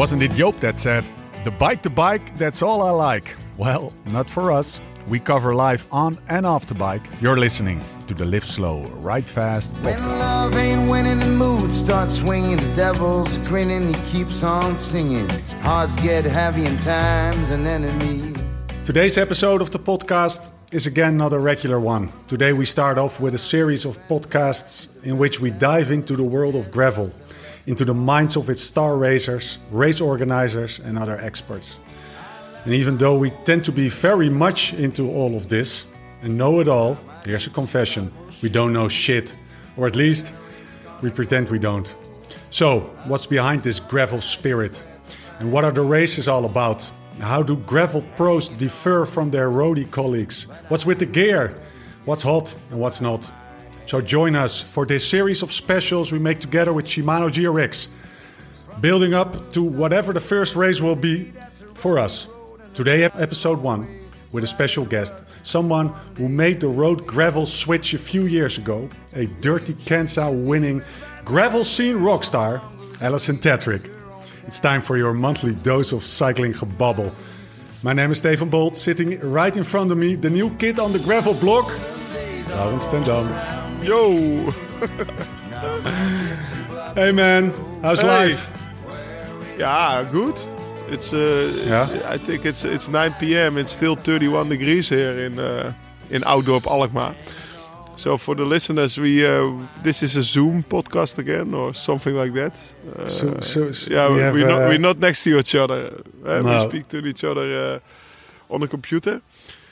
Wasn't it Joop that said, The bike to bike, that's all I like? Well, not for us. We cover life on and off the bike. You're listening to the Live Slow, Ride Fast When podcast. love ain't winning, the mood starts swinging. The devil's grinning, he keeps on singing. Hearts get heavy and time's an enemy. Today's episode of the podcast is again not a regular one. Today we start off with a series of podcasts in which we dive into the world of gravel, into the minds of its star racers, race organizers, and other experts. And even though we tend to be very much into all of this and know it all, here's a confession we don't know shit, or at least we pretend we don't. So, what's behind this gravel spirit? And what are the races all about? How do gravel pros differ from their roadie colleagues? What's with the gear? What's hot and what's not? So join us for this series of specials we make together with Shimano GRX, building up to whatever the first race will be for us. Today, episode one, with a special guest, someone who made the road gravel switch a few years ago, a Dirty Kanza winning gravel scene rockstar, Alison Tetrick. It's time for your monthly dose of cycling gebubble. My name is Stefan Bolt, sitting right in front of me, the new kid on the gravel block, Laurens ten Dam. Yo! Hey man, how's Hey. life? Yeah, good. It's, uh, it's Yeah? I think it's it's 9 p.m. It's still 31 degrees here in uh, in Oudorp Alkmaar. So for the listeners, we uh, this is a Zoom podcast again or something like that. Uh, So- so- so yeah, we we have, are not uh, we're not next to each other. Uh, We speak to each other uh, on the computer.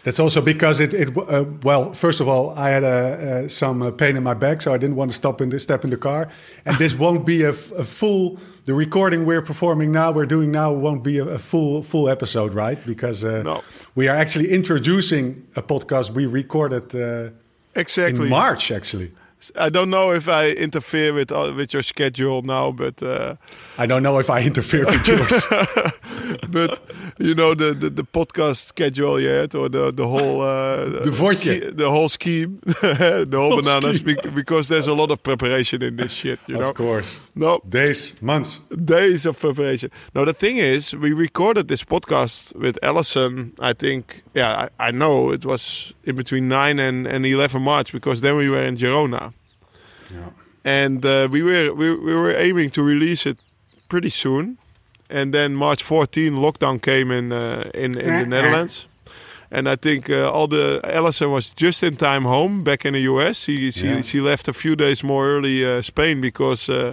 That's also because it, it uh, well, first of all, I had uh, uh, some uh, pain in my back, so I didn't want to stop in the step in the car. And this won't be a, f- a full. The recording we're performing now, we're doing now, won't be a, a full full episode, right? Because uh, No. we are actually introducing a podcast we recorded uh, Exactly. in March, actually. I don't know if I interfere with uh, with your schedule now, but. Uh, I don't know if I interfere with yours. but you know the, the, the podcast schedule you had or the the whole uh, The vodje. the whole scheme the whole Whole bananas scheme. because there's a lot of preparation in this shit you know of course, no. Days, months. days of preparation. No the thing is we recorded this podcast with Alison I think yeah I, I know it was in between 9 and, and 11 March because then we were in Girona. Yeah. and uh, we were we, we were aiming to release it pretty soon. And then march 14 lockdown came in uh, in, in the netherlands. And i think uh, all the Alison was just in time home back in the us she she, Yeah. she left a few days more early uh, spain because uh,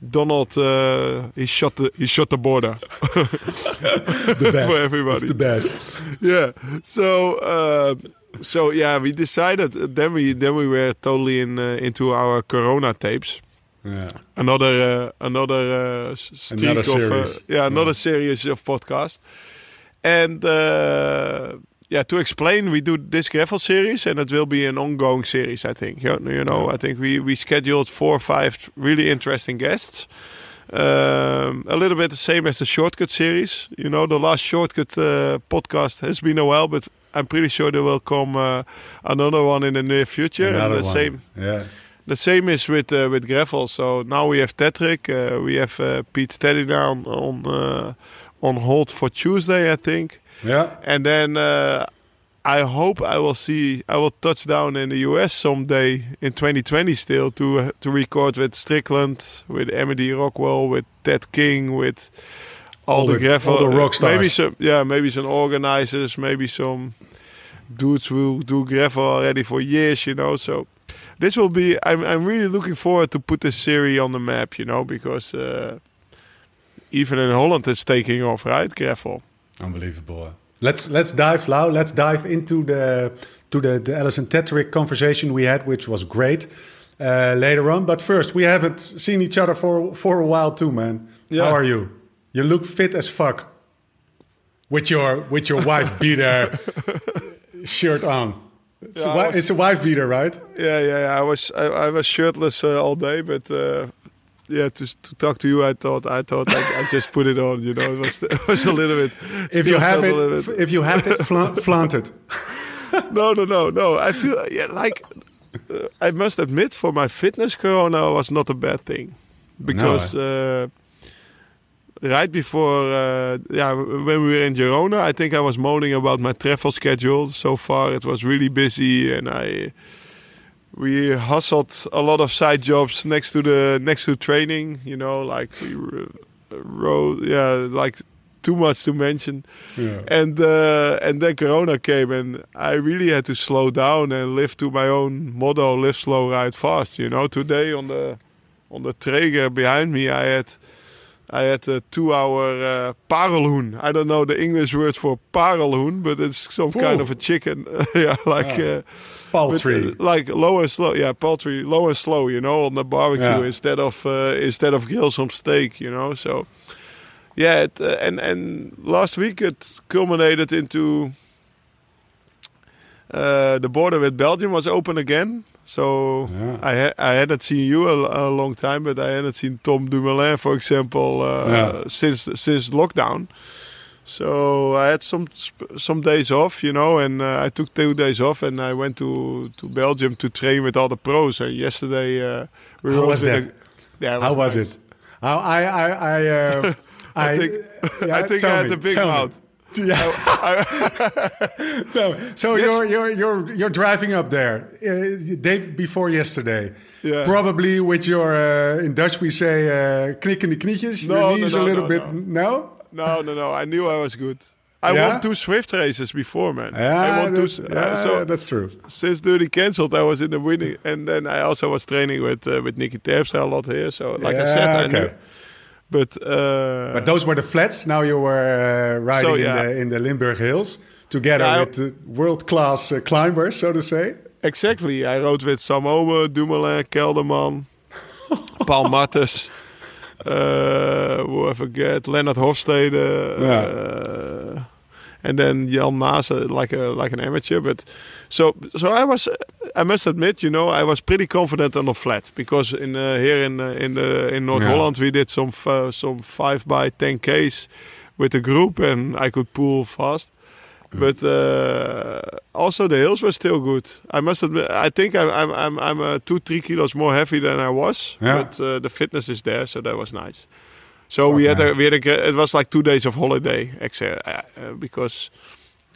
Donald, uh, he shot the he shot the border. The best For everybody. It's the best. yeah. So uh, so yeah, we decided. Then we then we were totally in uh, into our Corona tapes. Yeah. another uh, another uh, streak Another of uh, series. yeah another series of podcast and uh, yeah to explain we do this gravel series and it will be an ongoing series i think you know, you know i think we we scheduled four or five really interesting guests um, a little bit the same as the shortcut series you know the last shortcut uh, podcast has been a while but i'm pretty sure there will come uh, another one in the near future and Another the one. same Yeah. the same is with uh, with gravel. So now we have Tetrick, uh, we have uh, Pete Stetina down on uh, on hold for Tuesday, I think, Yeah. and then uh, I hope I will see I will touch down in the US someday in 2020 still to uh, to record with Strickland, with Amity Rockwell, with Ted King, with all, All the, the- gravel, all the rock stars. maybe some yeah, maybe some organizers, maybe some dudes who do gravel already for years, you know. So this will be. I'm I'm really looking forward to put this series on the map, you know, because uh, even in Holland it's taking off, right? Gravel. Unbelievable. Let's let's dive now. Let's dive into the to the, the Alison Tetrick conversation we had, which was great uh, later on. But first, we haven't seen each other for for a while too, man. Yeah. How are you? You look fit as fuck with your with your wife beater shirt on. It's, Yeah, a, was- it's a wife beater, right? Yeah, yeah. yeah. I was I, I was shirtless uh, all day, but. Uh, yeah, to, to talk to you, I thought I thought I, I just put it on. You know, it was it was a little bit. If you have it, bit- if you have it, fla- flaunt it. no, no, no, no. I feel yeah, like uh, I must admit, for my fitness, Corona was not a bad thing because uh, right before, uh, yeah, when we were in Girona, I think I was moaning about my travel schedule. So far, it was really busy, and I we hustled a lot of side jobs next to the next to training. You know, like we rode, yeah, like too much to mention. Yeah. And uh, and then Corona came, and I really had to slow down and live to my own motto: live slow, ride fast. You know, today on the on the Traeger behind me, I had I had a two-hour uh, parelhoen. I don't know the English word for parelhoen, but it's some Ooh. kind of a chicken. yeah, like. Yeah. Uh, Poultry. but, uh, like low and slow, yeah, poultry, low and slow, you know, on the barbecue Yeah. instead of uh, instead of grill some steak, you know. So, yeah, it, uh, and and last week it culminated into uh, the border with Belgium was open again. So Yeah. I ha- I hadn't seen you a, a long time, but I hadn't seen Tom Dumoulin, for example, uh, Yeah. since since lockdown. So I had some some days off, you know, and uh, I took two days off, and I went to, to Belgium to train with all the pros. And yesterday, uh, we How was that? a- yeah, it How was nice. it? How I I I uh, I think yeah, I think I had me, the big me. mouth. Yeah. so so Yes. you're you're you're you're driving up there uh, day before yesterday. Yeah. Probably with your uh, in Dutch we say uh, knikkende knietjes. No, your no, knees no, a little no, bit. no. No. No, no. I knew I was good. I Yeah? won two Zwift races before, man. I Yeah, won two. that's, s- uh, yeah, so that's true. since Dirty cancelled, I was in the winning, and then I also was training with uh, with Niki Terpstra a lot here. So, like I said, I knew. But uh, But those were the flats. Now you were uh, riding So, yeah. in the in the Limburg hills together Yeah, I- with uh, world class uh, climbers, so to say. exactly, I rode with Sam Oomen, Dumoulin, Kelderman, Paul Martens. Uh, who I forget, Lennard Hofstede, Yeah. uh, and then Jan Maas, uh, like a like an amateur. But so so I was, I must admit, you know, I was pretty confident on the flat because in uh, here in uh, in in North Yeah. Holland we did some f- some five by ten k's with a group and I could pull fast. But uh, also the hills were still good. I must admit, I think I'm I'm I'm, I'm uh, two three kilos more heavy than I was. Yeah. But uh, the fitness is there, so that was nice. So Fuck, we had man. a, we had a, it was like two days of holiday, actually, uh, uh, because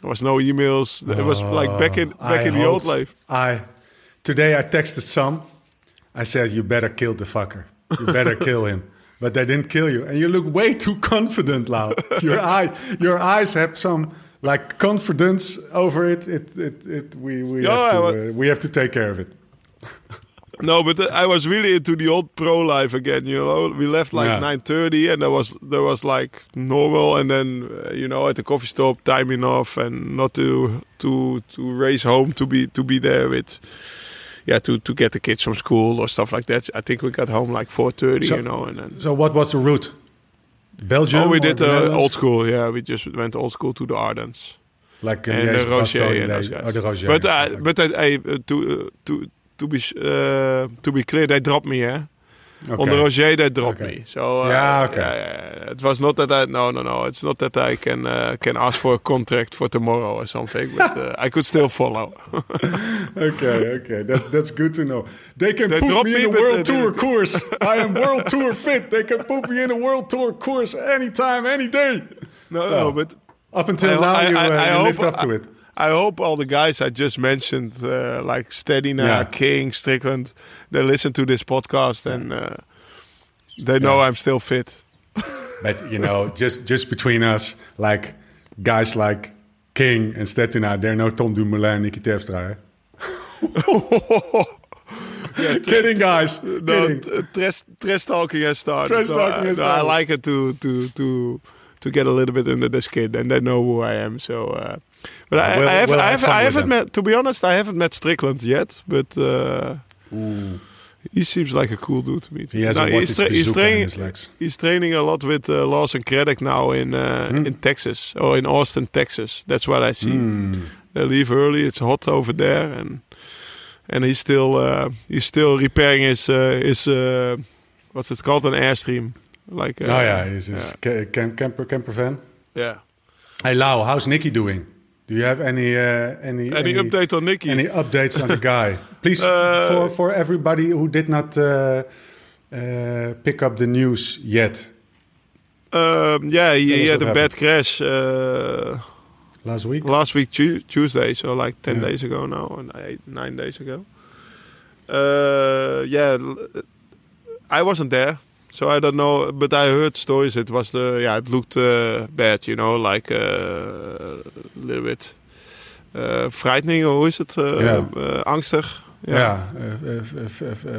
there was no emails. It was like back in Oh, back I in the old life. I today I texted some. I said, "You better kill the fucker. You better kill him." But they didn't kill you, and you look way too confident, Lau. Your eye, your eyes have some like confidence over it. It, it, it we we Yeah, have to, wa- uh, we have to take care of it. No, but uh, I was really into the old pro life again. You know, we left like Yeah. nine thirty, and there was there was like normal, and then uh, you know at the coffee stop, time enough, and not to to to race home to be to be there with. Yeah, to, to get the kids from school or stuff like that. I think we got home like four thirty, So- you know, and then So, what was the route? Belgium. oh, we did uh, old school. Yeah, we just went old school to the Ardennes. like uh, and the Roger Bastogne, and those guys. Oh, the Roger. but uh, stuff like but I, I, uh, to uh, to to be uh, to be clear, they dropped me, eh? That. Okay. Roger, they dropped Okay. me. So uh, Yeah, okay. It was not that I no no no. It's not that I can uh, can ask for a contract for tomorrow or something. But uh, I could still follow. Okay, okay, that's that's good to know. They can They put me in a world tour course. I am world tour fit. They can put me in a world tour course anytime, any day. no, no, but Up until I- now, I- you, I- uh, I you hope- lived up to it. I hope all the guys I just mentioned, uh, like Stetina, Yeah. King, Strickland, they listen to this podcast and uh, they know I'm still fit. But you know, just just between us, like guys like King and Stetina, they're no Tom Dumoulin, Niki Terpstra. eh? Kidding, guys. No, Kidding. t- trash, trash talking has started. Trash talking I, has started. I like it to to to to get a little bit under the skin, and they know who I am. So, uh, but I, we'll- I, have, we'll I have, I have it met. To be honest, I haven't met Strickland yet, but uh, he seems like a cool dude to me. He has a he's, tra- he's training. his legs. He's training a lot with uh, Lawson Craddock now in uh, Hmm. in Texas or in Austin, Texas. That's what I see. Hmm. They leave early. It's hot over there, and and he's still uh, he's still repairing his uh, his uh, what's it called an airstream. Like uh, oh yeah, he's his ca- camper camper van. yeah. Hey Lau, how's Niki doing? Do you have any uh, any Any, update on Niki? Any updates on the guy? Please, Uh, for for everybody who did not uh, uh, pick up the news yet, Um, yeah, he, he had a bad crash uh, Last week. last week Tu- Tuesday, so like ten Yeah. days ago now, and eight, nine days ago. Uh, yeah, I wasn't there, so I don't know. But I heard stories. It was the yeah, it looked uh, bad, you know, like uh, a little bit uh, frightening, or is it? Uh, Yeah. uh, angstig. Yeah,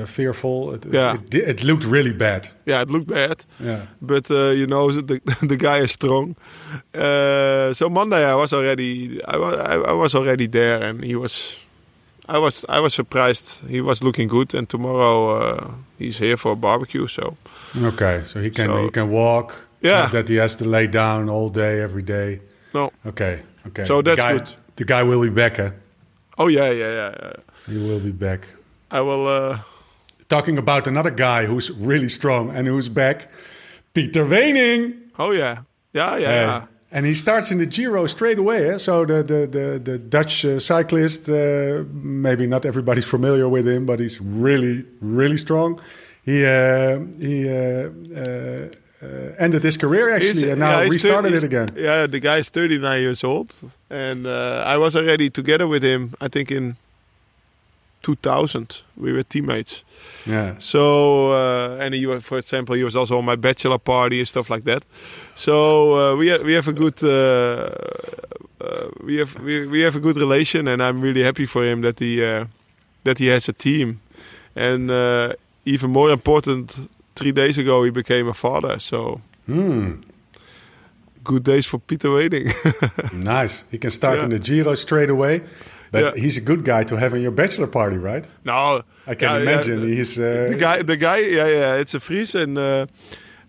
fearful. It, Yeah. it, it looked really bad. yeah, it looked bad. Yeah. but uh, you know the the guy is strong. Uh, so Monday I was already I, wa- I, I was already there, and he was. I was I was surprised. He was looking good, and tomorrow uh, he's here for a barbecue. So Okay, so he can So- he can walk. Yeah. that he has to lay down all day every day. no. Okay, okay. So The that's guy, good. The guy will be back. Eh? Oh yeah, yeah, yeah. yeah. He will be back. I will. Uh, Talking about another guy who's really strong and who's back, Peter Weening. oh yeah, yeah, yeah. Yeah. And he starts in the Giro straight away. Eh? So the the the, the Dutch uh, cyclist, uh, maybe not everybody's familiar with him, but he's really really strong. He uh, he uh, uh, uh, ended his career actually, He's- and now yeah, restarted it again. Yeah, the guy is 39 years old, and uh, I was already together with him. I think in 2000 we were teammates. Yeah. So, uh, and he, was- for example, he was also on my bachelor party and stuff like that. So uh, we ha- we have a good uh, uh, we have we, we have a good relation, and I'm really happy for him that he uh, that he has a team. And uh, even more important, three days ago he became a father. So Hmm. good days for Peter Weening. Nice. He can start Yeah. in the Giro straight away. But Yeah. he's a good guy to have in your bachelor party, right? no, I can yeah, imagine. yeah, he's uh, the guy, the guy, yeah, yeah, it's a Fries, and uh,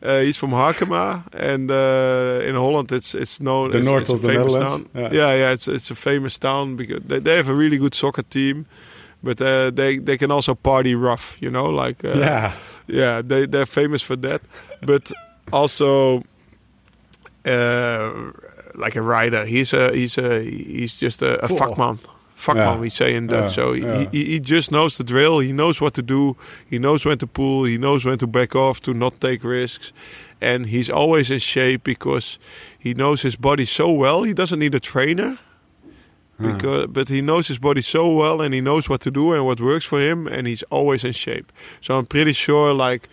uh, he's from Harkema, and uh, in Holland, it's it's known The it's, north it's a of the famous Netherlands, town. yeah. Yeah. yeah, it's it's a famous town because they, they have a really good soccer team, but uh, they they can also party rough, you know, like uh, yeah. yeah, they they're famous for that, but also. Uh, like a rider, he's a he's a he's just a, a Cool. Vakman. Vakman, Yeah. we say in Yeah, So he, he, he just knows the drill. He knows what to do. He knows when to pull. He knows when to back off to not take risks. And he's always in shape because he knows his body so well. He doesn't need a trainer. Because, but he knows his body so well and he knows what to do and what works for him and he's always in shape. So I'm pretty sure like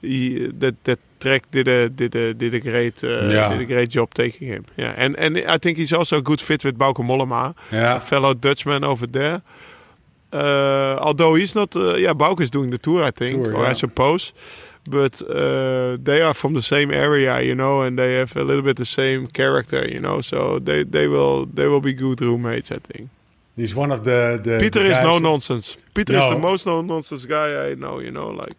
he, that that Trek did a did a did a great uh, Yeah. did a great job taking him. Yeah, and and I think he's also a good fit with Bauke Mollema, Yeah. a fellow Dutchman over there. Uh, although he's not, uh, yeah, Bauke is doing the tour, I think, Tour, or I suppose. But uh, they are from the same area, you know, and they have a little bit the same character, you know. So they, they will they will be good roommates, I think. He's one of the. the Peter the is no nonsense. Peter is the most no nonsense guy I know, you know, like.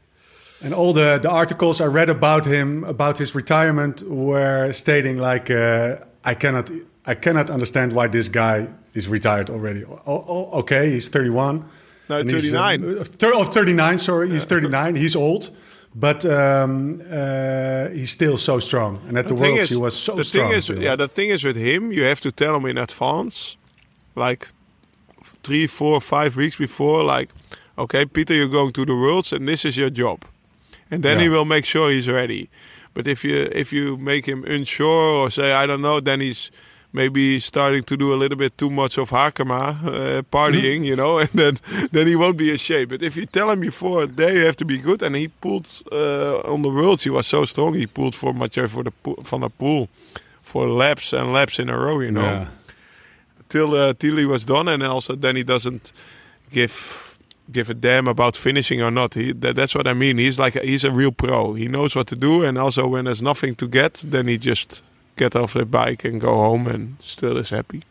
And all the, the articles I read about him, about his retirement, were stating like, uh, I cannot, I cannot understand why this guy is retired already. Oh, oh, okay, he's 31. No, And he's, 39. uh, thir- oh, 39, sorry. He's 39. He's old. But um, uh, he's still so strong. And at the, thing Worlds, is- he was so the strong. Thing is, yeah, the thing is with him, you have to tell him in advance, like three, four, five weeks before, like, okay, Peter, you're going to the worlds, and this is your job, and then he will make sure he's ready. But if you if you make him unsure or say I don't know, then he's maybe starting to do a little bit too much of Harkema uh, partying, Mm-hmm. you know, and then then he won't be in shape. But if you tell him before there you have to be good, and he pulled uh, on the worlds, he was so strong. He pulled for Mathieu for the van der Poel for laps and laps in a row, you know, Yeah. till uh, till he was done, and also then he doesn't give give a damn about finishing or not. He that, that's what I mean. He's like a, he's a real pro. He knows what to do, and also when there's nothing to get, then he just get off the bike and go home, and still is happy.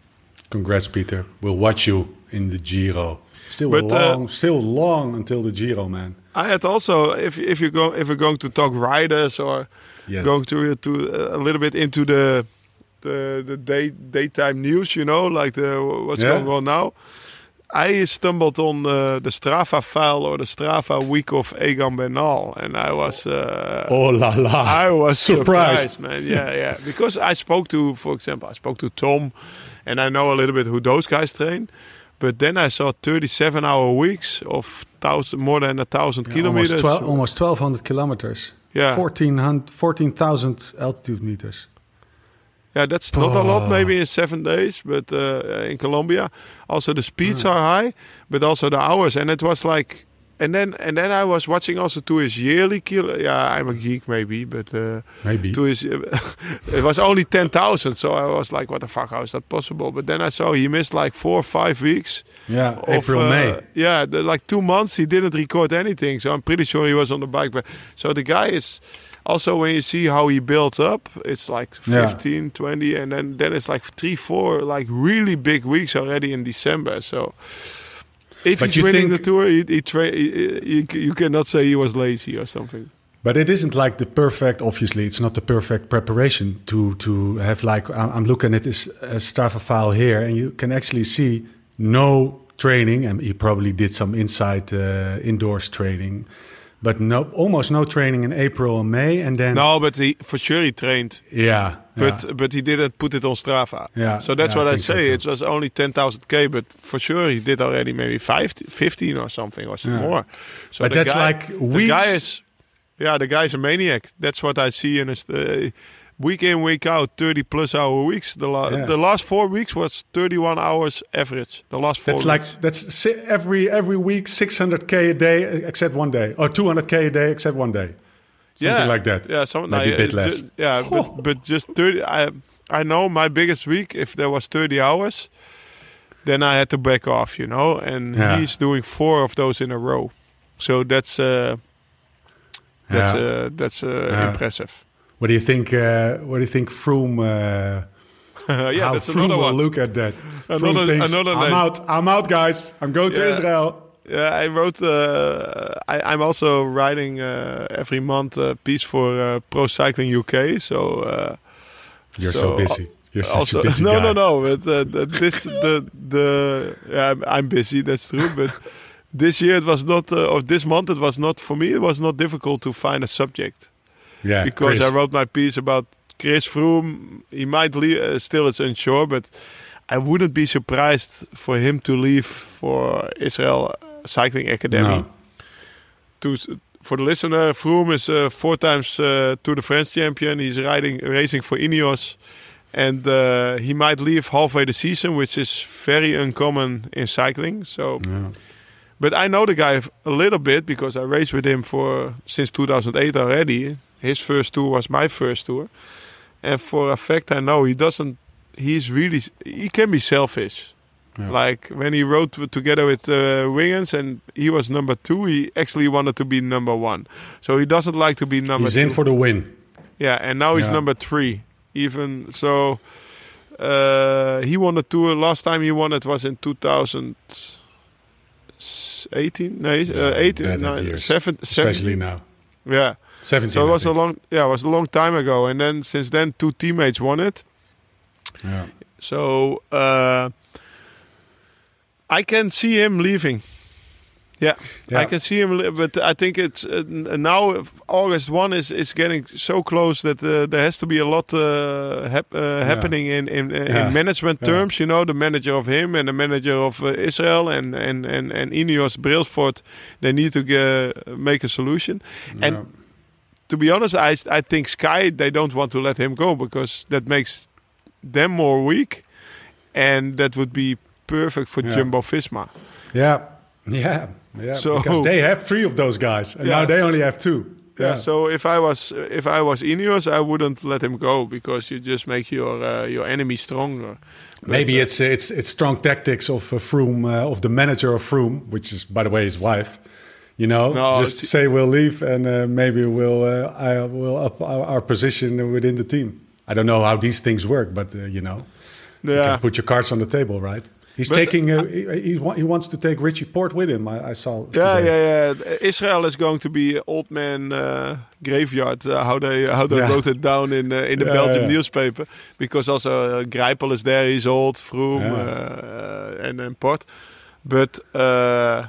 Congrats, Peter. We'll watch you in the Giro. Still But, uh, long, still long until the Giro, man. I had also if if you go if we're going to talk riders or Yes. going to to uh, a little bit into the the the day daytime news, you know, like the what's Yeah. going on now. I stumbled on uh, the Strava file or the Strava week of Egan Bernal, and I was uh, oh la la! I was Surprised. surprised, man. Yeah, yeah. Because I spoke to, for example, I spoke to Tom, and I know a little bit who those guys train. But then I saw 37 hour weeks of thousand, more than a thousand Yeah, kilometers. Almost, 12, almost 1200 kilometers. Yeah. 14,000 14,000 altitude meters. Yeah, that's not a Oh. lot, maybe in seven days, but uh, in Colombia, also the speeds are high, but also the hours, and it was like, and then and then I was watching also to his yearly kilo. Yeah, I'm a geek maybe, but uh, Maybe. to his, it was only ten thousand, so I was like, what the fuck, how is that possible? But then I saw he missed like four or five weeks. Yeah, of, April, uh, May. Yeah, the, like two months he didn't record anything, so I'm pretty sure he was on the bike. But so the guy is also when you see how he builds up, it's like Yeah. 15, 20, and then then it's like three, four like really big weeks already in December. So if But he's you winning think- the tour, he, he tra- he, he, you cannot say he was lazy or something. But it isn't like the perfect. Obviously, it's not the perfect preparation to to have like I'm I'm looking at this uh, Strava file here, and you can actually see no training, and he probably did some inside uh, indoors training, but no, almost no training in April and May, and then No, but he for sure he trained. yeah, But yeah. but he didn't put it on Strava. Yeah, So that's yeah, what I, so say. too. it was only 10,000k, but for sure he did already maybe 50, 15 or something or some Yeah. more. So But that's guy, like The weeks- guy is, yeah, the guy's a maniac. That's what I see in his uh, week in week out, 30 plus hour weeks. The la- Yeah. the last four weeks was 31 hours average. The last four. That's like that's si- every every week 600k a day except one day, or 200k a day except one day, something like that. Yeah, something maybe like a bit less. ju- yeah, but, but just 30. I I know my biggest week. If there was 30 hours, then I had to back off. You know, and Yeah. he's doing four of those in a row. So that's uh, that's Yeah. uh, that's uh, Yeah. impressive. What do you think? Uh, what do you think Froome? Uh, yeah, how that's Froome another one. look at that. Another- thinks, another I'm name." out. I'm out, guys. I'm going to Yeah. Israel. Yeah, I wrote. Uh, I, I'm also writing uh, every month a piece for uh, Pro Cycling UK. So uh, You're so, So, busy. You're such also, a busy no, guy. no, no. But uh, this, the, the, yeah, I'm, I'm busy. That's true. But this year it was not, uh, or this month it was not for me. It was not difficult to find a subject Yeah, because Chris. I wrote my piece about Chris Froome. He might leave. Uh, still, it's unsure, but I wouldn't be surprised for him to leave for Israel Cycling Academy. No. To for the listener, Froome is uh, four times uh, Tour de France champion. He's riding racing for Ineos, and uh, he might leave halfway the season, which is very uncommon in cycling. So, Yeah. but I know the guy a little bit because I raced with him for since 2008 already. His first tour was my first tour, and for a fact I know he doesn't. He's really he can be selfish. Yeah. Like when he rode together with uh, Wiggins and he was number two, he actually wanted to be number one. So he doesn't like to be number He's two. in for the win. yeah, and now he's Yeah. number three. Even so, uh, he won the tour. Last time he won it was in 2018. No, uh, 18, no, seven, Especially 17. now. Yeah. 17. So it was a long, yeah, it was a long time ago. And then since then, two teammates won it. Yeah. So uh, I can see him leaving. Yeah, Yeah. I can see him, but I think it's uh, now August one is is getting so close that uh, there has to be a lot uh, hap- uh, happening in in, uh, Yeah. in management Yeah. terms. You know, the manager of him and the manager of uh, Israel and and and and Ineos Brailsford, they need to make a solution. And Yeah. To be honest, I I think Sky they don't want to let him go because that makes them more weak, and that would be perfect for Yeah. Jumbo Visma. Yeah. Yeah. Yeah. So- because they have three of those guys, and Yeah, now they so- only have two. Yeah. So if I was if I was Ineos, I wouldn't let him go because you just make your uh, your enemy stronger. But, Maybe uh, it's it's it's strong tactics of uh, Froome, uh, of the manager of Froome, which is by the way his wife. You know, No, just say we'll leave, and uh, maybe we'll uh, I will up our, position within the team. I don't know how these things work, but uh, you know, you yeah. can put your cards on the table, right? He's But- taking. Uh, he, he, wa- he wants to take Richie Porte with him. I, I saw. Yeah, today. yeah, yeah. Israel is going to be old man uh, graveyard. Uh, how they how they Yeah. wrote it down in uh, in the Yeah, Belgium yeah. newspaper because also uh, Greipel is there. He's old, uh, and and Porte. But uh,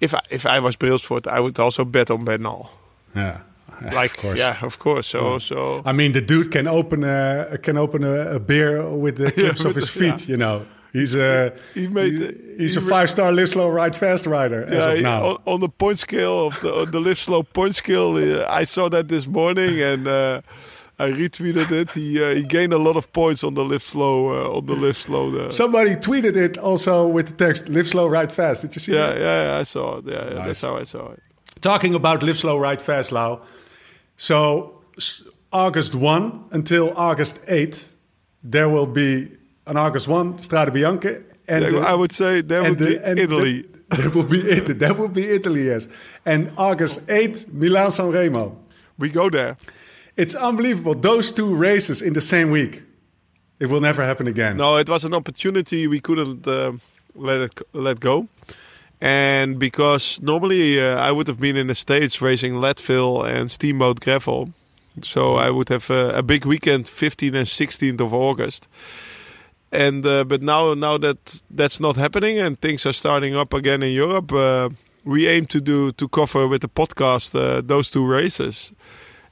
if I, if I was Brailsford, I would also bet on Bernal. yeah. Like of course. yeah, of course. So so I mean, the dude can open a can open a, a beer with the tips of his feet. yeah. You know, He's a He made he- he's he a five star live slow, ride fast rider as of now. on, on the point scale of the on the live slow point scale, uh, I saw that this morning and uh, I retweeted it. He uh, he gained a lot of points on the live slow uh, on the live slow. uh, Somebody tweeted it also with the text "Live slow, ride fast." Did you see yeah, that? yeah, yeah, I saw it. Yeah, yeah, Nice. that's how I saw it. Talking about live slow, ride fast, Lau. So August one until August eight, there will be on August one Strade Bianche, and Yeah, the- I would say there would the- be Italy. the- there will be Italy. That will be Italy, yes. And August 8th, Milan San Remo. we go there. It's unbelievable. Those two races in the same week. It will never happen again. No, it was an opportunity we couldn't uh, let it let go. And because normally uh, I would have been in the States racing Leadville and Steamboat Gravel. So I would have uh, a big weekend 15th and 16th of August. And uh, but now now that that's not happening and things are starting up again in Europe, uh, we aim to do to cover with the podcast uh, those two races.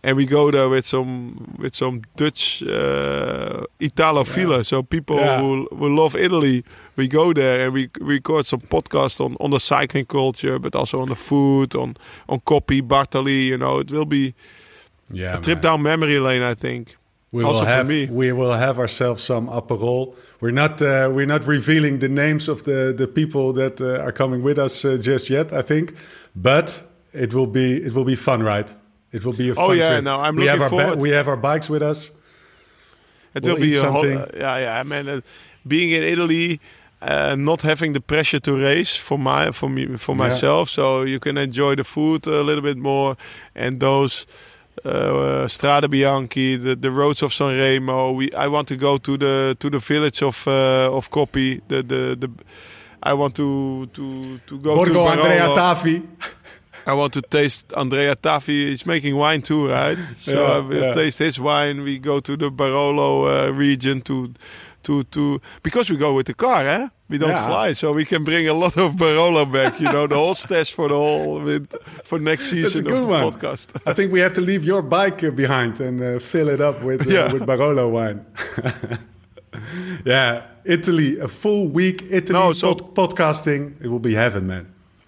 And we go there with some with some Dutch uh, Italophile, so people Yeah. who, who love Italy. We go there and we record some podcast on, on the cycling culture, but also on the food, on on Coppi, Bartali. You know, it will be yeah, a trip down memory lane. I think. We also will for have, me. We will have ourselves some Aperol. We're not uh, we're not revealing the names of the, the people that uh, are coming with us uh, just yet. I think, but it will be it will be fun, right? It will be a fun Oh, yeah, trip. no, I'm we have looking our forward. we have our bikes with us. It We'll will be a whole, something. yeah, yeah. I mean, uh, being in Italy, uh, not having the pressure to race for my for me for Yeah. myself, so you can enjoy the food a little bit more, and those. Uh, Strade Bianche, the, the roads of Sanremo. We I want to go to the to the village of uh, of Coppi. The, the the I want to to to go to Borgo Andrea Tafi. I want to taste Andrea Tafi. He's making wine too, right? So I will yeah. taste his wine. We go to the Barolo uh, region to, to, to because we go with the car, eh? We don't Yeah. fly, so we can bring a lot of Barolo back. You know, the whole stash for the whole with, for next That's a season good of the one. podcast. I think we have to leave your bike behind and uh, fill it up with uh, Yeah. with Barolo wine. yeah, Italy, a full week Italy No, so- pod- podcasting. It will be heaven, man.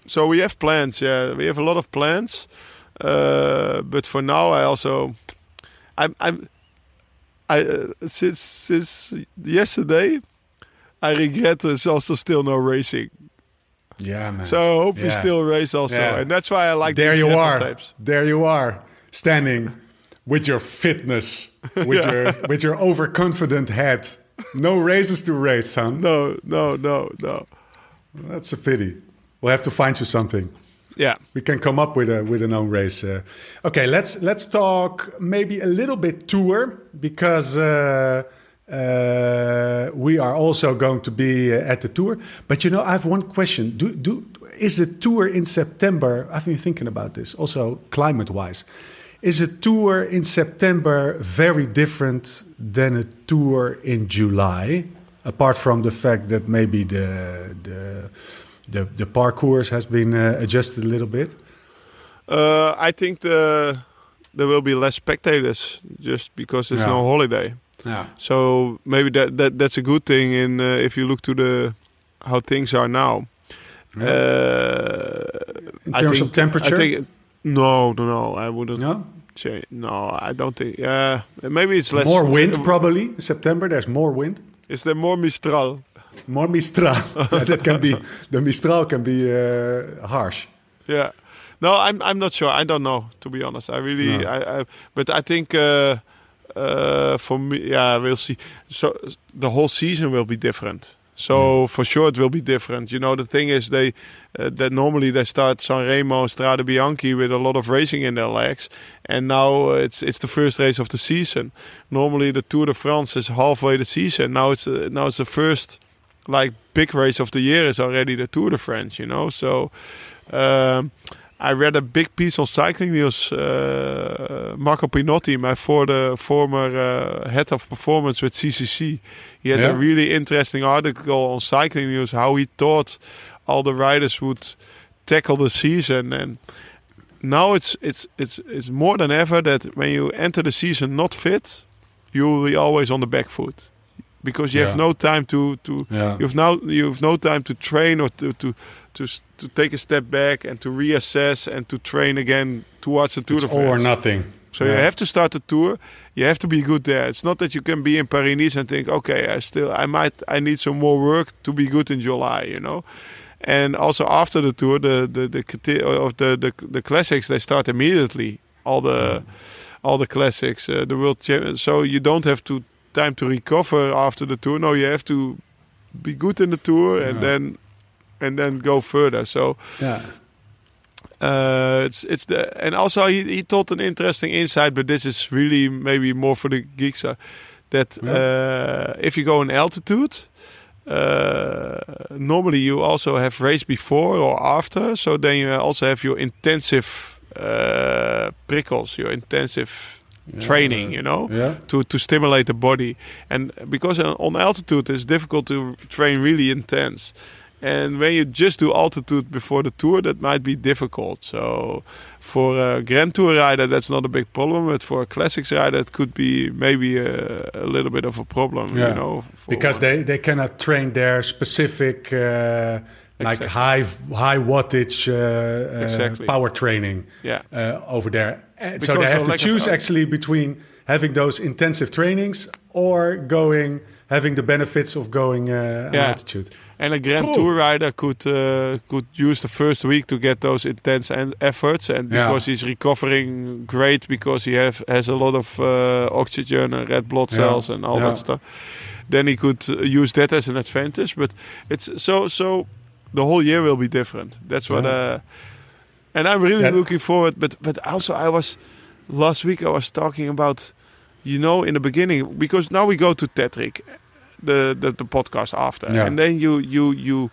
So we have plans. Yeah, we have a lot of plans. Uh, but for now, I also, I'm, I'm, I uh, since since yesterday, I regret there's also still no racing. Yeah, man. So I hope we still race also, Yeah. and that's why I like there you are. tapes. There you are, standing with your fitness, with Yeah. your with your overconfident head. No races to race, son. No, no, no, no. That's a pity. We'll have to find you something. Yeah, We can come up with a with an own race. Uh, okay, let's let's talk maybe a little bit tour because uh, uh, we are also going to be uh, at the tour. But you know, I have one question. Do do is a tour in September? I've been thinking about this also climate wise. Is a tour in September very different than a tour in July? Apart from the fact that maybe the the the, the parcours has been uh, adjusted a little bit. uh, I think the there will be less spectators just because it's Yeah. no holiday. Yeah. So maybe that, that that's a good thing. In uh, if you look to the how things are now. Uh, In I terms think- of temperature? I think no, no, no. I wouldn't No? no. I don't think. Yeah, maybe it's less More wind, probably. In September, there's more wind. Is there more Mistral? More Mistral. That can be, the Mistral can be uh, harsh. Yeah. No, I'm I'm not sure. I don't know to be honest. I really No. I, I but I think uh, uh, for me yeah, we'll see. So the whole season will be different. So for sure it will be different. You know the thing is they uh, that normally they start Sanremo and Strade Bianchi with a lot of racing in their legs and now it's it's the first race of the season. Normally the Tour de France is halfway the season. Now it's uh, now it's the first like big race of the year is already the Tour de France, you know. So um, I read a big piece on cycling news. Uh, Marco Pinotti, my for the former uh, head of performance with CCC, he had Yeah. a really interesting article on cycling news how he thought all the riders would tackle the season and now it's it's it's it's more than ever that when you enter the season not fit, you'll be always on the back foot because you have no time to to Yeah. you've now you've no time to train or to to to to take a step back and to reassess and to train again towards the Tour It's all or nothing. So Yeah. you have to start the tour. You have to be good there. It's not that you can be in Paris Nice and think, okay, I still I might I need some more work to be good in July. You know. And also after the tour, the the the of the, the the classics they start immediately. All the all the classics, uh, the world champion. So you don't have to time to recover after the tour. No, you have to be good in the tour and Yeah. then and then go further. So Yeah. uh, it's it's the and also he, he told an interesting insight, but this is really maybe more for the geeks. Uh, that uh, if you go in altitude, uh, normally you also have race before or after, so then you also have your intensive uh, prickles, your intensive training, you know Yeah. to, to stimulate the body. And because on altitude it's difficult to train really intense. And when you just do altitude before the tour, that might be difficult. So for a Grand Tour rider, that's not a big problem. But for a classics rider, it could be maybe a, a little bit of a problem, Yeah. you know. because they, they cannot train their specific uh, like Exactly. high high wattage uh, uh, Exactly. power training Yeah. uh, over there. And so Because they have to choose actually between having those intensive trainings or going having the benefits of going uh, Yeah. altitude. And a Grand. Tour rider could uh, could use the first week to get those intense en- efforts, and Yeah. because he's recovering great, because he have, has a lot of uh, oxygen and red blood Yeah. cells and all Yeah. that stuff, then he could uh, use that as an advantage. But it's so so the whole year will be different. That's what. And I'm really Yeah. looking forward. But but also I was last week I was talking about, you know, in the beginning because now we go to Tetrick, the the, the podcast after, Yeah. and then you you you,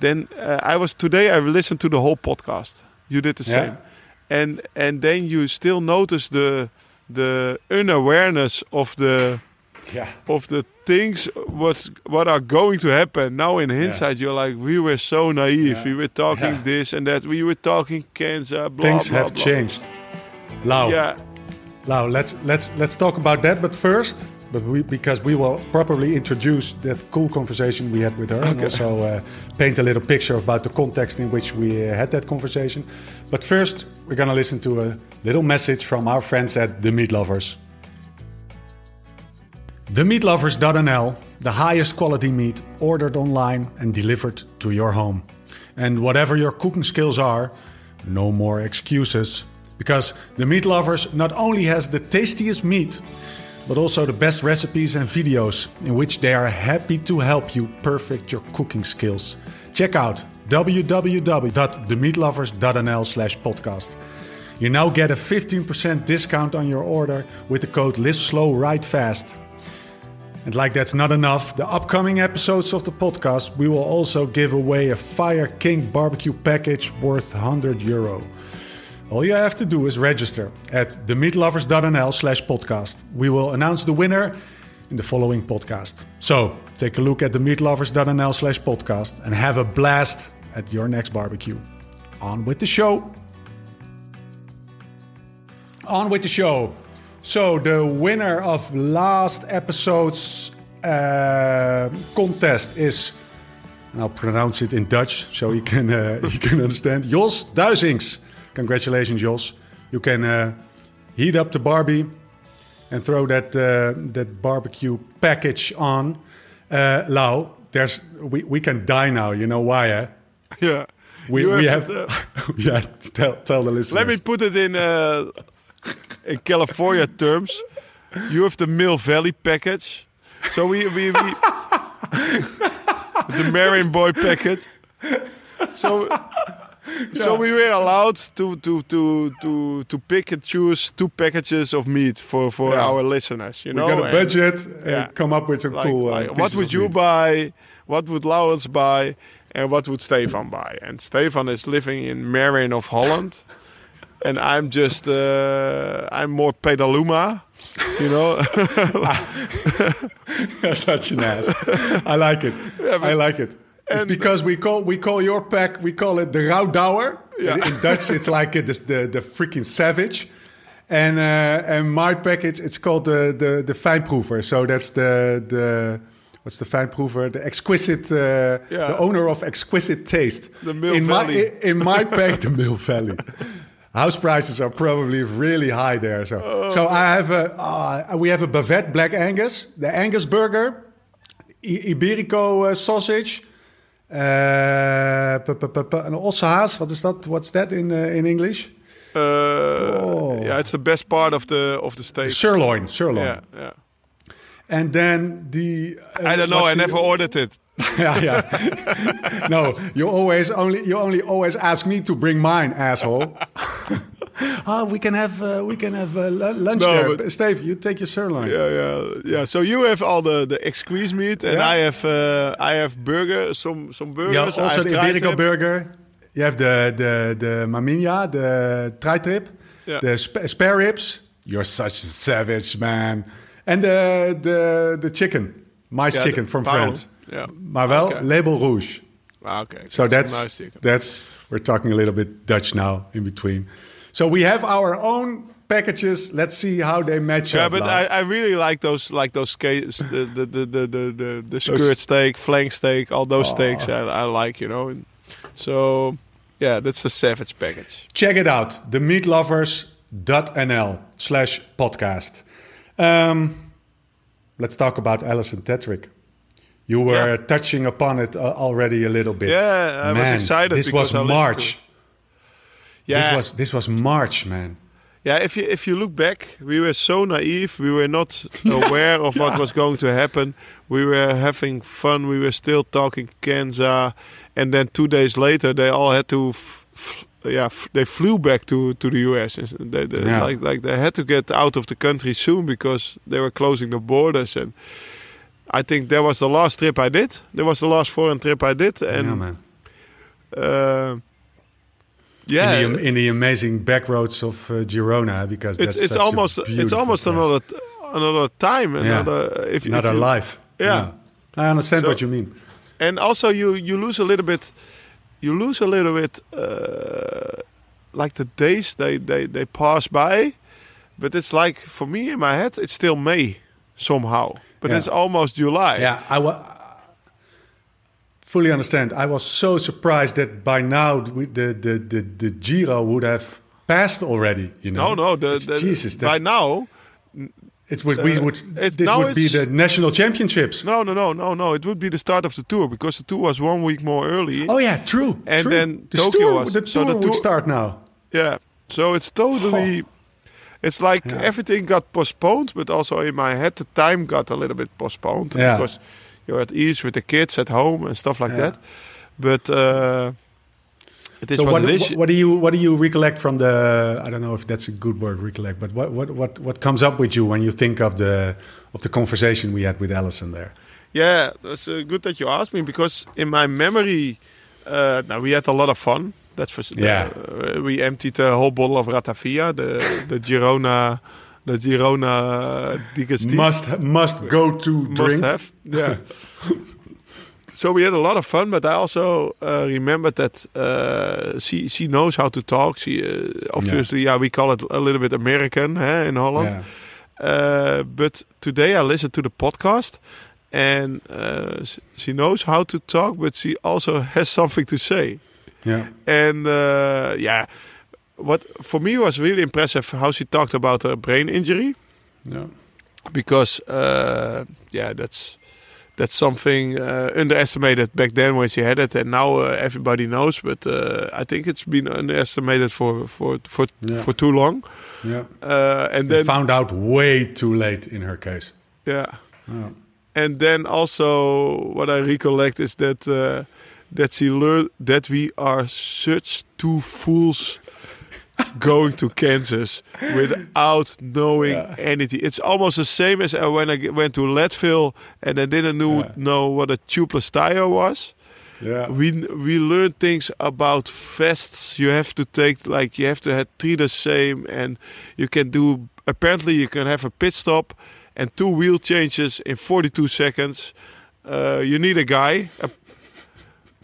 then uh, I was today I listened to the whole podcast. You did the Yeah. same, and and then you still notice the the unawareness of the Yeah. of the things what's what are going to happen now in hindsight you're like we were so naive Yeah. we were talking Yeah. this and that we were talking cancer blah Things blah, have blah. changed. Lau, yeah Lau, let's let's let's talk about that. But first, but we, because we will properly introduce that cool conversation we had with her, and also uh, paint a little picture about the context in which we uh, had that conversation. But first, we're gonna listen to a little message from our friends at The Meat Lovers. TheMeatLovers.nl, the highest quality meat ordered online and delivered to your home. And whatever your cooking skills are, no more excuses. Because The Meat Lovers not only has the tastiest meat, but also the best recipes and videos in which they are happy to help you perfect your cooking skills. Check out www.themeatlovers.nl slash podcast. You now get a 15% discount on your order with the code Live Slow Ride Fast. And like that's not enough, the upcoming episodes of the podcast, we will also give away a Fire King barbecue package worth 100 euro. All you have to do is register at themeatlovers.nl slash podcast. We will announce the winner in the following podcast. So take a look at themeatlovers.nl slash podcast and have a blast at your next barbecue. On with the show. On with the show. So the winner of last episode's uh, contest is, and I'll pronounce it in Dutch so you can uh, you can understand. Jos Duizings. Congratulations, Jos. You can uh, heat up the Barbie and throw that uh, that barbecue package on. Uh, Lau, there's we, we can die now. You know why? Eh? yeah We, You we have, uh, yeah. Tell tell the listeners. let me put it in uh, in California terms you have the Mill Valley package so we we, we the Marin Boy package so So we were allowed to to to to to pick and choose two packages of meat for for Yeah. our listeners. You We know, got a budget and yeah. come up with some like- cool. uh, what would you meat. buy? What would Laurens buy? And what would Stefan buy? And Stefan is living in Marin of Holland, and I'm just uh, I'm more Petaluma. You know, You're such an ass. I like it. I like it. It's because we call we call your pack we call it the Rauwdouwer. Yeah. In, Dutch, it's like the the, the freaking savage. And uh, and my package it's called the the the Fijnproever. So that's the the what's the Fijnproever? The exquisite, uh, Yeah. the owner of exquisite taste. The Mill in Valley. My, in, in my pack, the Mill Valley. House prices are probably really high there. So, Oh, so I have a, uh, we have a Bavette Black Angus, the Angus burger, I- Iberico uh, sausage, uh, and also Haas. What is that? What's that in uh, in English? Uh, Oh. Yeah, it's the best part of the of the steak. Sirloin, sirloin. Yeah, yeah. And then the I don't know. I never ordered it. yeah, yeah. no, you always only you only always ask me to bring mine, asshole. oh, we can have uh, we can have uh, lunch No, there. but- Steve, you take your sirloin. Yeah, yeah, yeah. So you have all the the exquisite meat, and Yeah. I have uh, I have burger, some some Yeah, burgers. I also the Iberico burger. You have the the the maminha, the tri-tip, Yeah. the sp- spare ribs. You're such a savage, man. And the the the chicken, mice Yeah, chicken from. France. Yeah. Maar wel Okay. label rouge. Ah, okay. So a that's nice that's we're talking a little bit Dutch now in between. So we have our own packages. Let's see how they match Yeah, up. Yeah, but. I, I really like those like those skates, the the the the the, the, the skirt steak, flank steak, all those steaks. I, I like, you know. And so yeah, that's the savage package. Check it out. Themeatlovers.nl slash podcast. Um, let's talk about Alison Tetrick. You were Yeah. touching upon it uh, already a little bit. Yeah, I was Man, excited This was I listened to March. Yeah, This was this was March, man. Yeah, if you if you look back, we were so naive. We were not aware of what was going to happen. We were having fun. We were still talking Kanza, and then two days later, they all had to. Yeah, f- they flew back to, to the US. They, they, Yeah. Like like they had to get out of the country soon because they were closing the borders. And I think that was the last trip I did. That was the last foreign trip I did. And yeah, man. uh, yeah, in, the, in the amazing back roads of uh, Girona, because it's that's it's almost it's almost place. another another time another if, if another you- life. Yeah. I understand So- what you mean. and also you you lose a little bit you lose a little bit uh, like the days they they they pass by but it's like for me in my head it's still May somehow but Yeah. it's almost July Yeah, I wa- fully understand. I was so surprised that by now we- the the the, the Giro would have passed already. You know? no no the, the Jesus, by now it's what we uh, would. it's- This would be the national championships. no no no no no it would be the start of the tour because the tour was one week more early Oh yeah, true. And true. then the Tokyo tour, was- the so tour would start now. Yeah. So it's totally. It's like Yeah. everything got postponed, but also in my head the time got a little bit postponed Yeah. because you're at ease with the kids at home and stuff like Yeah. that. But uh, it is So what, what, it is. what, do you what do you recollect from the? I don't know if that's a good word, recollect. But what what what what comes up with you when you think of the of the conversation we had with Alison there? Yeah, that's uh, good that you asked me because in my memory, uh, now we had a lot of fun. That's for sure. Yeah. Uh, we emptied a whole bottle of Ratafia, the the Girona, the Girona Digestif. Must must go to must drink. have. Yeah. so we had a lot of fun, but I also uh, remembered that uh, she she knows how to talk. She uh, obviously, yeah. we call it a little bit American in Holland. Yeah. Uh, but today I listened to the podcast, and uh, she knows how to talk, but she also has something to say. Yeah. And uh, yeah, what for me was really impressive how she talked about her brain injury Yeah. because uh, yeah, that's that's something uh, underestimated back then when she had it, and now uh, everybody knows. But uh, I think it's been underestimated for for for Yeah. for too long. Yeah. Uh, and then found out way too late in her case. yeah, Yeah. and then also what I recollect is that uh, that she learned that we are such two fools. going to Kansas without knowing anything. It's almost the same as uh, when I went to Leadville and I didn't know, Yeah. know what a tubeless tire was. Yeah. We we learned things about vests. You have to take like you have to have treat the same, and you can do. Apparently, you can have a pit stop and two wheel changes in 42 seconds. Uh, you need a guy. A-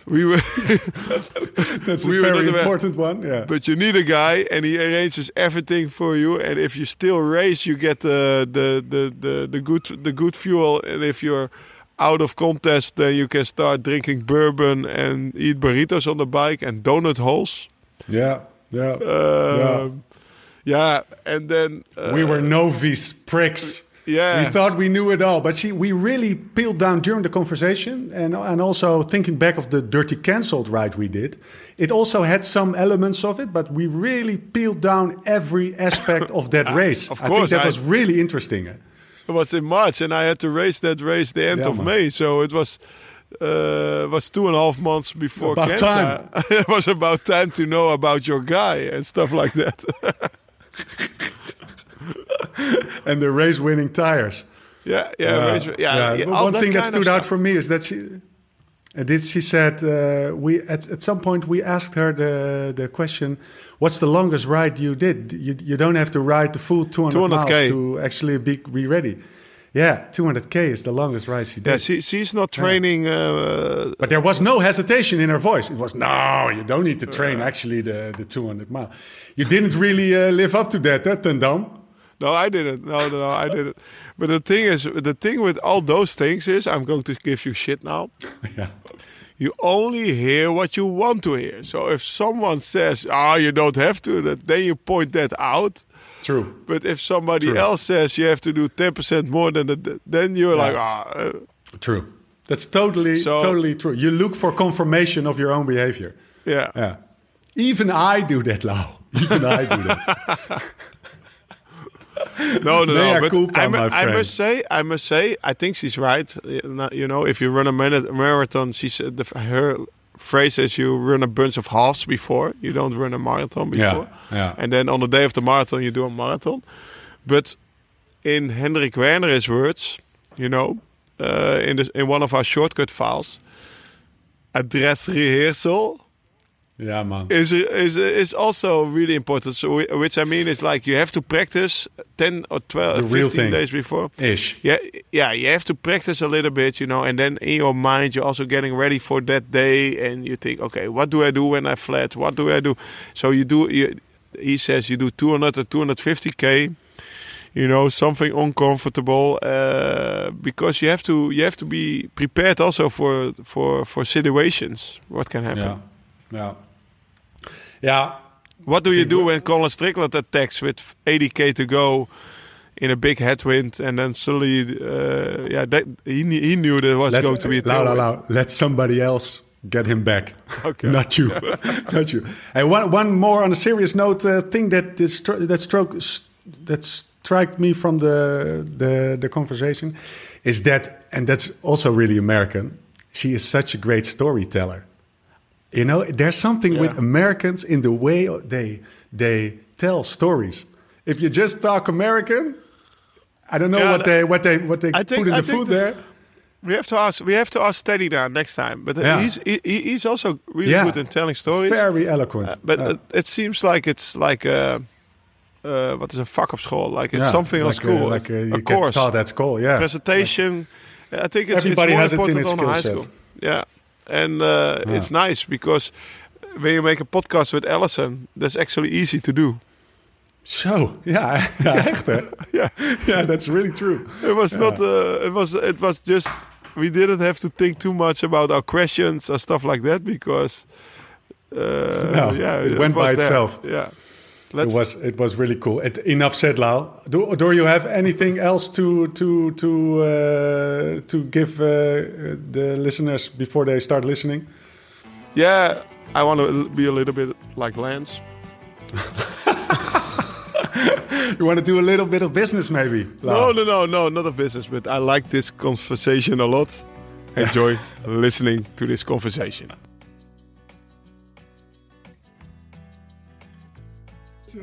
we were, That's We a very important one. Yeah. but you need a guy, and he arranges everything for you. And if you still race, you get the the the the, the good the good fuel. And if you're out of contest, then you can start drinking bourbon and eat burritos on the bike and donut holes. Yeah, yeah. Um, yeah. and then uh, we were novice pricks. Yeah. We thought we knew it all, but she, we really peeled down during the conversation, and and also thinking back of the dirty cancelled ride we did, it also had some elements of it, but we really peeled down every aspect of that race. Of I think course, that I- was really interesting. It was in March, and I had to race that race the end Yeah, of man. May. So it was uh, was two and a half months before About time. it was about time to know about your guy and stuff like that. And the race-winning tires. yeah, yeah, race, yeah. yeah, One that thing that stood out for me is that she, uh, this she said uh, we at, at some point we asked her the the question, "What's the longest ride you did? You you don't have to ride the full 200 miles 200K. to actually be be ready." Yeah, 200k is the longest ride she did. Yeah, she, she's not training. Uh, but there was no hesitation in her voice. It was no, you don't need to train actually the the 200 mile. You didn't really uh, live up to that, huh, ten Dam? No, I didn't. No, no, no, I didn't. But the thing is, the thing with all those things is, I'm going to give you shit now. yeah. you only hear what you want to hear. So if someone says, "Ah, you don't have to," that then you point that out. True. But if somebody True. else says you have to do ten percent more than that, then you're Yeah. like, ah, uh, True. That's totally So- totally true. You look for confirmation of your own behavior. yeah. Yeah. Even I do that, Lau. Even I do that. No, no, Mea no. But culpa, I, I must say, I must say, I think she's right. You know, if you run a marathon, she said the, her phrase is you run a bunch of halves before. You don't run a marathon before. yeah. And then on the day of the marathon, you do a marathon. But in Hendrik Werner's words, you know, uh, in the, in one of our shortcut files, a dress rehearsal Yeah, man. is is is also really important. So, which I mean is like you have to practice ten or twelve, The 15 thing. days before. Ish. Yeah, yeah, you have to practice a little bit, you know, and then in your mind you're also getting ready for that day, and you think, okay, what do I do when I flat? What do I do? So you do. You, he says you do 200 or 250k. You know, something uncomfortable uh, because you have to you have to be prepared also for for for situations. What can happen? Yeah. Yeah. Yeah. What do you do when Colin Strickland attacks with 80k to go in a big headwind, and then suddenly, uh, yeah, that, he knew- he knew there was going to be a lau, tailwind. lau. Let somebody else get him back. Okay. Not you. Not you. And one, one more on a serious note uh, thing that is stro- that stroke that struck me from the, the the conversation is that, and that's also really American. She is such a great storyteller. You know, there's something with Americans in the way they they tell stories. If you just talk American, I don't know Yeah, what they what they what they I think- put in the think food the- there. We have to ask. We have to ask Teddy now next time. But uh, Yeah. he's he, he- he's also really Yeah. good in telling stories. Very eloquent. Uh, but Yeah. it, it seems like it's like uh, uh, what is a fuck up school? Like it's Yeah, something on like, uh, school, like uh, you a course, taught at school. Yeah, presentation. I think it's, Everybody it's more has it in its skill high set. school. Yeah, and uh, it's nice because when you make a podcast with Alison, that's actually easy to do. so ja, ja echt hè. Yeah, Yeah, that's really true. it was not. Uh, it was. It was just. We didn't have to think too much about our questions or stuff like that because. Uh, No, yeah, it went by there. itself. Yeah. It Let's, was it was really cool. It, enough said, Lau. Do, do you have anything else to to to uh, to give uh, the listeners before they start listening? Yeah, I want to be a little bit like Lance. You want to do a little bit of business, maybe? No, Lau? no, no, no, not a business, but I like this conversation a lot. Enjoy listening to this conversation.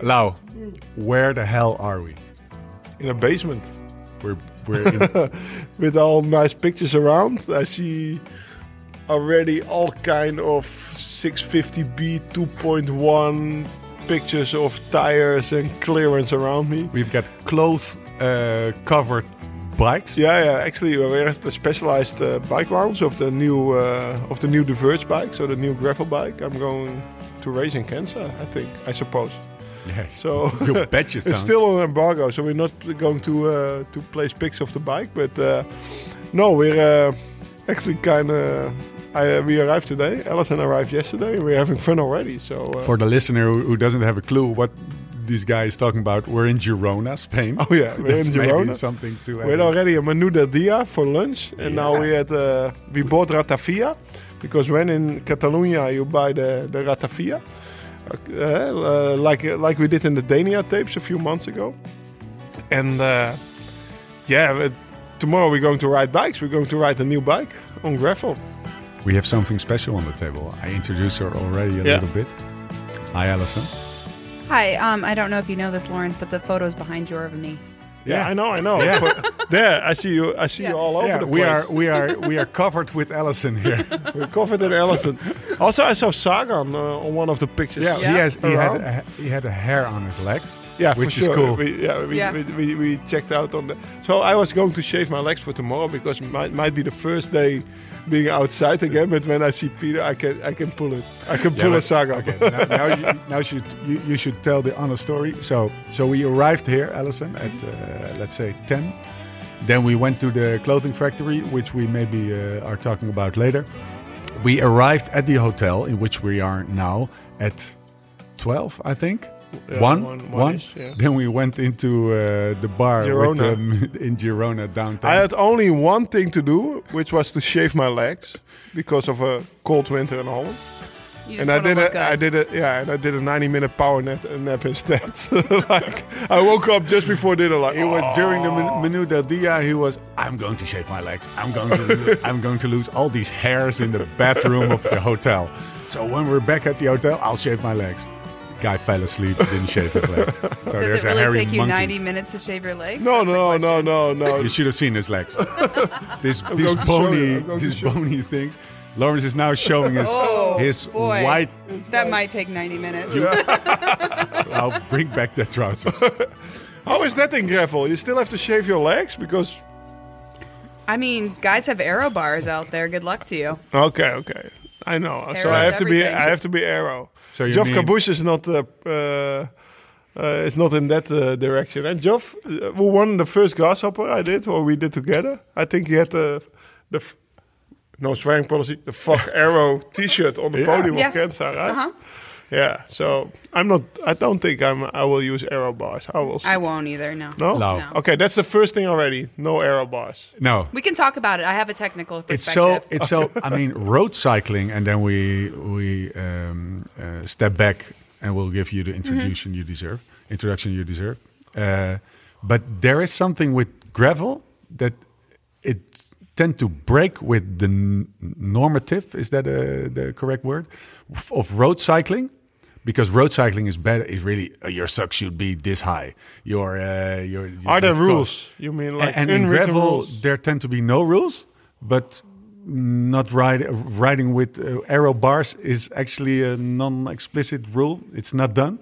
Lau, where the hell are we? In a basement We're we're in, with all nice pictures around. I see already all kind of 650B 2.1 pictures of tires and clearance around me. we've got cloth uh, covered bikes. Yeah, yeah. Actually, we're at the specialized uh, bike lounge of the new uh, of the new Diverge bike, so the new gravel bike. I'm going to race in Kansas, I think. I suppose. Yeah, So you bet you it's still on embargo, so we're not going to uh, to place pics of the bike. But uh, no, we're uh, actually kind of. I, uh, we arrived today. Alison arrived yesterday. We're having fun already. So uh, For the listener who, doesn't have a clue what this guy is talking about, we're in Girona, Spain. oh yeah, we're That's in Girona. something to We had already a menu del dia for lunch, and now we had uh, we bought ratafia because when in Catalonia you buy the the ratafia, uh, uh, like like we did in the Dania tapes a few months ago, and uh, yeah, but tomorrow we're going to ride bikes. We're going to ride a new bike on gravel. We have something special on the table. I introduced her already a Yeah. little bit. Hi, Alison. Hi, um, I don't know if you know this, Lawrence, but the photos behind you are of me. Yeah, Yeah. I know, I know. Yeah. For- there, I see you. I see Yeah. you all over yeah, the we place. are we are we are covered with Alison here. We're covered in Alison. also, I saw Sagan uh, on one of the pictures. Yeah, Yeah. he has he had a, he had a hair on his legs. Yeah, which for is sure. cool. We, yeah, we, Yeah. We, we, we checked out on the. So I was going to shave my legs for tomorrow because it might, might be the first day being outside again. But when I see Peter, I can I can pull it. I can pull a but- saga. Okay, now, now, you, now should you, you should tell the honest story. So so we arrived here, Alison, at uh, let's say ten. Then we went to the clothing factory, which we maybe uh, are talking about later. We arrived at the hotel in which we are now at twelve, I think. Yeah, one, one- one. one-ish, yeah. Then we went into uh, the bar with, um, in Girona downtown. I had only one thing to do, which was to shave my legs because of a cold winter in Holland. You and I did look it. I did it. Yeah, and I did a ninety-minute power nap, nap instead. like I woke up just before dinner. Like He was "Oh." during the men- menu del dia. He was. I'm going to shave my legs. I'm going to. I'm going to lose all these hairs in the bathroom of the hotel. So when we're back at the hotel, I'll shave my legs. Guy fell asleep. Didn't shave his legs. So Does it really take you monkey. 90 minutes to shave your legs? No, That's no, no, no, no. You should have seen his legs. this these to show you. bony, I'm going to these bony things. Lawrence is now showing us Oh, his boy. white. That might take 90 minutes. I'll bring back that trouser. How is that in gravel? You still have to shave your legs because. I mean, guys have aero bars out there. Good luck to you. Okay, okay. I know. so I is have to be. I have to be aero. So you Geoff mean- is not. Uh, uh, uh, is not in that uh, direction. And Geoff, uh, who won the first grasshopper I did, or we did together. I think he had the the f- no swearing policy, the fuck aero T-shirt on the Yeah. podium Yeah. of Kansas, right? Uh-huh. Yeah. So I'm not. I don't think I'm. I will use aero bars. I will. s- I won't either, no. no? No. No. Okay, that's the first thing already. No aero bars. No, We can talk about it. I have a technical it's so it's so i mean road cycling and then we we um, uh, step back and we'll give you the introduction you deserve introduction you deserve uh, but there is something with gravel that it tend to break with the n- normative is that uh, the correct word F- of road cycling because road cycling is better is really uh, your suck should be this high your uh, your, your Are there your rules? You mean like and in gravel, rules? there tend to be no rules, but not ride, riding with uh, aero bars is actually a non-explicit rule. It's not done.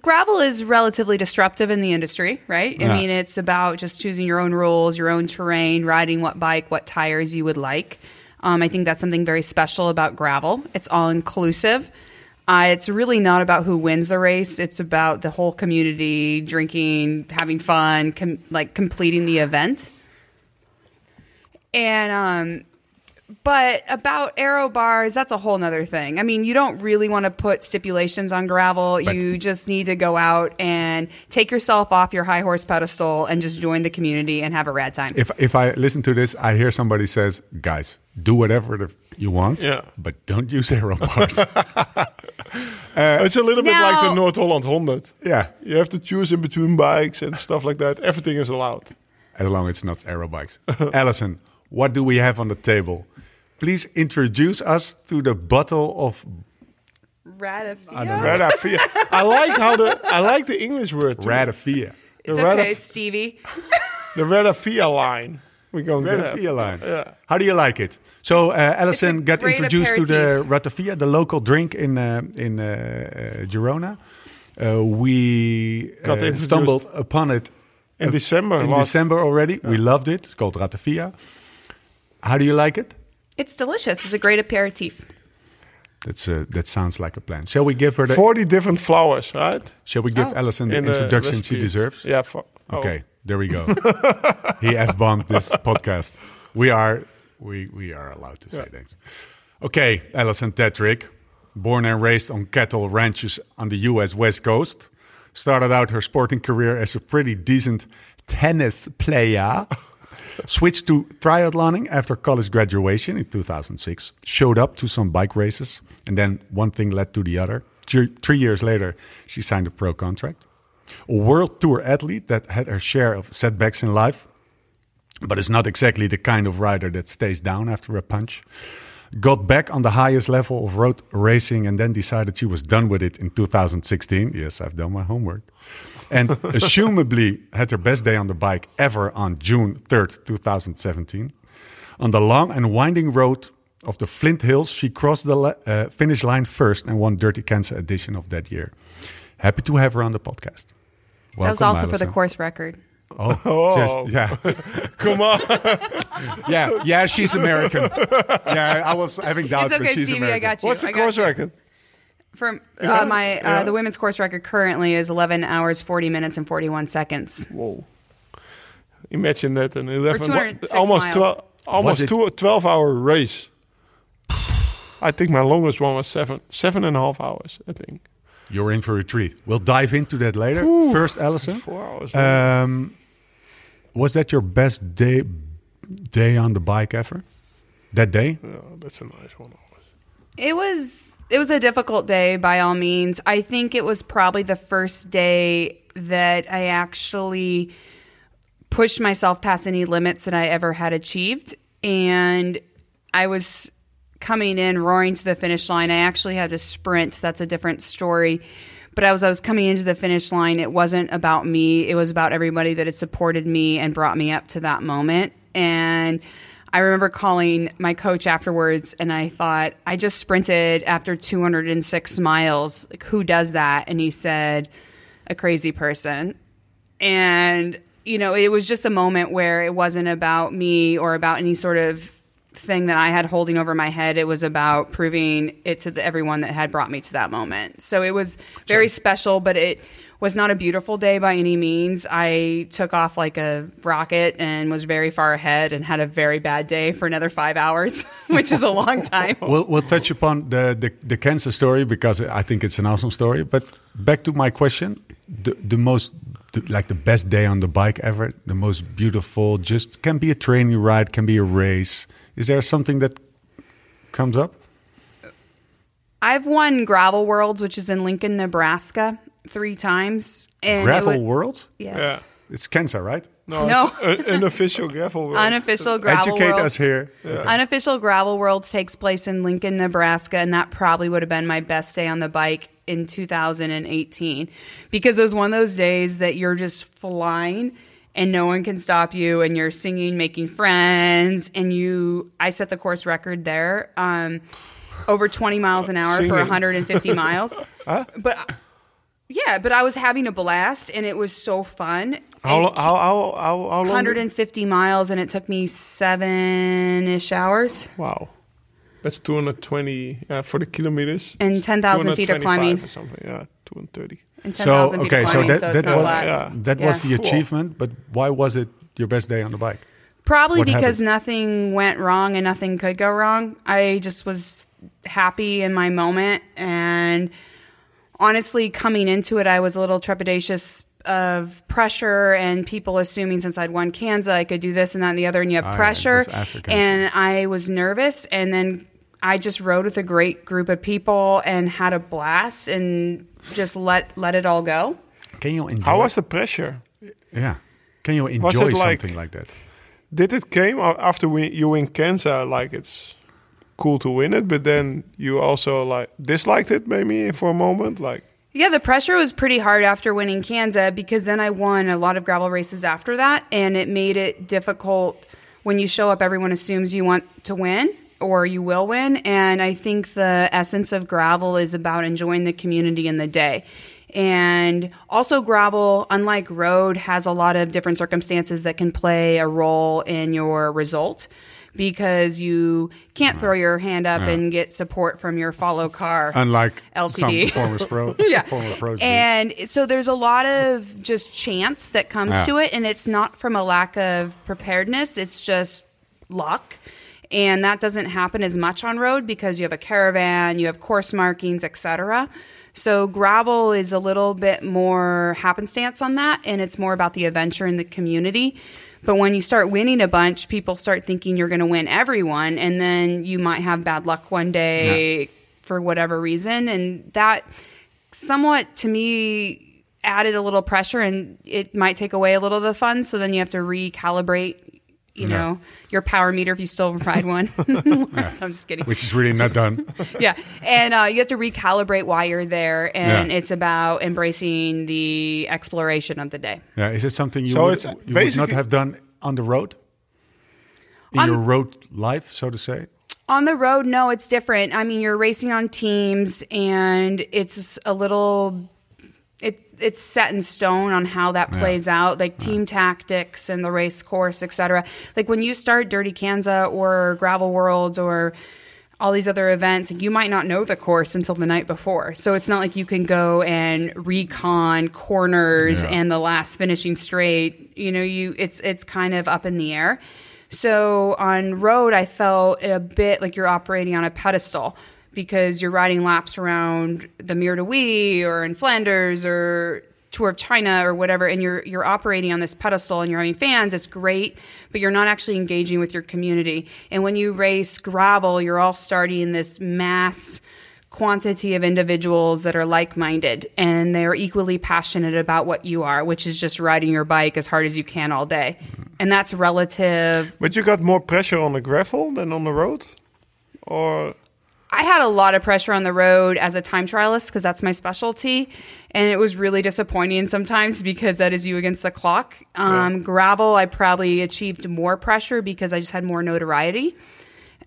gravel is relatively disruptive in the industry, right? I Yeah. mean, it's about just choosing your own rules, your own terrain, riding what bike, what tires you would like. Um, I think that's something very special about gravel. It's all inclusive. Uh, it's really not about who wins the race. It's about the whole community drinking, having fun, com- like completing the event. And um, but about aero bars, that's a whole nother thing. I mean, you don't really want to put stipulations on gravel. But- you just need to go out and take yourself off your high horse pedestal and just join the community and have a rad time. If if I listen to this, I hear somebody says, "Guys, do whatever you want, Yeah. but don't use aero bars." Eh, it's a little bit Now- like the North Holland 100. yeah, You have to choose in between bikes and stuff like that. Everything is allowed. as long as it's not aero bikes. Alison, what do we have on the table? Please introduce us to the bottle of Radifia. Radafia. I like how the I like the English word. too. Radafia. It's the okay, Radif- Stevie. the Radafia line. We're going to have. Ratafia line. Yeah. How do you like it? So uh, Alison got great introduced to the aperitif. Ratafia, the local drink in uh, in uh, uh, Girona. Uh, we Got uh, stumbled upon it In December. in last- December already. We loved it. It's called Ratafia. How do you like it? It's delicious. It's a great aperitif. That's uh, that sounds like a plan. Shall we give her the? 40 different flowers, right? Shall we give Oh. Alison the In the introduction she deserves? Yeah. For, oh. Okay, there we go. he f bombed this podcast. We are we we are allowed to say Yeah. things. Okay, Alison Tetrick, born and raised on cattle ranches on the U.S. West Coast, started out her sporting career as a pretty decent tennis player. Switched to triathloning after college graduation in 2006. Showed up to some bike races, and then one thing led to the other. Three years later, she signed a pro contract a world tour athlete that had her share of setbacks in life, but is not exactly the kind of rider that stays down after a punch. Got back on the highest level of road racing and then decided she was done with it in 2016. Yes, I've done my homework. And assumably had her best day on the bike ever on June 3rd, 2017. On the long and winding road of the Flint Hills, she crossed the uh, finish line first and won Dirty Kanza edition of that year. Happy to have her on the podcast. That was Welcome, also for the course record. Oh, Oh. just yeah, Come on. yeah, yeah. She's American. Yeah, I was having doubts, It's okay, but she's Stevie, I got you. What's the I course you. record? From uh, my Yeah. uh, the women's course record currently is 11 hours 40 minutes and 41 seconds. Whoa. Imagine that an 11, 206 almost miles. 12, almost it- two, 12 hour race. I think my longest one was seven, seven and a half hours, I think. You're in for a treat. We'll dive into that later. Ooh. First, Alison. Four hours. um, was that your best day day on the bike ever? That day? yeah, that's a nice one. always. It was it was a difficult day by all means. I think it was probably the first day that I actually pushed myself past any limits that I ever had achieved and I was coming in roaring to the finish line. I actually had to sprint. That's a different story. But as I was coming into the finish line, it wasn't about me. It was about everybody that had supported me and brought me up to that moment. And I remember calling my coach afterwards and I thought, I just sprinted after 206 miles. Like, who does that? And he said, a crazy person. And, you know, it was just a moment where it wasn't about me or about any sort of thing that I had holding over my head. It was about proving it to the, everyone that had brought me to that moment. So it was very special, but it was not a beautiful day by any means. I took off like a rocket and was very far ahead and had a very bad day for another five hours, which is a long time. We'll, we'll touch upon the, the, the Kansas story because I think it's an awesome story. But back to my question the, the most, like the best day on the bike ever, the most beautiful, just can be a training ride, can be a race. Is there something that comes up? I've won Gravel Worlds, which is in Lincoln, Nebraska, three times. And Gravel wa- World? Yes. Yeah. It's Kansas, right? No, No. it's uh, an official gravel world. Unofficial Gravel Educate Worlds. us here. Unofficial Gravel Worlds takes place in Lincoln, Nebraska, and that probably would have been my best day on the bike in 2018 because it was one of those days that you're just flying and no one can stop you and you're singing making friends and you i set the course record there um, over 20 miles an hour for 150 miles but yeah but i was having a blast and it was so fun How, And how, how, how, how long? 150 miles and it took me seven-ish hours Wow. That's 220 uh, for the kilometers. And It's 10,000 feet of climbing. Or something. Yeah, 230. And So 10,000 feet okay, of so that so that not was flat. Yeah. that was the Yeah. achievement. But why was it your best day on the bike? Probably What because happened? nothing went wrong and nothing could go wrong. I just was happy in my moment. And honestly, coming into it, I was a little trepidatious of pressure and people assuming since I'd won Kansas, I could do this and that and the other. And you have pressure. was. And I was nervous. And then I just rode with a great group of people and had a blast and just let let it all go. Can you enjoy? How was the pressure? yeah? Can you Was enjoy it like- something like that? Did it came after we, you win Kansas? Like it's cool to win it, but then you also like disliked it maybe for a moment. Like Yeah, the pressure was pretty hard after winning Kansas because then I won a lot of gravel races after that, and it made it difficult when you show up. Everyone assumes you want to win or you will win, and I think the essence of gravel is about enjoying the community and the day. And also, gravel, unlike road, has a lot of different circumstances that can play a role in your result because you can't throw your hand up and get support from your follow car. Unlike LTD. some former pro, yeah. former pros. do. And so there's a lot of just chance that comes Yeah. to it, and it's not from a lack of preparedness, it's just luck. And that doesn't happen as much on road because you have a caravan, you have course markings, etc. So gravel is a little bit more happenstance on that, and it's more about the adventure and the community. But when you start winning a bunch, people start thinking you're going to win everyone, and then you might have bad luck one day for whatever reason, and that somewhat to me added a little pressure and it might take away a little of the fun so then you have to recalibrate you Yeah. know your power meter if you still ride one i'm just kidding which is really not done. yeah and uh, you have to recalibrate why you're there and Yeah. it's about embracing the exploration of the day yeah, is it something you, So would, it's you would not have done on the road? In On- your road life, so to say? On the road, no, it's different. I mean, you're racing on teams, and it's a little. It, it's set in stone on how that Yeah. plays out, like team tactics and the race course, etc. Like when you start Dirty Kanza or Gravel Worlds or all these other events, you might not know the course until the night before. So it's not like you can go and recon corners Yeah. and the last finishing straight. You know, you it's it's kind of up in the air. So on road, I felt a bit like you're operating on a pedestal because you're riding laps around the Mur de Huy or in Flanders or Tour of China or whatever, and you're you're operating on this pedestal and you're having fans. It's great, but you're not actually engaging with your community. And when you race gravel, you're all starting this mass quantity of individuals that are like-minded and they're equally passionate about what you are, which is just riding your bike as hard as you can all day. And that's relative But you got more pressure on the gravel than on the road, or I had a lot of pressure on the road as a time trialist because that's my specialty. And it was really disappointing sometimes because that is you against the clock. Um, Gravel, I probably achieved more pressure because I just had more notoriety.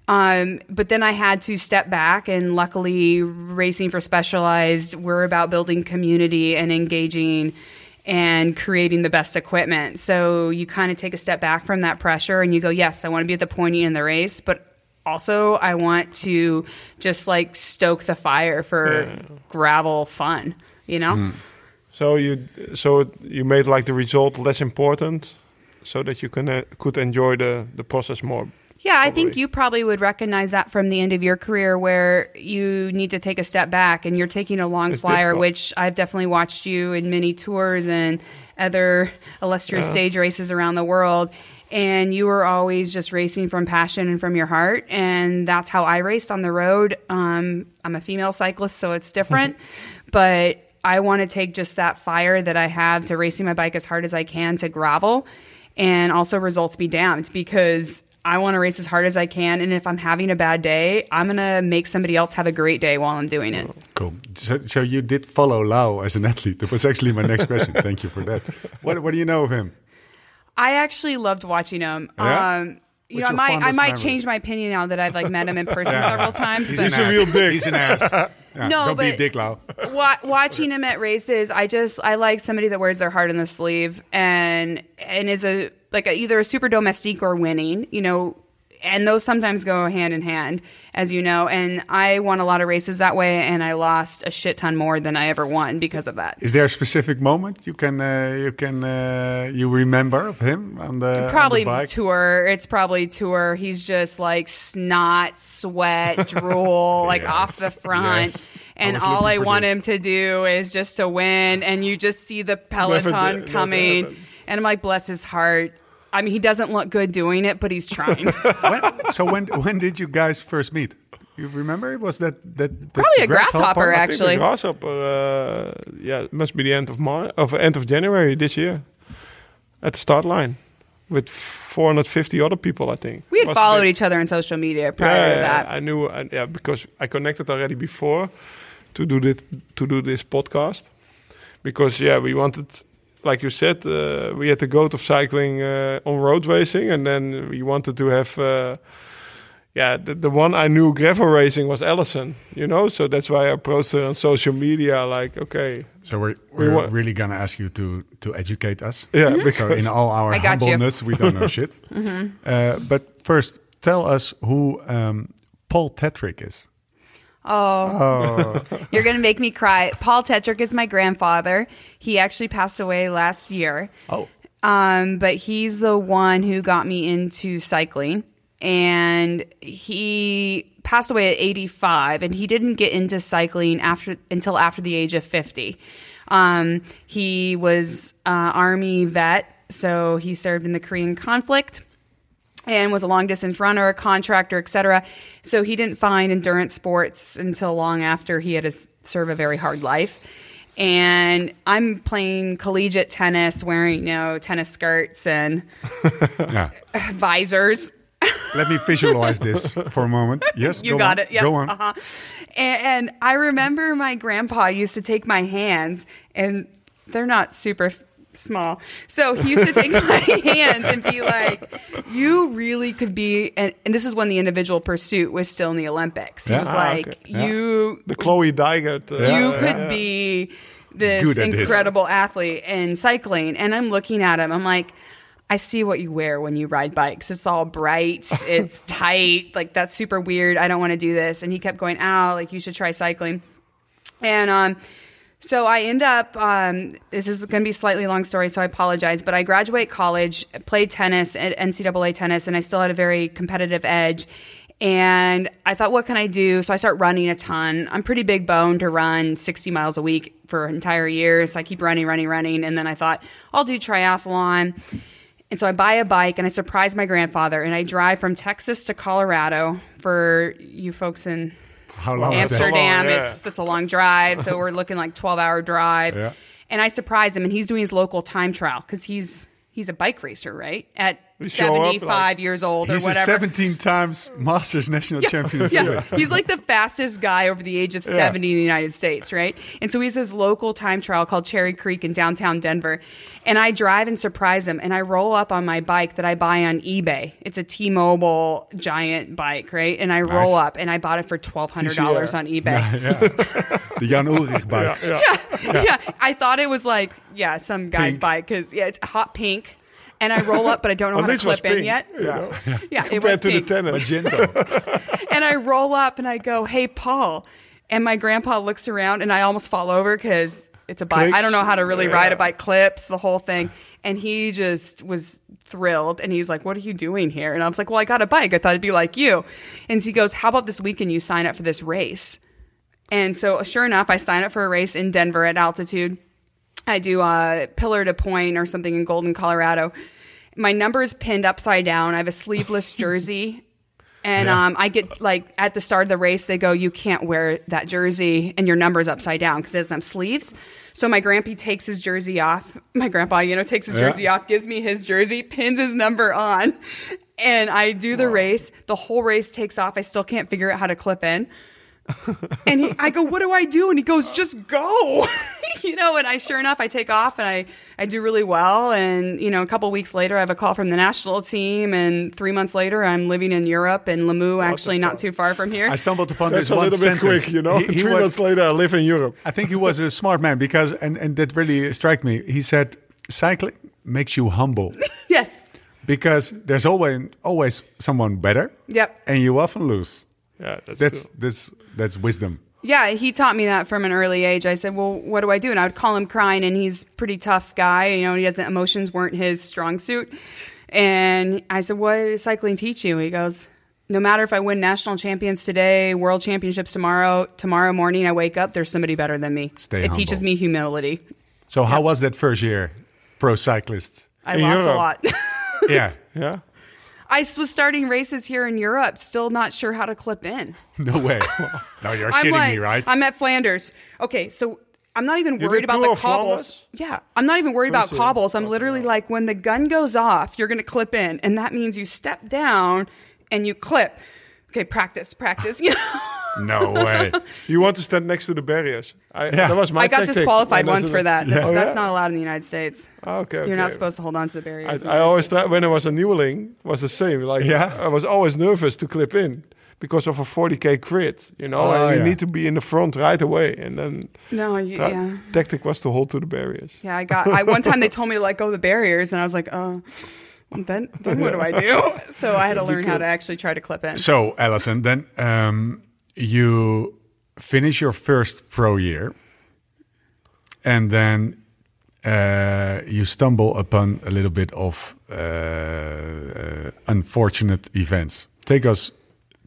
Um, but then I had to step back, and luckily, racing for specialized, we're about building community and engaging and creating the best equipment. So you kind of take a step back from that pressure and you go, yes, I want to be at the pointy in the race, but also I want to just like stoke the fire for gravel fun, you know? so you so you made like the result less important, so that you can uh, could enjoy the the process more. Yeah, I think you probably would recognize that from the end of your career where you need to take a step back and you're taking a long It's flyer, difficult. which I've definitely watched you in many tours and other illustrious stage races around the world. And you were always just racing from passion and from your heart. And that's how I raced on the road. Um, I'm a female cyclist, so it's different. but I want to take just that fire that I have to racing my bike as hard as I can to gravel and also results be damned because I want to race as hard as I can. And if I'm having a bad day, I'm going to make somebody else have a great day while I'm doing it. Cool. So, so you did follow Lau as an athlete. That was actually my next question. Thank you for that. What, what do you know of him? I actually loved watching him. Yeah? Um, you What's know, I might I might memory? change my opinion now that I've like met him in person several times. He's, but an dick. He's an ass. Yeah, No, don't be a but- dick, Lau. wa- watching him at races, I just I like somebody that wears their heart on the sleeve and and is a like a, either a super domestique or winning. You know, and those sometimes go hand in hand, as you know. And I won a lot of races that way, and I lost a shit ton more than I ever won because of that. Is there a specific moment you can uh, you can uh, you remember of him on the on Probably the bike? tour. It's probably tour. He's just like snot, sweat, drool, like Yes. off the front. Yes. And was all I want this. him to do is just to win. And you just see the peloton coming. And I'm like, bless his heart. I mean, he doesn't look good doing it, but he's trying. when, so when when did you guys first meet? You remember? It was that that, that Probably a I grasshopper, think actually. I think the grasshopper, uh, yeah, it must be the end of Mar of end of January this year, at the start line, with 450 other people. I think we had Was followed the- each other on social media prior yeah, to that. I knew, I, yeah, because I connected already before to do this to do this podcast, because yeah, we wanted, like you said, uh, we had the goat of cycling uh, on road racing, and then we wanted to have. Uh, yeah, the, the one I knew gravel racing was Alison, you know, so that's why I posted on social media. Like, okay, So we're We we're wa- really gonna ask you to to educate us. yeah, So because in all our I you. humbleness, we don't know shit. Uh, but first, tell us who um, Paul Tetrick is. Oh, you're going to make me cry. Paul Tetrick is my grandfather. He actually passed away last year. Oh, Um, but he's the one who got me into cycling. And he passed away at 85, and he didn't get into cycling after until after the age of 50. Um, he was uh, Army vet, so he served in the Korean conflict and was a long distance runner, a contractor, etc. So he didn't find endurance sports until long after he had to serve a very hard life. And I'm playing collegiate tennis, wearing you know tennis skirts and yeah. visors. Let me visualize this for a moment. Yes, You go got on. it. Go on. Uh-huh. And, and I remember my grandpa used to take my hands, and they're not super small. So he used to take my hands and be like, "You really could be." And, and this is when the individual pursuit was still in the Olympics. He Yeah. was Ah, like, okay. Yeah. "You, The Chloe Dygert. Uh, you Yeah. could be this Good at this. incredible athlete in cycling." And I'm looking at him. I'm like. I see what you wear when you ride bikes. It's all bright, it's tight, like that's super weird. I don't want to do this. And he kept going, "Ow, like you should try cycling." And um, so I end up. Um, this is going to be a slightly long story, so I apologize. But I graduate college, played tennis at NCAA tennis, and I still had a very competitive edge. And I thought, what can I do? So I start running a ton. I'm pretty big bone to run 60 miles a week for an entire year. So I keep running, running, running. And then I thought, I'll do triathlon. And so I buy a bike and I surprise my grandfather and I drive from Texas to Colorado for you folks in How long is that? Amsterdam. Long, yeah. It's that's a long drive, so we're looking like twelve hour drive. Yeah. And I surprise him, and he's doing his local time trial because he's he's a bike racer, right? At You show up, seventy five like- years old He's or a whatever. 17 times Masters national champion. Yeah, he's like the fastest guy over the age of 70 in the United States, right? And so he has this local time trial called Cherry Creek in downtown Denver. And I drive and surprise him, and I roll up on my bike that I buy on eBay. It's a T Mobile giant bike, right? And I roll up, and I bought it for $1,200 uh, on eBay. The Jan Ullrich bike. yeah, I thought it was like yeah, some guy's Pink. bike because yeah, it's hot pink, and I roll up, but I don't know how to least was clip in yet. Yeah, know, Yeah, it Compared was to the pink, tennis. Magenta. and I roll up and I go, "Hey, Paul," and my grandpa looks around, and I almost fall over because it's a bike. I don't know how to really ride a bike, clips the whole thing, and he just was thrilled, and he's like, "What are you doing here?" And I was like, "Well, I got a bike. I thought it'd be like you," and he goes, "How about this weekend you sign up for this race?" And so, sure enough, I sign up for a race in Denver at altitude. I do a pillar to point or something in Golden, Colorado. My number is pinned upside down. I have a sleeveless jersey. And um, I get like at the start of the race, they go, "You can't wear that jersey, and your number's upside down because it doesn't have sleeves." So my grandpa takes his jersey off. My grandpa, you know, takes his Yeah. jersey off, gives me his jersey, pins his number on, and I do the race. The whole race takes off. I still can't figure out how to clip in. And he, I go, what do I do? And he goes, just go. you know, and I sure enough, I take off and I, I do really well. And, you know, a couple weeks later, I have a call from the national team. And three months later, I'm living in Europe in Limoux, actually not too far from here. I stumbled upon That's this a one little bit sentence. quick, you know. He- he Three was- months later, I live in Europe. I think he was a smart man because, and, and that really struck me. He said, cycling makes you humble yes. because there's always always someone better. Yep. And you often lose. Yeah, that's, That's true. that's that's wisdom. Yeah, he taught me that from an early age. I said, "Well, what do I do?" And I would call him crying, and he's a pretty tough guy. You know, he doesn't emotions weren't his strong suit. And I said, "What does cycling teach you?" He goes, "No matter if I win national champions today, world championships tomorrow, tomorrow morning I wake up, there's somebody better than me. Stay it teaches me humility. So how was that first year, pro cyclist? I In lost a lot. yeah, Yeah. I was starting races here in Europe, still not sure how to clip in. no way. no, you're shitting like, me, right? I'm at Flanders. Okay, so I'm not even worried about the cobbles. Yeah, I'm not even worried about cobbles. I'm literally like, when the gun goes off, you're going to clip in, and that means you step down and you clip. Okay, practice, practice. You know, no way. You want to stand next to the barriers. I, Yeah. that was my I got disqualified when once for in- that. That's, Oh, that's yeah? not allowed in the United States. Ah, okay, okay. You're not supposed to hold on to the barriers. I, I always try, when I was a newling was the same. Like Yeah? I was always nervous to clip in because of a 40k crit. You know, Oh, and you yeah. need to be in the front right away. And then no, you, that yeah. tactic was to hold to the barriers. Yeah, I got. I one time they told me to let go of the barriers, and I was like, "Oh, then then what do I do? So I had to learn how to actually try to clip in. So, Alison, then um, you finish your first pro year, and then uh, you stumble upon a little bit of uh, uh, unfortunate events. Take us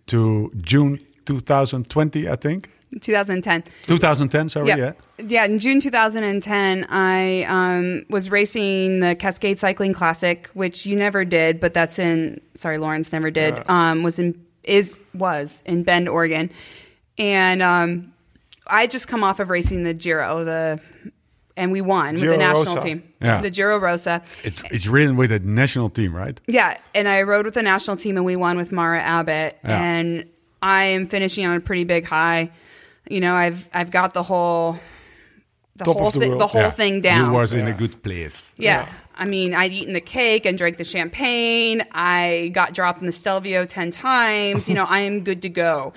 to June 2020, I think. 2010. 2010, sorry, yeah. yeah. Yeah, in June 2010, I um, was racing the Cascade Cycling Classic, which you never did, but that's in sorry, Lawrence never did. Um, was in is was in Bend, Oregon, and um, I just come off of racing the Giro, the and we won Giro with the national Rosa. team, Yeah. the Giro Rosa. It, it's ridden with a national team, right? Yeah, and I rode with the national team, and we won with Mara Abbott, Yeah. and I am finishing on a pretty big high. You know, I've I've got the whole the Top of whole the thi- world. the whole Yeah. thing down. You was in a good place. Yeah. I mean, I'd eaten the cake and drank the champagne. I got dropped in the Stelvio 10 times. You know, I am good to go.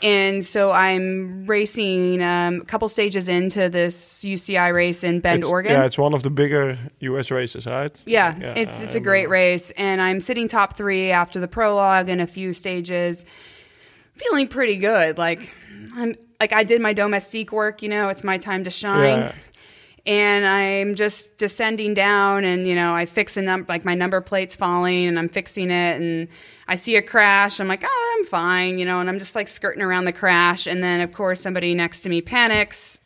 And so I'm racing um, a couple stages into this UCI race in Bend, It's- Oregon. Yeah, it's one of the bigger US races, right? Yeah, it's it's a great race, and I'm sitting top three after the prologue and a few stages, feeling pretty good. Like I'm like I did my domestique work. You know, it's my time to shine. Yeah. And I'm just descending down, and you know, I fix a num- like my number plate's falling, and I'm fixing it, and I see a crash. I'm like, oh, I'm fine, you know, and I'm just like skirting around the crash, and then of course somebody next to me panics,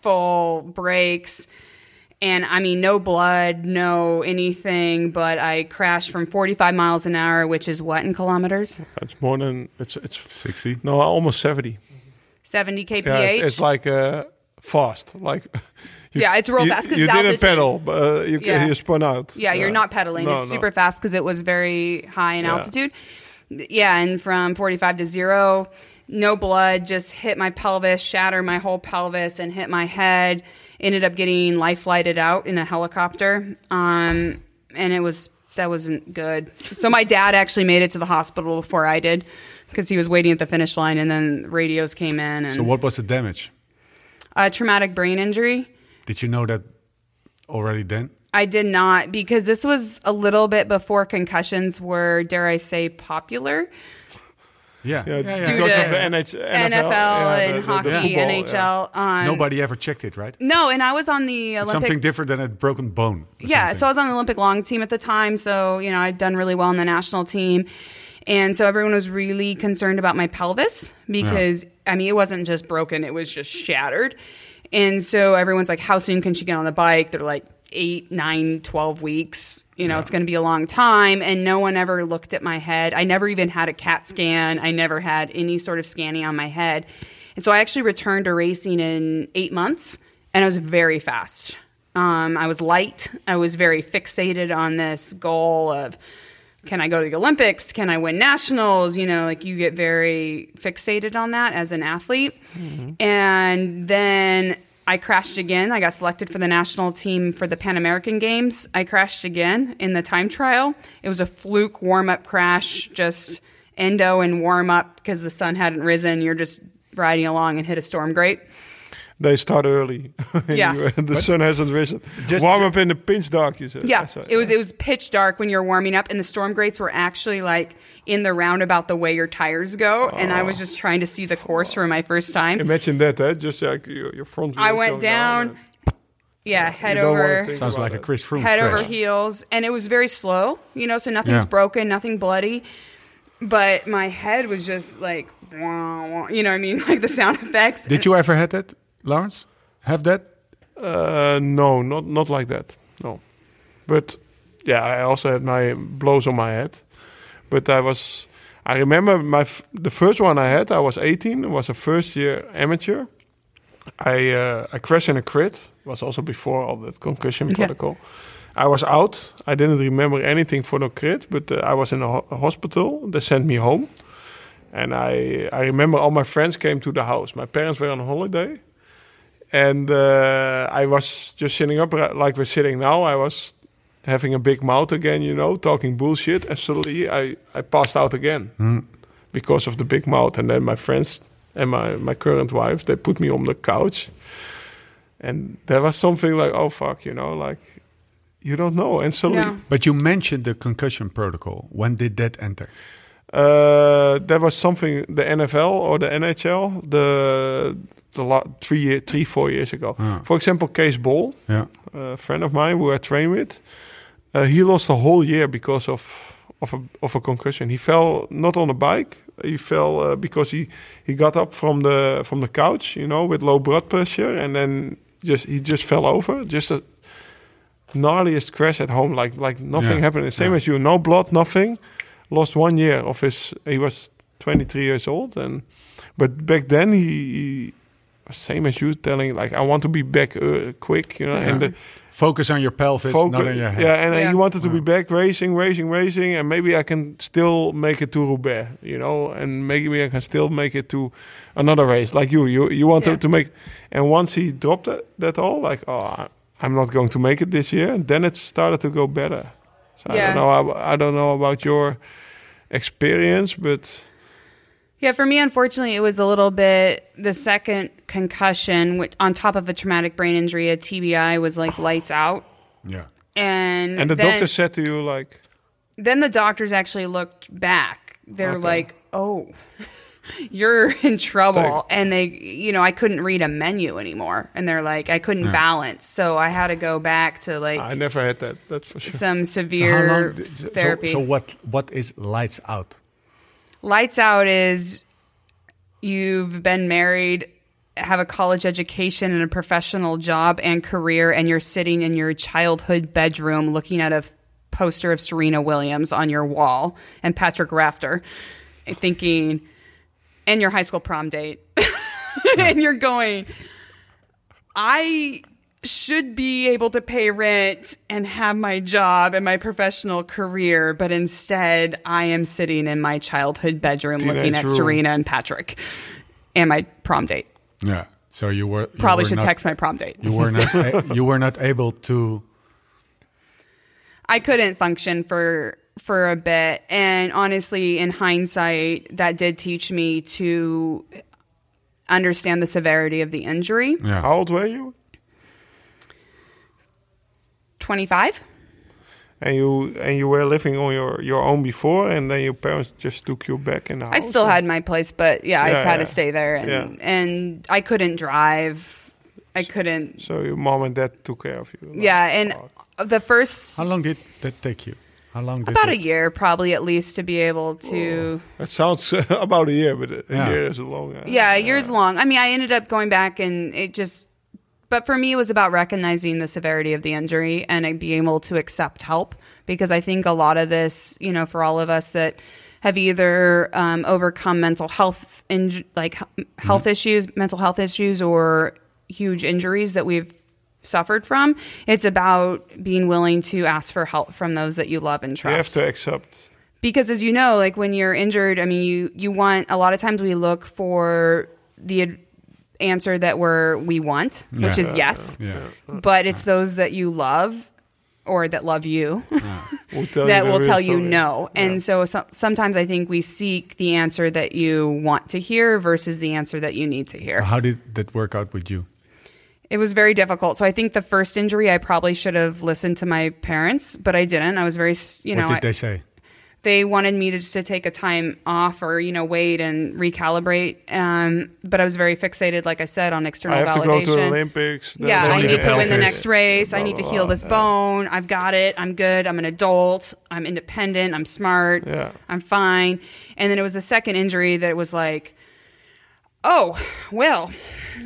full brakes, and I mean, no blood, no anything, but I crashed from 45 miles an hour, which is what in kilometers? It's more than it's it's 60. no almost seventy. 70 kph. Yeah, it's, it's like uh, fast. Like you- Yeah, it's real you, fast 'cause You didn't pedal, but uh, you Yeah. you spun out. yeah, you're not pedaling. No, it's no. super fast because it was very high in Yeah. altitude. Yeah, and from 45 to zero, no blood, just hit my pelvis, shatter my whole pelvis, and hit my head. Ended up getting life flighted out in a helicopter, um, and it was that wasn't good. So my dad actually made it to the hospital before I did because he was waiting at the finish line, and then radios came in and So, what was the damage? uh, traumatic brain injury. Did you know that already then? I did not because this was a little bit before concussions were, dare I say, popular. Yeah. Yeah, Due because to of the NH, NFL, NFL, yeah, and the- the- the hockey, football, yeah. NHL. Um, Nobody ever checked it, right? No, and I was on the It's Olympic. something different than a broken bone. yeah, something. so I was on the Olympic long team at the time. So you know, I'd done really well in the national team, and so everyone was really concerned about my pelvis because I mean, it wasn't just broken; it was just shattered. And so everyone's like, "How soon can she get on the bike?" They're like, eight, nine, 12 weeks. You know, it's going to be a long time. And no one ever looked at my head. I never even had a CAT scan. I never had any sort of scanning on my head. And so I actually returned to racing in eight months, and I was very fast. Um, I was light. I was very fixated on this goal of can I go to the Olympics? Can I win nationals? You know, like you get very fixated on that as an athlete. Mm-hmm. And then I crashed again. I got selected for the national team for the Pan American Games. I crashed again in the time trial. It was a fluke warm up crash, just endo and warm up because the sun hadn't risen. You're just riding along and hit a storm grate. They start early. Yeah. You- the sun hasn't risen. Just- Warm up in the pitch dark, you said. Yeah, I said, it was it was pitch dark when you're warming up, and the storm grates were actually like in the roundabout the way your tires go, and I was just trying to see the course for my first time. Imagine that, eh? Just like your, your front I went going down, yeah, head you don't wanna over, Sounds about like a it. Chris Froome head crash. over heels, and it was very slow, you know, so nothing's Yeah. broken, nothing bloody, but my head was just like, wah, wah, you know, what I mean, like the sound effects. Did you ever had that, Laurens? Have that? Uh, no, not not like that. No, but yeah, I also had my blows on my head. But I was, I remember my f- the first one I had. I was 18. It was a first year amateur. I uh, I crashed in a crit. Was also before all that concussion Yeah. protocol. I was out. I didn't remember anything for the crit, but uh, I was in a ho- hospital. They sent me home, and I I remember all my friends came to the house. My parents were on holiday, and uh, I was just sitting up like we're sitting now. I was having a big mouth again, you know, talking bullshit, and suddenly I, I passed out again because of the big mouth. And then my friends and my, my current wife they put me on the couch, and there was something like, oh fuck, you know, like you don't know. And suddenly, Yeah. But you mentioned the concussion protocol. When did that enter? uh, that was something the NFL or the NHL the the la- three year, three four years ago. Ah. For example, Case Ball, Yeah. a friend of mine who I train with, uh, he lost a whole year because of of a of a concussion. He fell not on a bike. He fell uh, because he he got up from the from the couch, you know, with low blood pressure, and then just he just fell over. Just a gnarliest crash at home, like like nothing Yeah. happened. The same Yeah. as you, no blood, nothing. Lost one year of his. He was 23 years old, and but back then he. he same as you telling like I want to be back uh, quick, you know, and the, Focus on your pelvis, Focus- not on your head. Yeah, and uh, Yeah. he wanted to be back racing, racing, racing, and maybe I can still make it to Roubaix, you know, and maybe I can still make it to another race like you. You you want Yeah. to, to make, and once he dropped that, that all, like, oh, I- I'm not going to make it this year. And then it started to go better. So I don't know. I, I don't know about your experience, but Yeah, for me, unfortunately, it was a little bit the second concussion, which, on top of a traumatic brain injury, a TBI, was like lights out. Yeah. And and the then, doctor said to you like, then the doctors actually looked back. They're Okay. like, "Oh, you're in trouble," Thank- and they, you know, I couldn't read a menu anymore, and they're like, I couldn't Yeah. balance, so I had to go back to like I never had that. That's for sure. some severe long did- so- therapy. So, what what is lights out? Lights out is you've been married, have a college education and a professional job and career, and you're sitting in your childhood bedroom looking at a poster of Serena Williams on your wall and Patrick Rafter, thinking, and your high school prom date. and you're going, I should be able to pay rent and have my job and my professional career, but instead I am sitting in my childhood bedroom Teenage looking at room. Serena and Patrick and my prom date. Yeah. So you were you Probably were should not, text my prom date. You were not a, you were not able to. I couldn't function for for a bit and honestly in hindsight that did teach me to understand the severity of the injury. Yeah. How old were you? 25? And you and you were living on your, your own before, and then your parents just took you back in the house. I still or- had my place, but yeah, I Yeah, just had yeah. to stay there, and Yeah. and I couldn't drive. I couldn't. So your mom and dad took care of you. like, Yeah, and oh, the first How long did that take you? How long did about it, a year, probably at least, to be able to. that sounds about a year, but a Yeah. year is a long. uh, Yeah, years long. I mean, I ended up going back, and it just. But for me, it was about recognizing the severity of the injury and being able to accept help because I think a lot of this, you know, for all of us that have either um, overcome mental health in like health issues, mental health issues, or huge injuries that we've suffered from, it's about being willing to ask for help from those that you love and trust. You have to accept. because as you know like when you're injured i mean you you want a lot of times we look for the answer that we're we want which Yeah. is yes Yeah. but it's those that you love or that love you Will that you will tell you no and Yeah. so, so sometimes i think we seek the answer that you want to hear versus the answer that you need to hear How did that work out with you? it was very difficult so i think the first injury i probably should have listened to my parents but i didn't i was very you know what did I- they say? They wanted me to just to take a time off or you know wait and recalibrate um, but i was very fixated like i said on external I have to validation go to the Olympics. then yeah it's i need to win the next race i need to blah, heal blah. this bone i've got it i'm good i'm an adult i'm independent i'm smart Yeah. i'm fine and then it was a second injury that was like oh well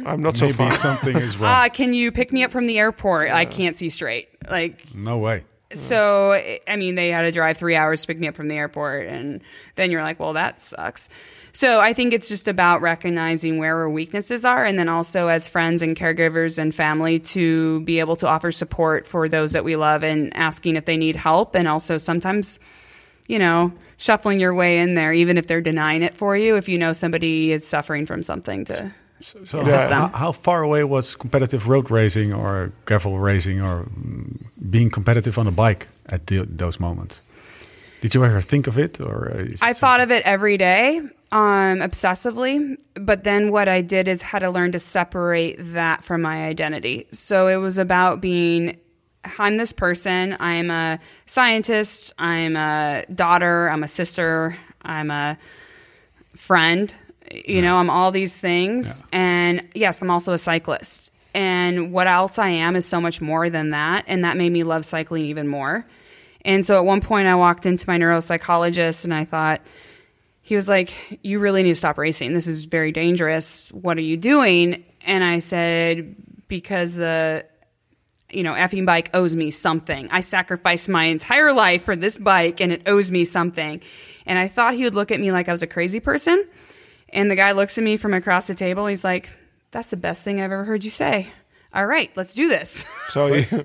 I'm not so Maybe far. something is wrong. ah can you pick me up from the airport i can't see straight like no way. So I mean, they had to drive three hours to pick me up from the airport, and then you're like, well, that sucks. So I think it's just about recognizing where our weaknesses are, and then also as friends and caregivers and family to be able to offer support for those that we love, and asking if they need help, and also sometimes, you know, shuffling your way in there, even if they're denying it for you, if you know somebody is suffering from something to. So Assist them. how, how far away was competitive road racing or gravel racing or mm, being competitive on a bike at the, those moments? Did you ever think of it, or uh, it I thought of it every day, um, obsessively. But then what I did is had to learn to separate that from my identity. So it was about being I'm this person. I'm a scientist. I'm a daughter. I'm a sister. I'm a friend. You know, I'm all these things. And yes, I'm also a cyclist. And what else I am is so much more than that. And that made me love cycling even more. And so at one point, I walked into my neuropsychologist and I thought, he was like, You really need to stop racing. This is very dangerous. What are you doing? And I said, Because the you know, effing bike owes me something. I sacrificed my entire life for this bike and it owes me something. And I thought he would look at me like I was a crazy person. And the guy looks at me from across the table. He's like, That's the best thing I've ever heard you say. All right, let's do this. So you,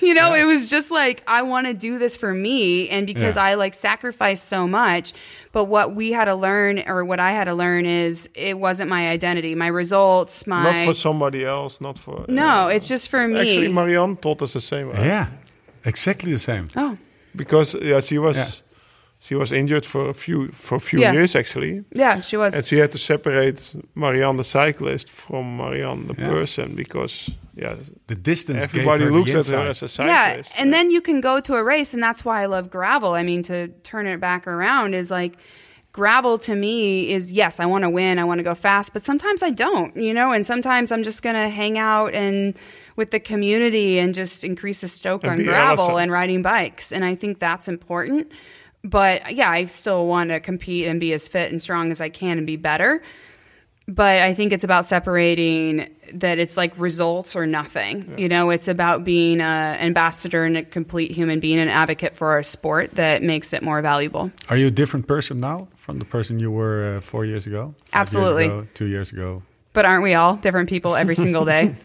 you know, it was just like, I want to do this for me. And because Yeah. I like sacrificed so much. But what we had to learn, or what I had to learn, is it wasn't my identity, my results, my. not for somebody else, not for. Uh, no, it's just for me. Actually, Marianne taught us the same. right? Yeah, exactly the same. oh, because yeah, she was Yeah. She was injured for a few for a few Yeah. years actually, yeah, she was. and she had to separate Marianne the cyclist from Marianne the Yeah. person because yeah, The distance. gave everybody her the looks at her insight. as a cyclist. Yeah, and then you can go to a race, and that's why I love gravel. I mean, to turn it back around is like gravel to me is yes, I want to win, I want to go fast, but sometimes I don't, you know, and sometimes I'm just going to hang out and with the community and just increase the stoke And on gravel Alison. and riding bikes, and I think that's important. But yeah, I still want to compete and be as fit and strong as I can and be better but I think it's about separating that it's like results or nothing. You know, it's about being an ambassador and a complete human being, an advocate for our sport that makes it more valuable. Are you a different person now from the person you were uh, four years ago? five years Absolutely. ago, two years ago. But aren't we all different people every single day?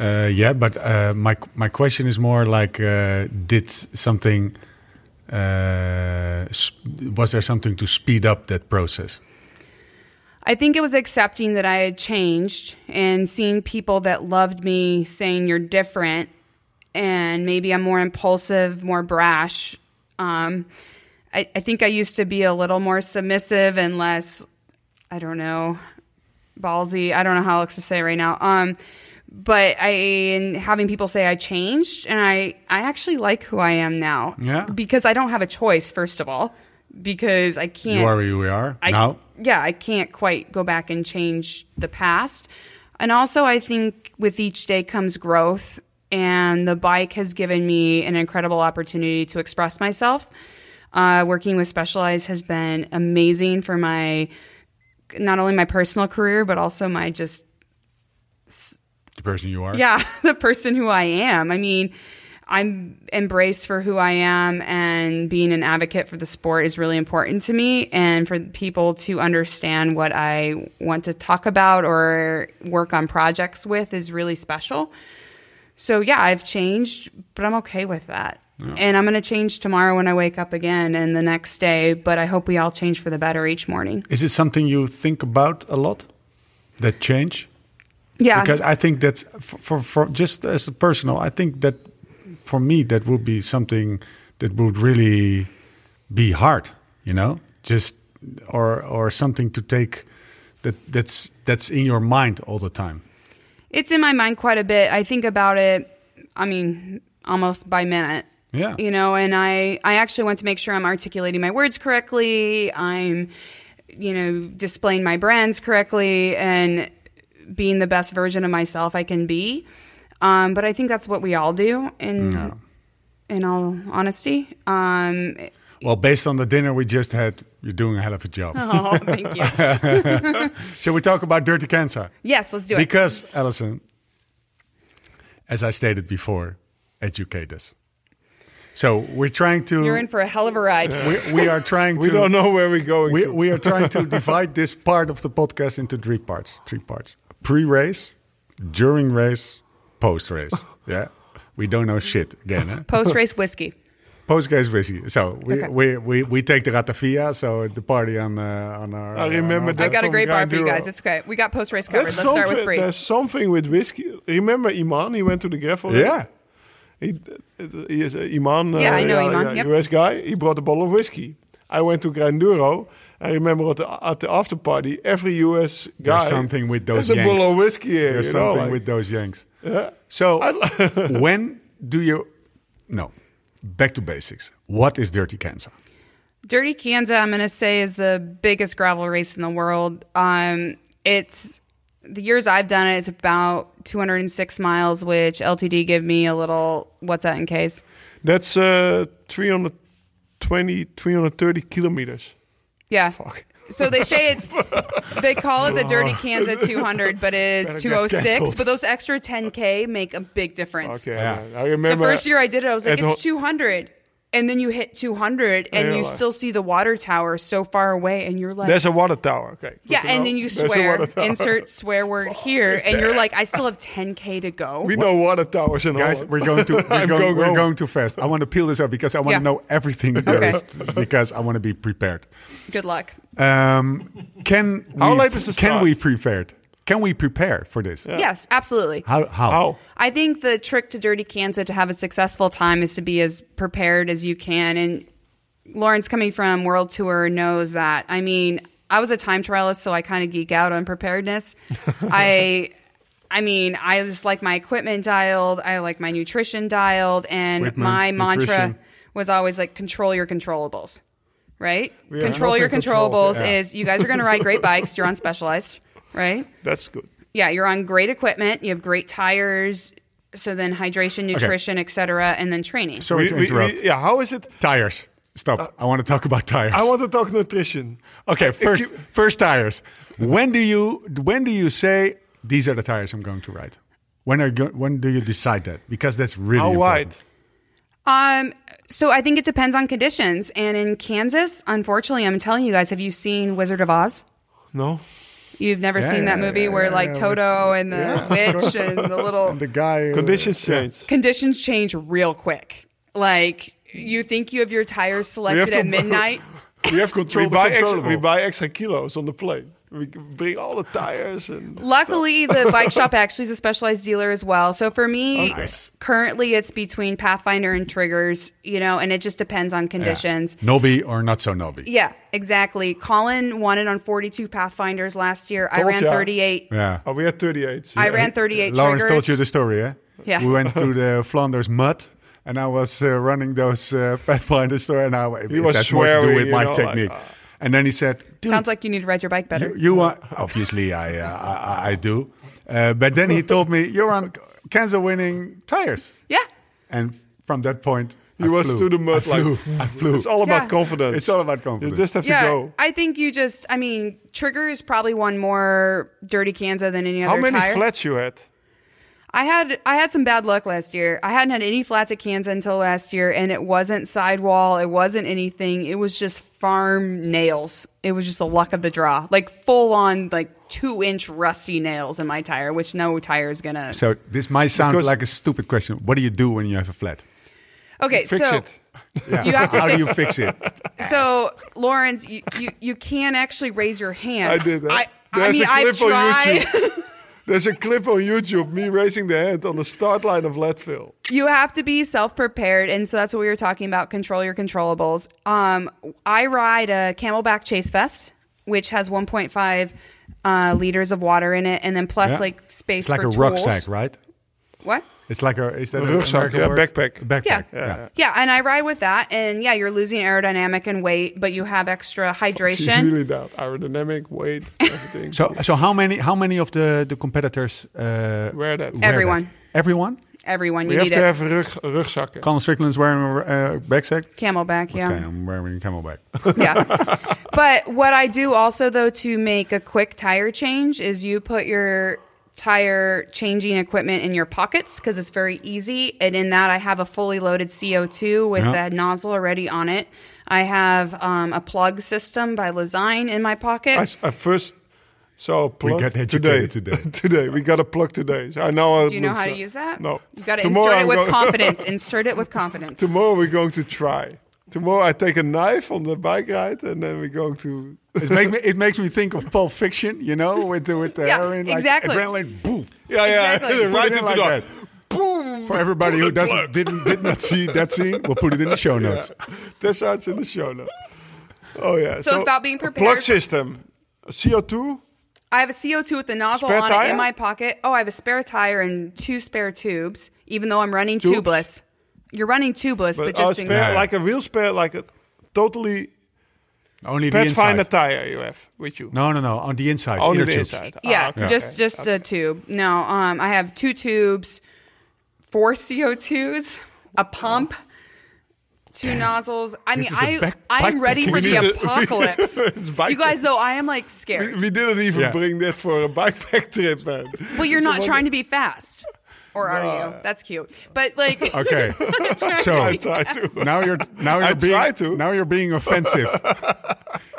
Uh, yeah, but uh, my my question is more like, uh, did something? Uh, was there something to speed up that process? I think it was accepting that I had changed and seeing people that loved me saying you're different and maybe I'm more impulsive, more brash. Um, I, I think I used to be a little more submissive and less, I don't know, ballsy. I don't know how else to say right now. Um, but I and having people say I changed and I I actually like who I am now. Yeah. Because I don't have a choice, first of all, because I can't You are who you are I, now. Yeah, I can't quite go back and change the past. And also, I think with each day comes growth, and the bike has given me an incredible opportunity to express myself. Uh, working with Specialized has been amazing for my not only my personal career, but also my just The person you are. yeah, the person who I am. I mean, I'm embraced for who I am, and being an advocate for the sport is really important to me. And for people to understand what I want to talk about or work on projects with is really special. So, yeah, I've changed, but I'm okay with that. And I'm going to change tomorrow when I wake up again and the next day, but I hope we all change for the better each morning. Is it something you think about a lot? That change? Yeah. Because I think that's for, for, for just as a personal, I think that for me that would be something that would really be hard, you know, just or or something to take that that's that's in your mind all the time. It's in my mind quite a bit. I think about it, I mean, almost by minute. Yeah. You know, and I, I actually want to make sure I'm articulating my words correctly. I'm, you know, displaying my brands correctly and being the best version of myself I can be. Um, but I think that's what we all do in, in all honesty. Um, Well, based on the dinner we just had, you're doing a hell of a job. oh, thank you. Shall we talk about Dirty Kanza? yes, let's do it. Because Alison, as I stated before, educate us. So we're trying to. You're in for a hell of a ride. we, we are trying to. we don't know where we're going. We, to. we are trying to divide this part of the podcast into three parts. Three parts: pre-race, during race, post-race. Yeah, we don't know shit again. Eh? Post race whiskey. Post-race whiskey. So we, Okay. we, we, we take the ratafia. So the party on uh, on our. I remember on that. I got a great bar for you guys. It's great. We got post race covered. There's Let's start with free. There's something with whiskey. Remember Iman? He went to the gravel. yeah. He, he is uh, Iman. Yeah, I know Iman, yep. US guy. He brought a bottle of whiskey. I went to Grinduro. I remember at the, at the after party, every US guy There's something with those has a bottle Yanks. of whiskey here. There's you know, something like- with those yanks. Yeah. So when do you no. Back to basics. What is Dirty Kanza? Dirty Kanza, I'm going to say, is the biggest gravel race in the world. Um, it's the years I've done it, it's about 206 miles, which LTD give me a little. What's that in case? That's uh, 320, 330 kilometers. Yeah. Fuck. So they say it's they call it the Dirty Kanza 200, but it is That gets 206. cancelled. But those extra 10k make a big difference. Okay, Yeah. I remember. The first year I did it, I was like, at it's ho- 200. And then you hit 200 and Yeah, you still see the water tower so far away and you're like, There's a water tower. Okay. good yeah. And know. then you swear, insert swear word here. And you're like, I still have 10K to go. We know water towers in Guys, Holland. we're going too. We're, going, going we're going too fast. I want to peel this up because I want Yeah. to know everything there Okay. is because I want to be prepared. Good luck. Um, can How we, late is the Can we prepared? Can we prepare for this? Yes, absolutely. How? How? How? I think the trick to Dirty Kanza to have a successful time is to be as prepared as you can. And Laurens, coming from World Tour, knows that. I mean, I was a time trialist, so I kind of geek out on preparedness. I. I mean, I just like my equipment dialed. I like my nutrition dialed, and Equipment, my mantra nutrition. was always like control your controllables. Right? We have control your nothing controlled, controllables yeah. is you guys are going to ride great bikes. You're on Specialized, right? That's good. yeah, you're on great equipment. You have great tires. So then hydration, nutrition, et cetera, and then training. Sorry We- to we- interrupt. we- yeah, how is it? Tires. Stop. I want to talk about tires. I want to talk nutrition. okay, first, keep- first tires. When do you when do you say these are the tires I'm going to ride? When are you, when do you decide that? Because that's really How important. wide? Um, so I think it depends on conditions. And in Kansas, unfortunately, I'm telling you guys, have you seen Wizard of Oz? No. You've never Yeah, seen that movie yeah, where yeah, like yeah, Toto and the Yeah. witch and the little The guy uh, Conditions yeah. change. conditions change real quick. Like you think you have your tires selected to- at midnight. We have control. We buy, extra, we buy extra kilos on the plane. We can bring all the tires and Luckily, the bike shop actually is a specialized dealer as well. So for me, Nice. currently it's between Pathfinder and Triggers, you know, and it just depends on conditions. Nobby or not so nobby. Yeah, exactly. Colin won it on 42 Pathfinders last year. I ran ya. 38. Yeah. Oh, we had 38. I ran 38 Laurens triggers. told you the story, eh? Yeah. We went to the Flanders mud, and I was uh, running those uh, Pathfinder store, and I it was has more to do with my know, like, technique. uh, and then he said, Dude, Sounds like you need to ride your bike better. you, you are obviously I, uh, I I do, uh, but then he told me you're on Kansas winning tires, yeah. and from that point He I was flew. to the mud I flew. like I flew. It's all about Yeah. confidence. It's all about confidence. You just have to go. I think you just, I mean, Triggers probably won more Dirty Kanza than any other How many tire. flats you had? I had I had some bad luck last year. I hadn't had any flats at Kansas until last year, and it wasn't sidewall. It wasn't anything. It was just farm nails. It was just the luck of the draw, like full on like two inch rusty nails in my tire, which no tire is gonna. so this might sound Because- like a stupid question. What do you do when you have a flat? Okay, Fix so it. Yeah. You have to How do you fix it? so Laurens, you, you you can't actually raise your hand. I did that. I, I mean, a clip I've on tried. YouTube. There's a clip on YouTube, me raising the hand on the start line of Leadville. you have to be self prepared, and so that's what we were talking about. Control your controllables. Um, I ride a CamelBak Chase Vest, which has 1.5 uh, liters of water in it, and then plus Yeah. like space It's like for a tools. rucksack, right? What? It's like a is that A a yeah, backpack. Backpack. Yeah. yeah. Yeah, and I ride with that, and yeah, you're losing aerodynamic and weight, but you have extra She's hydration. really down. Aerodynamic, weight, everything. So so how many how many of the the competitors uh, Wear that. wear Everyone. that? Everyone. Everyone, we you have to it. have rug, rugzakken. Colin Strickland's wearing a uh, backpack. CamelBak, yeah. Okay, I'm wearing a CamelBak. yeah. But what I do also though to make a quick tire change is you put your tire changing equipment in your pockets because it's very easy. And in that, I have a fully loaded CO2 with Yeah. the nozzle already on it. I have um, a plug system by Lezyne in my pocket. I first saw a plug got today. educated today. today. We got a plug today. So I know how do you know looks how to use that? No. You got to insert it I'm with confidence. insert it with confidence. Tomorrow we're going to try. Tomorrow I take a knife on the bike ride and then we're going to... it makes me it makes me think of Pulp Fiction, you know, with the with the Yeah, heroin, like exactly. adrenaline, boom. Yeah, yeah. Exactly. Right into like the... that. Boom! For everybody who Pull the doesn't didn't did not see that scene, we'll put it in the show notes. That sounds in the show notes. Oh yeah. So it's about being prepared Plug system. CO2. I have a CO2 with the nozzle Spare on it in my pocket. Oh, I have a spare tire and two spare tubes, even though I'm running Tubes? tubeless. You're running tubeless, but, But just in, spare, Yeah. like a real spare, like a totally Only the Pathfinder inside. tire you have with you. No, no, no. On the inside. Only inner the tubes. inside. yeah, Ah, okay. just just a tube. No, um, I have two tubes, four CO2s, a pump, two nozzles. I This mean, I back- I am ready for the We apocalypse. You guys, though, I am like scared. We, we didn't even Yeah. bring that for a bikepack trip, man. But you're It's not trying to be fast, or are you? That's cute. But like, Okay. so I try to. now you're now you're I being try to. now you're being offensive.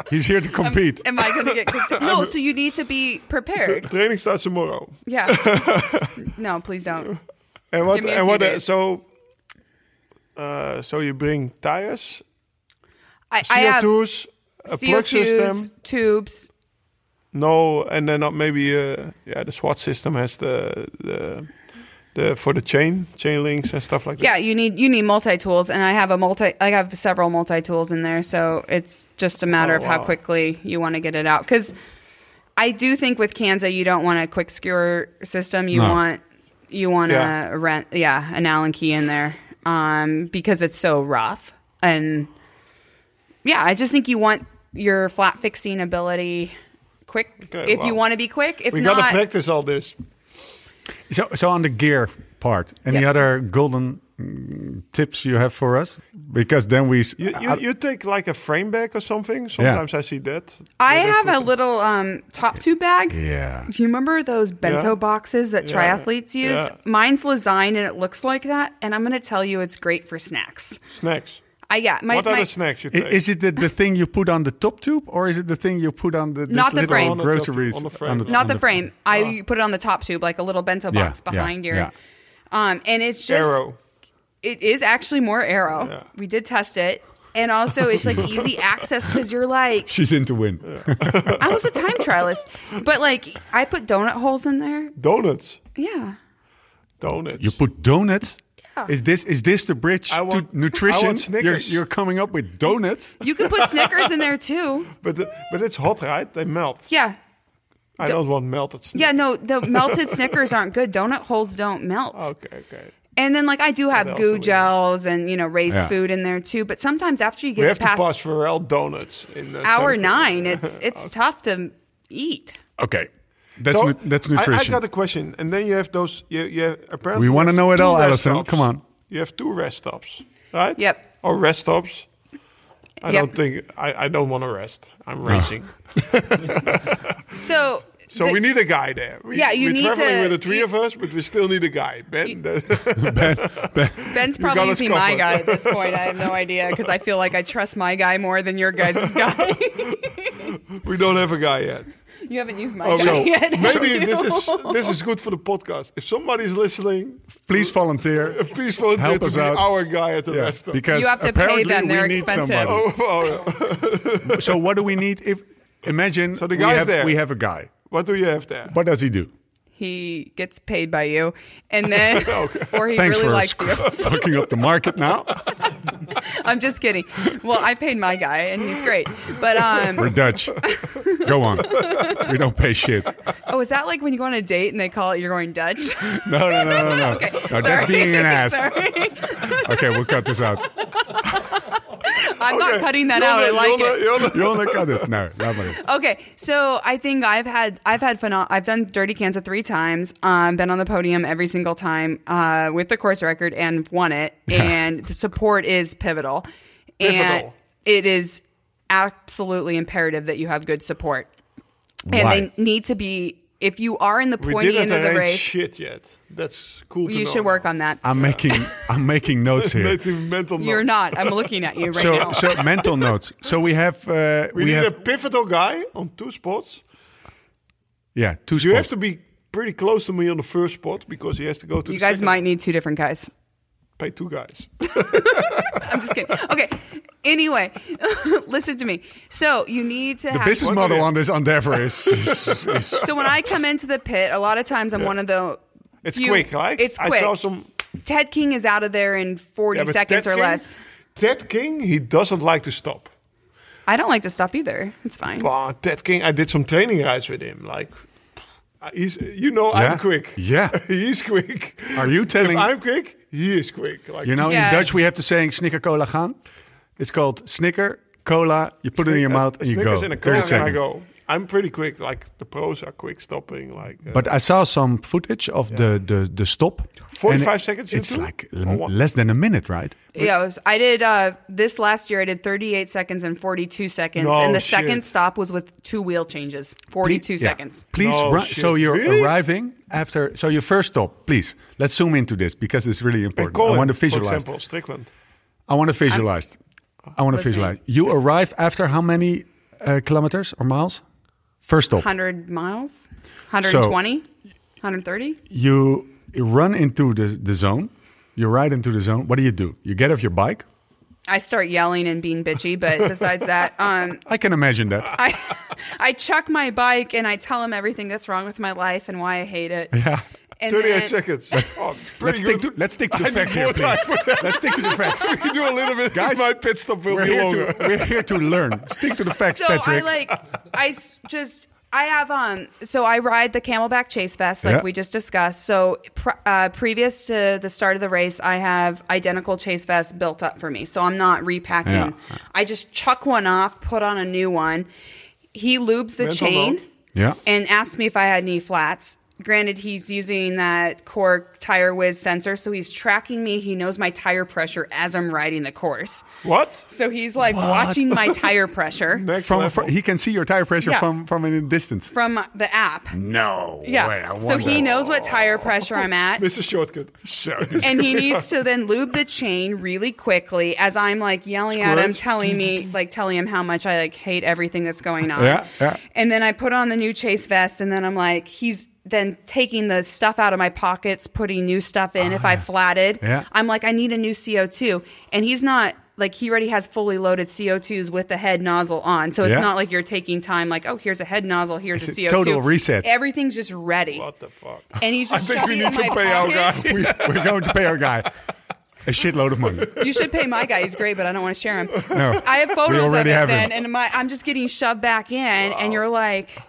He's here to compete. am I going to get kicked? out? No, so you need to be prepared. Training starts tomorrow. Yeah. No, please don't. And what? Give me a And what? uh. So, uh, so you bring tires, I, I have CO2s, a plug CO2s, system. tubes. No, and then uh, maybe uh, yeah, the SWAT system has the the the for the chain chain links and stuff like that. Yeah, you need you need multi tools, and I have a multi. I have several multi tools in there, so it's just a matter Oh, of how quickly you want to get it out. Because I do think with Kanza, you don't want a quick skewer system. You No. want you want Yeah. a rent, yeah, an Allen key in there, um, because it's so rough. And yeah, I just think you want your flat fixing ability quick. Okay, if you want to be quick, if we not, gotta practice all this. So, so on the gear part, any Yeah. other golden mm, tips you have for us? Because then we. You, you, you take like a frame bag or something. Sometimes I see that. I have a the- little um, top tube bag. yeah. Do you remember those bento Yeah. boxes that Yeah. triathletes use? Yeah. Mine's Lezyne and it looks like that. And I'm going to tell you, it's great for snacks. snacks. I yeah, my, what are my the snacks you take? Is it the, the thing you put on the top tube, or is it the thing you put on the this Not the little frame. On the top- groceries? on the frame. Not not on the frame. I you put it on the top tube like a little bento box yeah, behind your. yeah. Um, and it's just Aero. it is actually more aero. Yeah. We did test it. And also, it's like easy access because you're like, She's into win. I was a time trialist, but like I put donut holes in there. Donuts. Yeah, Donuts. You put donuts. Yeah. Is this is this the bridge I want- to nutrition? I want you're, you're coming up with donuts. you can put Snickers in there too. but the, but it's hot, right? They melt. Yeah, I don't want melted. Snickers. Yeah, no, the melted Snickers aren't good. Donut holes don't melt. Okay, okay. And then, like, I do have What do GU we gels and, you know, raised Yeah. food in there too. But sometimes after you We get have it to pass past Pharrell donuts in the hour nine, it's it's tough to eat. Okay, that's So, nu- that's I- nutrition. I, got a question, and then you have those. You, you have, apparently We wanna know it all, rest Alison. stops. Come on. You have two rest stops, right? Yep. Or rest stops. I Yep. don't think I, I don't want to rest. I'm racing. Oh. So, So the- we need a guy there. We, Yeah, you we're need traveling to- with the three you- of us, but we still need a guy. Ben, Ben's got probably us using my guy at this point. I have no idea because I feel like I trust my guy more than your guys' guy. we don't have a guy yet. You haven't used my Oh, guy so yet. maybe this is this is good for the podcast. If somebody's listening, Please volunteer. please volunteer Help to us be out. our guy at the Yeah, rest stop. because You have to pay apparently them, they're need expensive. Oh, oh, yeah. So what do we need? If imagine So the we guy's have, there. we have a guy. What do you have there? What does he do? He gets paid by you, and then or he Thanks really for likes sc- you. fucking up the market now. I'm just kidding. Well, I paid my guy, and he's great. But um, We're Dutch. Go on. We don't pay shit. oh, is that like when you go on a date and they call it you're going Dutch? No, no, no, no, no. Okay, no that's being an ass. Okay, we'll cut this out. I'm not cutting that out. I like it. Jonna, You want to cut it? No, laat. Okay, so I think I've had I've had phenom- I've done Dirty Kanza three times. Um, been on the podium every single time uh, with the course record and won it. And the support is pivotal. And Pivotal. it is absolutely imperative that you have good support. And Why? they need to be. If you are in the We pointy didn't end of the arrange race, shit yet. That's cool. to you know should work on that. I'm making I'm making notes here. Making mental You're not. I'm looking at you right So now. so mental notes. So we have uh, We, we, need have a pivotal guy on two spots. yeah two You have to be pretty close to me on the first spot because he has to go to. The You the guys second. might need two different guys. Pay two guys. I'm just kidding. Okay. Anyway, listen to me. So you need to the have business model on this endeavor is, is, is So when I come into the pit, a lot of times I'm one of the. It's few- quick, right? It's I quick. saw some. Ted King is out of there in 40 Yeah, seconds Ted or King- less. Ted King, he doesn't like to stop. I don't like to stop either. It's fine. But Ted King, I did some training rides with him, like Uh, he's, you know, Yeah? I'm quick. Yeah. he's quick. Are you telling- If I'm quick, he is quick. Like You know, Yeah. in Dutch we have to saying snicker cola gaan. It's called snicker cola. You put it in your mouth and you go. Snickers in a 30 car, and I seconds. go. I'm pretty quick. Like the pros are quick stopping. Like, uh, But I saw some footage of the, the the stop. 45 seconds you It's do? like Or less than a minute, right? Yeah, was, I did uh, this last year. I did 38 seconds and 42 seconds, No and the shit. second stop was with two wheel changes. 42 Please- yeah. seconds. Please No run. So you're Really? arriving after. So your first stop. Please let's zoom into this because it's really important. Colin, I want to visualize. for visualize. example, Strickland. I want to visualize. I want to visualize. You arrive after how many uh, kilometers or miles? First stop. 100 miles, 120, 130. You run into the, the zone. You ride into the zone. What do you do? You get off your bike. I start yelling and being bitchy, but besides that, um, I can imagine that. I I chuck my bike and I tell him everything that's wrong with my life and why I hate it. Yeah. And 38 then- seconds. Oh, Let's pretty stick, to, let's stick to the need facts here, please. Let's stick to the facts. we do a little bit. Guys, my pit stop will We're be here, longer. to, we're here to learn. Stick to the facts, So Patrick. I like I just I have um so I ride the CamelBak Chase Vest like Yeah. we just discussed. So pr- uh, previous to the start of the race, I have identical Chase vests built up for me. So I'm not repacking. Yeah. I just chuck one off, put on a new one. He lubes the Mental chain note. Yeah. and asks me if I had any flats. Granted, he's using that Quarq TyreWiz sensor, so he's tracking me. He knows my tire pressure as I'm riding the course. What? So he's like watching my tire pressure Next from, level. fr- he can see your tire pressure Yeah. from from a distance. from the app. No Yeah. way. So he knows what tire pressure I'm at. Mr. Shortcut. Shortcut. And he needs to then lube the chain really quickly as I'm like yelling at him, telling me, like telling him how much I like hate everything that's going on. Yeah, yeah. And then I put on the new chase vest, and then I'm like, he's then taking the stuff out of my pockets, putting new stuff in. if I flatted, Ah. Yeah. I'm like, I need a new CO2, and he's not. Like he already has fully loaded CO2s with the head nozzle on, so it's Yeah. not like you're taking time. Like, oh, here's a head nozzle, here's It's a a CO2. total reset. Everything's just ready. what the fuck? And he's just I think we need to my pay our guy. We, we're going to pay our guy a shitload of money. You should pay my guy. He's great, but I don't want to share him. No, I have photos of it then, him. and my I'm just getting shoved back in, and you're like.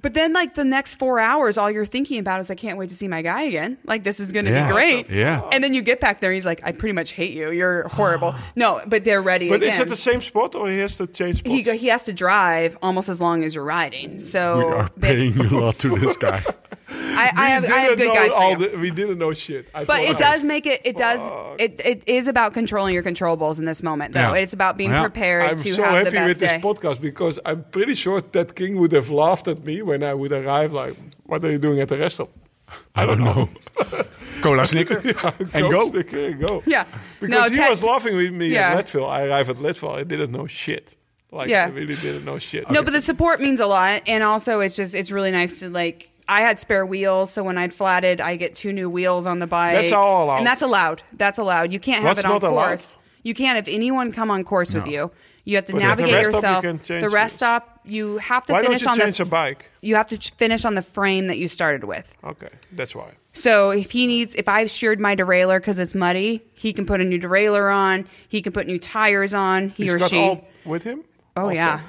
But then, like the next four hours, all you're thinking about is, I can't wait to see my guy again. Like this is going to Yeah. be great. Yeah. And then you get back there, and he's like, I pretty much hate you. You're horrible. no, but they're ready But again. is it the same spot or he has to change spots? he go, he has to drive almost as long as you're riding. So We are they- paying a lot to this guy. I, I have I have good know guys for you. the- we didn't know shit. I But it I does make it. It does. It, it is about controlling your controllables in this moment, though. Yeah. It's about being Yeah. prepared I'm to so have the happy with best this podcast because I'm pretty sure that King would have laughed at me when I would arrive. Like, what are you doing at the restaurant? stop? I don't know. Cola snicker and go. Stick here and go. Yeah. Because he text- was laughing with me Yeah. at Leadville. I arrived at Leadville. I didn't know shit. Like, Yeah. I really didn't know shit. No, but the support means a lot, and also it's just it's really nice to like. I had spare wheels, so when I'd flatted, I get two new wheels on the bike. That's all allowed. and that's allowed. That's allowed. You can't have What's it on not allowed? course. You can't have anyone come on course with you. You have to But the navigate rest you yourself. change the rest stop, you have to Why don't finish you on change the. a bike? You have to finish on the frame that you started with. Okay, that's why. So if he needs, if I've sheared my derailleur because it's muddy, he can put a new derailleur on. He can put new tires on. He He's or got she. all with him? oh Also? yeah.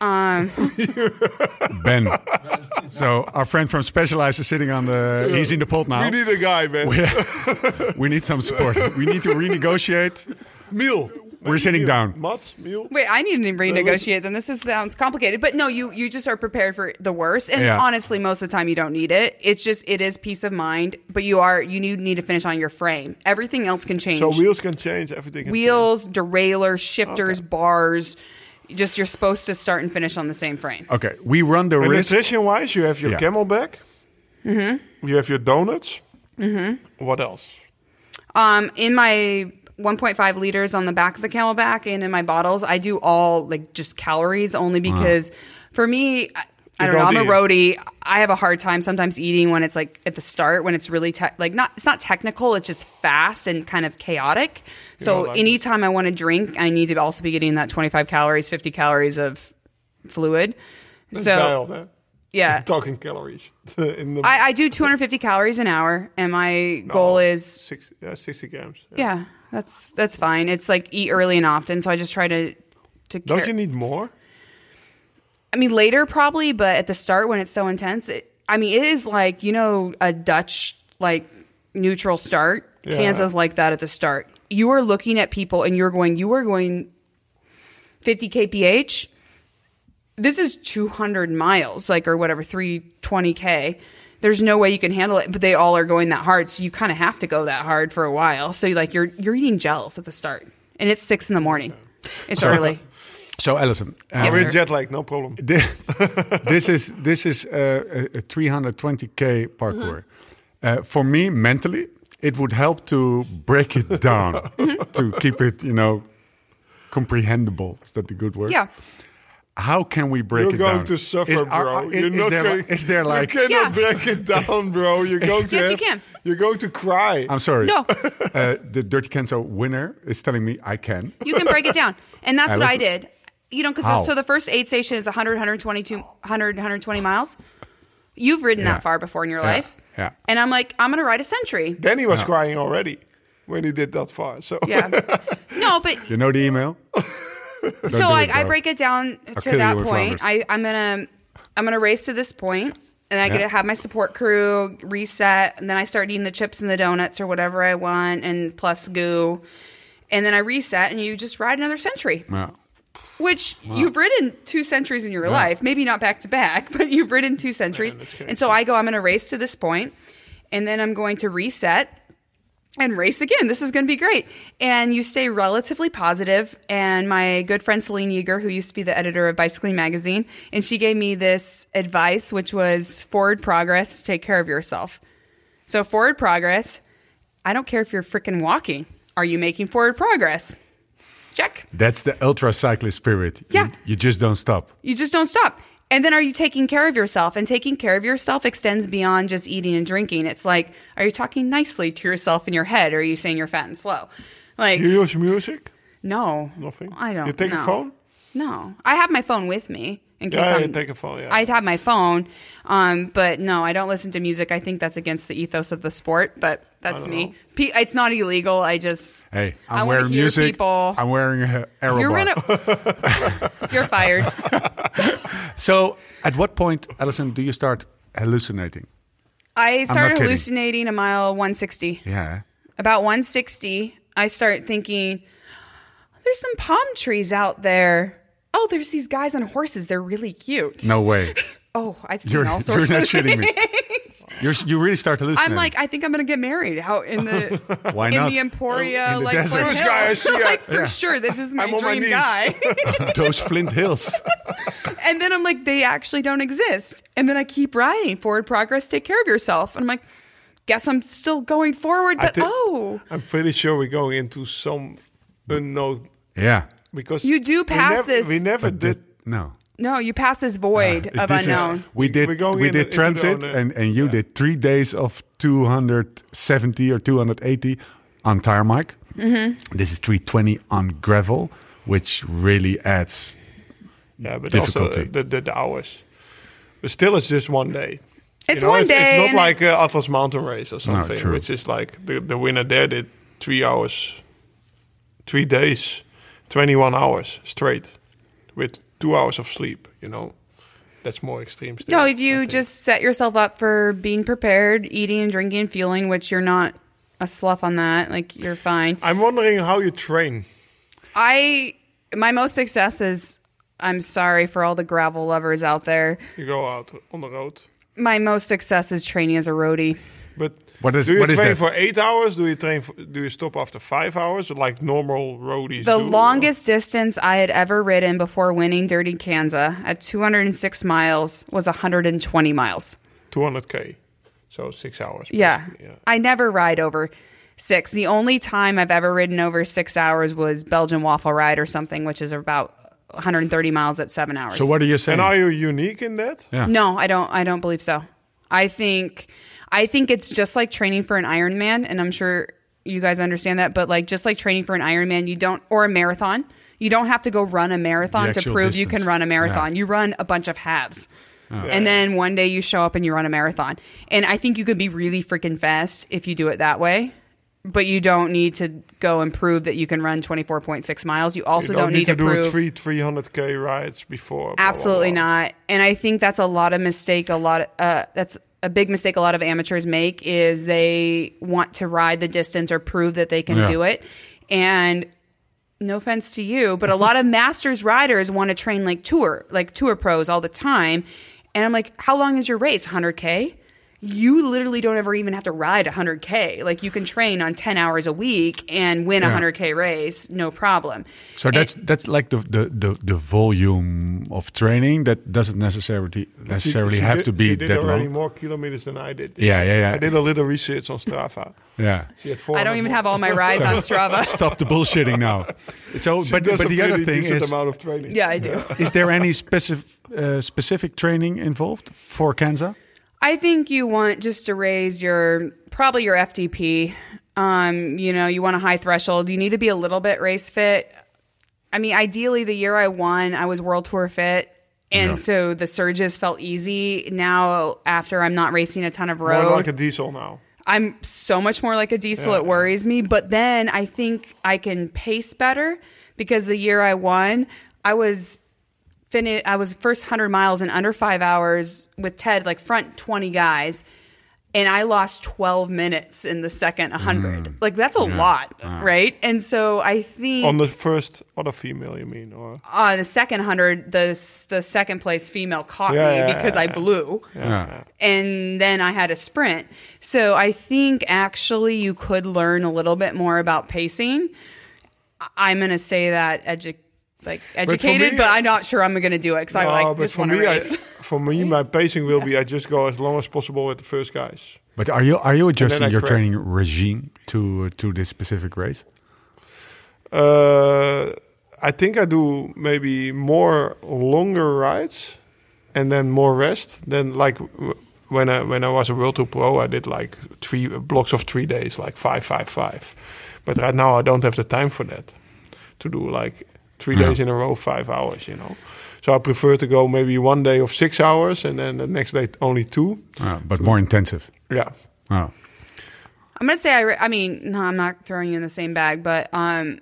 Um, ben. so our friend from Specialized is sitting on the. He's in the pot now. We need a guy, man. we need some support. We need to renegotiate. Meal. We're sitting down. Mats, meal. Wait, I need to uh, renegotiate. Then this is, sounds complicated, but no, you you just are prepared for the worst. And Yeah. honestly, most of the time you don't need it. It's just it is peace of mind, but you are you need, need to finish on your frame. Everything else can change. So wheels can change, everything can wheels, derailleur, shifters, bars. Just you're supposed to start and finish on the same frame. Okay, we run the change. And risk. nutrition wise, you have your Yeah. CamelBak. Mm-hmm. You have your donuts. Mm-hmm. What else? Um, in my 1.5 liters on the back of the CamelBak and in my bottles, I do all like just calories only because for me, I, don't know. I'm a roadie. I have a hard time sometimes eating when it's like at the start when it's really te- like not it's not technical. It's just fast and kind of chaotic. So it. anytime I want to drink, I need to also be getting that 25 calories, 50 calories of fluid. That's so eh? yeah, Talking calories. In the I, I do 250 calories an hour, and my goal is six, yeah, 60 grams. yeah, that's that's fine. It's like eat early and often, so I just try to to. Don't care- you need more? I mean, later probably, but at the start when it's so intense, it, I mean, it is like you know a Dutch like neutral start. Yeah. Kansas like that at the start. You are looking at people and you're going. You are going 50 kph. This is 200 miles, like or whatever, 320 k. There's no way you can handle it, but they all are going that hard, so you kind of have to go that hard for a while. So like you're you're eating gels at the start, and it's six in the morning. It's early. So, Alison, um, Yes, We're jet lag, no problem. thi- this is this is uh, a, a 320k parkour. Uh, for me, mentally, it would help to break it down to keep it, you know, comprehensible. Is that the good word? Yeah. How can we break You're it down? You're going to suffer, Is- bro. are- are- You're is not there, going, is there like? you cannot Yeah. break it down, bro. You're going to Yes, you can. You're going to cry. I'm sorry. No. Uh, the Dirty Kanza winner is telling me I can. You can break it down. And that's what I did. You know, because so the first aid station is 100, 122, 100, 120 miles. You've ridden Yeah. that far before in your Yeah. life. Yeah. And I'm like, I'm going to ride a century. Danny was crying already when he did that far. So Yeah. no, but You know the email? so do I, it, I break it down to kill you that point. I, I'm gonna I'm gonna race to this point, and I get to have my support crew reset, and then I start eating the chips and the donuts or whatever I want, and plus GU, and then I reset, and you just ride another century. Yeah. Which you've ridden two centuries in your life, maybe not back to back, but you've ridden two centuries. and so I go, I'm going to race to this point, and then I'm going to reset and race again. This is going to be great. And you stay relatively positive. And my good friend Selene Yeager, who used to be the editor of Bicycling Magazine, and she gave me this advice, which was forward progress, take care of yourself. So, forward progress, I don't care if you're freaking walking. Are you making forward progress? Check. That's the ultra cyclist spirit. Yeah. You, just don't stop. You just don't stop. And then are you taking care of yourself? And taking care of yourself extends beyond just eating and drinking. It's like, are you talking nicely to yourself in your head or are you saying you're fat and slow? Like, you use music? no. Nothing. I don't You take no. a phone? No. I have my phone with me in case Yeah, I'm. take a phone. Yeah. I'd have my phone, um, but no, I don't listen to music. I think that's against the ethos of the sport, but that's me. know. Pe- it's not illegal. I just Hey, I I'm wanna wearing hear music. people- I'm wearing a Aerobar. you're gonna you're fired. So, at what point, Alison, do you start hallucinating? I started kidding. hallucinating a mile 160. Yeah. About 160, I start thinking, there's some palm trees out there. Oh, there's these guys on horses. They're really cute. No way. Oh, I've seen You're, all you're sorts not of shitting me. You're, you really start hallucinating. I'm like, I think I'm gonna get married out in the Why in not? the Emporia, In the like desert. Flint This guy I Hills. see, like for sure, this is my I'm on my dream guy. those Flint Hills. and then I'm like, they actually don't exist. And then I keep riding. Forward progress. Take care of yourself. And I'm like, guess I'm still going forward. But thi- oh, I'm pretty sure we're going into some unknown Yeah. because You do we pass never- this- We never But did. thi- no. No, you pass this void of This is- unknown. we did We're we in- did the transit unknown. and, and you did three days of 270 or 280 on tarmac. Mm-hmm. This is 320 on gravel, which really adds. Yeah, but Difficulty. also the, the the hours. But still, it's just one day. It's You know, one it's, day. It's not like it's- uh, Atlas Mountain Race or something, true. which is like the the winner there did three hours, three days, twenty one hours straight, with two hours of sleep. You know, that's more extreme. Still, no, if you just set yourself up for being prepared, eating and drinking, and fueling, which you're not a slough on that, like you're fine. I'm wondering how you train. I my most success is I'm sorry for all the gravel lovers out there. You go out on the road, My most success is training as a roadie. But What is- do you what is train that? for eight hours? Do you train? For, do you stop after five hours, like normal roadies? The do? longest distance I had ever ridden before winning Dirty Kanza at 206 miles was 120 miles. 200k, so six hours. Yeah. yeah. I never ride over six. The only time I've ever ridden over six hours was Belgian Waffle Ride or something, which is about 130 miles at seven hours. So what are you saying? And are you unique in that? Yeah. No, I don't. I don't believe so. I think, I think it's just like training for an Ironman, and I'm sure you guys understand that. But like, just like training for an Ironman, you don't or a marathon, you don't have to go run a marathon to prove you can run a marathon. Yeah. You run a bunch of halves. And then one day you show up and you run a marathon. And I think you could be really freaking fast if you do it that way. but you don't need to go and prove that you can run 24.6 miles. You also you don't, need, to, do prove three 300k rides before. blah, blah, Absolutely blah. not. And I think that's a lot of mistake. A lot. Of, uh, that's a big mistake. A lot of amateurs make is they want to ride the distance or prove that they can Yeah. do it. And no offense to you, but a lot of masters riders want to train like tour, like tour pros all the time. And I'm like, how long is your race? 100k. You literally don't ever even have to ride 100k. Like you can train on 10 hours a week and win a Yeah. 100k race, no problem. So that's that's like the, the, the, the volume of training that doesn't necessarily necessarily She have did- to be she did that already long. more kilometers than I did. Yeah, yeah, yeah. I did a little research on Strava. Yeah. I don't even have all my rides on Strava. Stop the bullshitting now. So, She but but the other thing decent is, amount of training. Yeah, I do. is there any specific uh, specific training involved for Kanza? I think you want just to raise your probably your FTP. Um, you know, you want a high threshold. You need to be a little bit race fit. I mean, ideally, the year I won, I was World Tour fit, and Yeah. so the surges felt easy. Now, after I'm not racing a ton of road, More like a diesel now. I'm so much more like a diesel. Yeah. It worries me. But then I think I can pace better because the year I won, I was fini- I was first 100 miles in under five hours with Ted, like front 20 guys. And I lost 12 minutes in the second 100. Like, that's a lot, right? And so I think On the first other female, you mean? Or uh, the second 100, the, the second place female caught Yeah, me yeah, because yeah, I blew Yeah. and then I had a sprint. So I think actually you could learn a little bit more about pacing. I- I'm going to say that edu- like educated, me- but, I'm not sure I'm going to do it because I No, like but just for want to me, I, for me, my pacing will be I just go as long as possible with the first guys. But are you are you adjusting your crack. training regime to to this specific race? Uh, I think I do maybe more longer rides and then more rest than like when I when I was a World Tour Pro. I did like three blocks of three days, like five, five, five. But right now I don't have the time for that to do like three Yeah. days in a row, five hours. You know, so I prefer to go maybe one day of six hours and then the next day only two. Uh, but more intensive. Yeah. Oh. I'm going to say, I, ra- I mean, no, I'm not throwing you in the same bag, but um,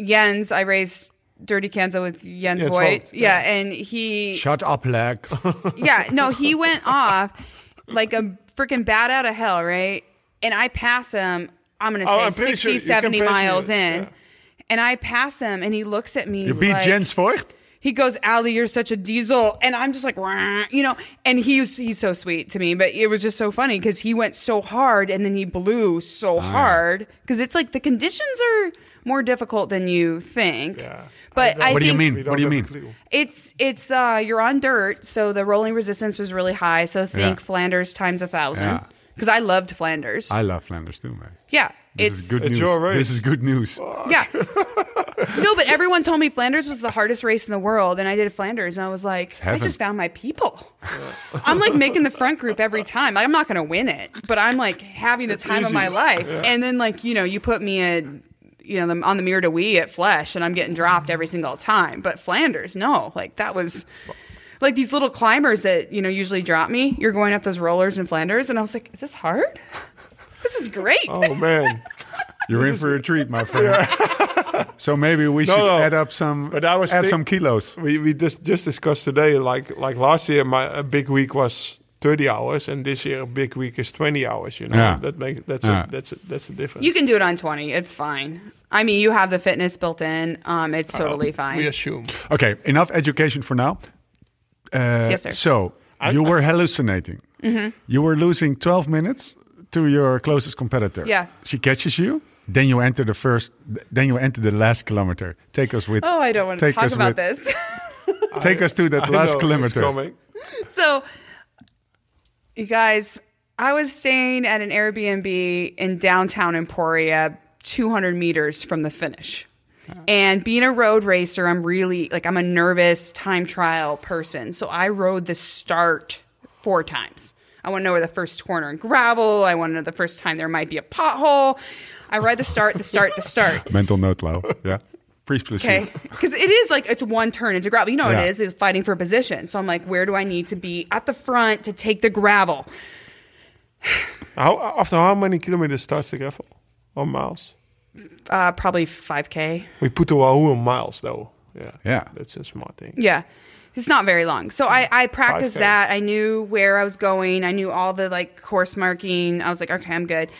Jens, I raised Dirty Kanza with Jens Yeah, Voigt. Voigt, Yeah, yeah. and he Shut up, Lex. yeah, no, he went off like a freaking bat out of hell, right? And I pass him, I'm going to Oh, say I'm 60, sure 70 pass me, miles yeah. In. And I pass him and he looks at me. you beat like- Jens Voigt. He goes, Ali, you're such a diesel. And I'm just like, "Wah," you know, and he's he's so sweet to me. But it was just so funny because he went so hard and then he blew so hard. Because it's like the conditions are more difficult than you think. Yeah. But I I What do you mean? What do you mean? have a clue. it's it's uh you're on dirt, so the rolling resistance is really high. So think Yeah. Flanders times a thousand. Yeah. Because I loved Flanders. I love Flanders too, man. yeah, This it's is good It's news. your race. This is good news. yeah. no, but everyone told me Flanders was the hardest race in the world, and I did Flanders, and I was like, I just found my people. I'm like making the front group every time. I'm not going to win it, but I'm like having the time of my life. And then like you know, you put me in. You know, the, on the Mur de Huy at Flèche, and I'm getting dropped every single time. But Flanders, no, like that was like these little climbers that you know usually drop me. You're going up those rollers in Flanders, and I was like, is this hard? This is great. Oh man. You're in for a treat, my friend. so maybe we No, should no. add up some But I was add think- some kilos. We we just just discussed today. Like like last year, my a big week was thirty hours, and this year a big week is twenty hours. You know Yeah. that makes that's Yeah. a, that's a, that's the difference. You can do it on 20. It's fine. I mean, you have the fitness built in. Um, it's totally fine. We assume. Okay, enough education for now. Uh, Yes, sir. So you were hallucinating. You were losing 12 minutes to your closest competitor. Yeah. She catches you. Then you enter the first. Then you enter the last kilometer. Take us with. Oh, I don't want to take talk us about with- this. Take us to that I last it's kilometer. coming. so, you guys, I was staying at an Airbnb in downtown Emporia, 200 meters from the finish. And being a road racer, I'm really like, I'm a nervous time trial person. So I rode the start four times. I want to know where the first corner in gravel. I want to know the first time there might be a pothole. I ride the start, the start, the start. Mental note, Lau. Yeah. Please proceed. Okay. Because it is like it's one turn into gravel. You know what Yeah. it is? It's fighting for a position. So I'm like, where do I need to be at the front to take the gravel? How after how many kilometers starts the gravel? or miles? Uh, probably 5K. We put the Wahoo in miles though. Yeah. Yeah. That's a smart thing. Yeah. It's not very long. So I, I practiced 5K. that. I knew where I was going. I knew all the like course marking. I was like, okay, I'm good.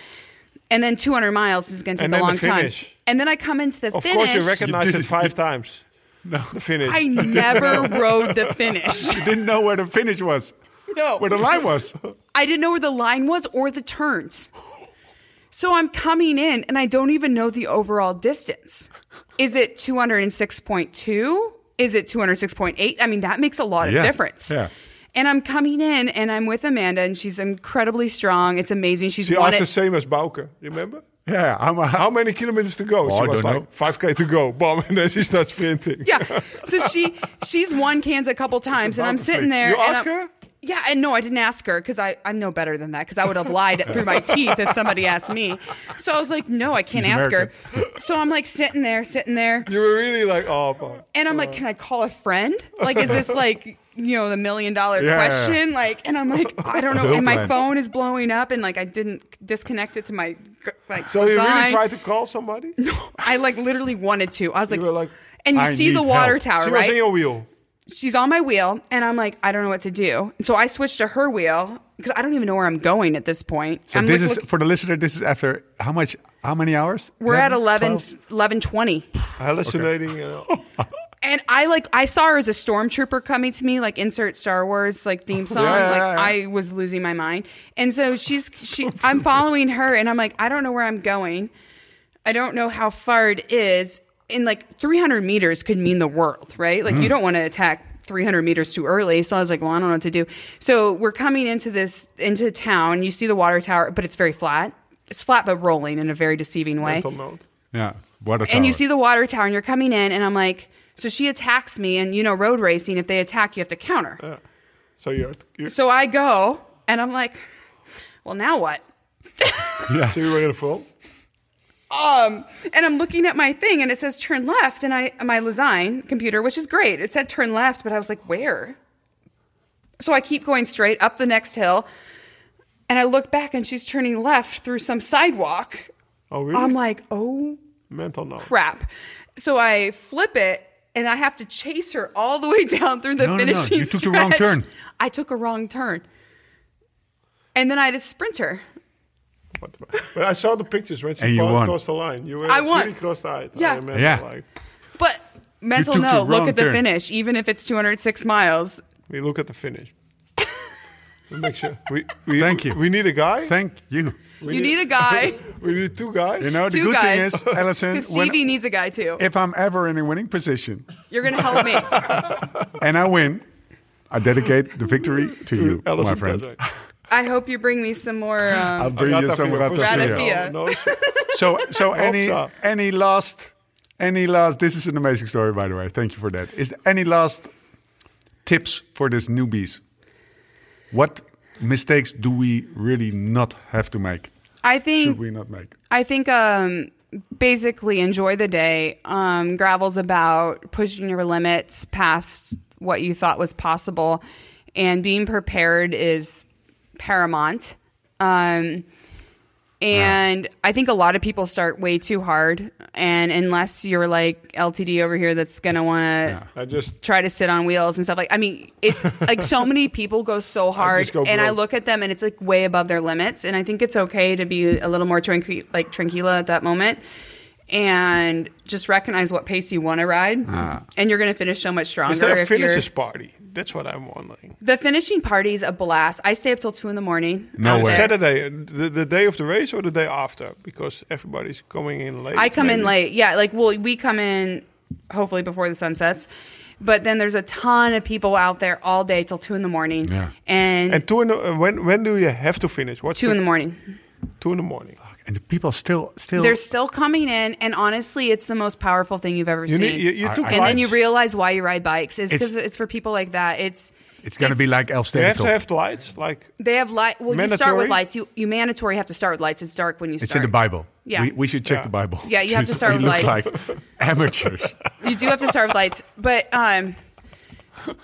And then 200 miles is going to take a long time. And then I come into the Of finish. Of course, you recognize did it it. five times. No. The finish. I never rode the finish. You didn't know where the finish was, No. where the line was. I didn't know where the line was or the turns. So I'm coming in and I don't even know the overall distance. Is it 206.2? Is it 206.8? I mean, that makes a lot of Yeah, difference. yeah. And I'm coming in and I'm with Amanda and she's incredibly strong. It's amazing. She's She won asked it. the same as Bauke. You remember? Yeah, I'm a, How many kilometers to go? Oh, she I was don't like, 5K to go. Bomb. And then she starts sprinting. yeah. So she she's won Kanza a couple times and I'm sitting say. there. You and ask I'm- her? Yeah, and no, I didn't ask her because I I'm no better than that because I would have lied through my teeth if somebody asked me. So I was like, no, I can't She's ask her. So I'm like sitting there, sitting there, You were really like, oh, Bomb. and I'm like, can I call a friend? Like, is this like you know the million dollar Yeah. question? Like, and I'm like, I don't know. And my phone is blowing up, and like I didn't disconnect it to my like. So you really tried to call somebody? No i like literally wanted to. I was like, were like, and you "I see the water help." tower, She was right? in your wheel. She's on my wheel and I'm like, I don't know what to do. So I switched to her wheel because I don't even know where I'm going at this point. So I'm this like, is look- for the listener. This is after how much? How many hours? we're at 11, 12? 11 20. Hallucinating. Uh, And I like I saw her as a stormtrooper coming to me, like insert Star Wars like theme song. Yeah, like yeah, yeah. I was losing my mind. And so she's she I'm following her and I'm like, I don't know where I'm going. I don't know how far it is. And like 300 meters could mean the world, right? Like you mm-hmm. don't want to attack 300 meters too early. So I was like, well, I don't know what to do. So we're coming into this into town. You see the water tower, but it's very flat. It's flat but rolling in a very deceiving way. mental note. Yeah. Water tower. And you see the water tower, and you're coming in, and I'm like, so she attacks me, and you know, road racing, if they attack, you have to counter. Yeah. So you're, you So I go, and I'm like, well, now what? yeah. so you were in the front. Um, and I'm looking at my thing, and it says turn left, and I my Lezyne computer, which is great. It said turn left, but I was like, where? So I keep going straight up the next hill, and I look back, and she's turning left through some sidewalk. Oh, really? I'm like, oh mental note. crap. So I flip it and I have to chase her all the way down through the No, no, no. finishing You took the wrong turn. I took a wrong turn. And then I had to sprint her. What the- But I saw the pictures when she you crossed won. crossed the line. You were I won. pretty cross-eyed. Yeah. I Yeah. Like, But mental note, look wrong at the turn. finish, even if it's 206 miles. we look at the finish. to make sure. We, we, Thank you. We need a guy. Thank you. We you need a guy, We need two guys. You know the two good thing is, Alison, Because Stevie needs a guy too. if I'm ever in a winning position You're going to help me. and I win, I dedicate the victory to you, Alison my friend. Patrick. I hope you bring me some more. I'll Um, bring you some for Ratafia. No, no. So, so any so. any last any last? This is an amazing story, by the way. Thank you for that. Is there any last tips for these newbies? What mistakes do we really not have to make? I think Should we not make? I think um, basically enjoy the day. Um, gravel's about pushing your limits past what you thought was possible, and being prepared is paramount. Um, and I think a lot of people start way too hard, and unless you're like LTD over here, that's gonna want to I just try to sit on wheels and stuff like i mean it's like so many people go so hard go and i broke. look at them and it's like way above their limits and i think it's okay to be a little more tranqui- like tranquila at that moment and just recognize what pace you want to ride and you're going to finish so much stronger is there a if you're finishers party? That's what I'm wondering. the finishing party's a blast i stay up till two in the morning No way. Saturday, the, the day of the race or the day after? Because everybody's coming in late. I come in late. Yeah, like well, we come in hopefully before the sun sets. But then there's a ton of people out there all day till two in the morning. Yeah. And, And two in the, uh, when when do you have to finish? What's two in the morning. two in the morning? And the people still still. They're still coming in, and honestly, it's the most powerful thing you've ever You seen. need you, you I- took I- and then you realize why you ride bikes is It's- because it's, for people like that. It's it's gonna be it's- like You have to have lights, like they have light. Well, you start with lights. You you mandatory have to start with lights. It's dark when you start. It's start. in the Bible. Yeah. We, we should check Yeah. the Bible. Yeah, you have to start with lights. like amateurs. You do have to start with lights, but um,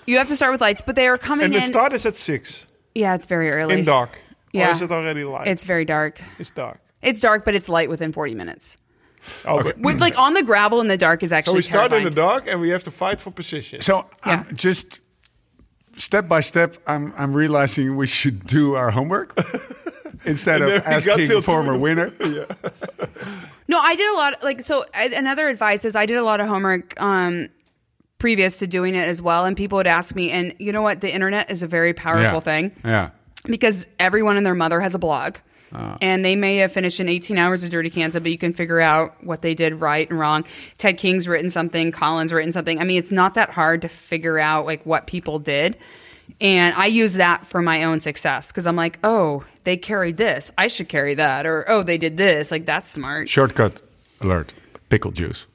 you have to start with lights. But they are coming and the start is at six yeah, it's very early. in dark. Yeah. Or is it already light? It's very dark. it's dark. It's dark, but it's light within 40 minutes. Oh, but- With like on the gravel in the dark is actually. so actually we start in the dark and we have to fight for position. So Yeah. I'm just step by step, I'm I'm realizing we should do our homework instead of then we got asking till former two. winner. No, I did a lot. Like, so I, another advice is I did a lot of homework um, previous to doing it as well, and people would ask me. And you know what? The internet is a very powerful yeah. thing Yeah. because everyone and their mother has a blog. And they may have finished in 18 hours of Dirty Kanza, but you can figure out what they did right and wrong. Ted King's written something, Colin's written something. I mean, it's not that hard to figure out like what people did. And I use that for my own success because I'm like, oh, they carried this. I should carry that. Or, oh, they did this. Like, that's smart. Shortcut alert. Pickle juice.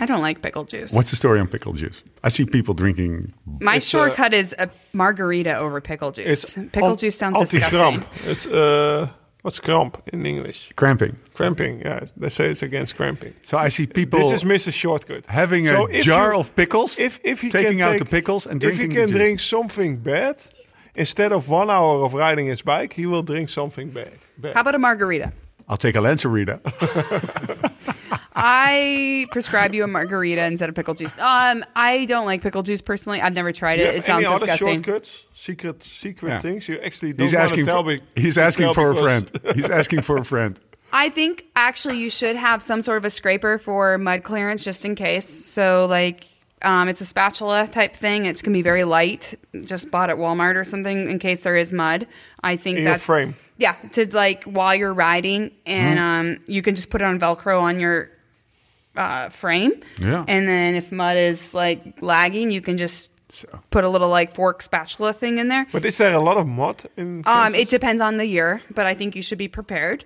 I don't like pickle juice. What's the story on pickle juice? I see people drinking. My It's, shortcut is a margarita over pickle juice. It's pickle an- juice sounds anti-cramp. disgusting. It's uh, what's cramp in English? Cramping. Cramping. Yeah, they say it's against cramping. So I see people This is Mr. Shortcut. having So a jar you- of pickles, If if he taking can out take- the pickles and drinking. if drinking he the can juice. drink something bad, instead of one hour of riding his bike, he will drink something bad. bad. How about a margarita? I'll take a Lancerita. I prescribe you a margarita instead of pickle juice. Um, I don't like pickle juice personally. I've never tried it. It sounds any other disgusting. shortcuts, secret, secret Yeah. things you actually don't He's want asking to tell for, me? he's asking tell for a friend. He's asking for a friend. I think actually you should have some sort of a scraper for mud clearance just in case. So like um, it's a spatula type thing. It can be very light. Just bought at Walmart or something in case there is mud. I think In your that's frame. Yeah, to like while you're riding, and um, you can just put it on Velcro on your uh, frame. Yeah. And then if mud is like lagging, you can just put a little like fork spatula thing in there. But is there a lot of mud in? Um, it depends on the year, but I think you should be prepared.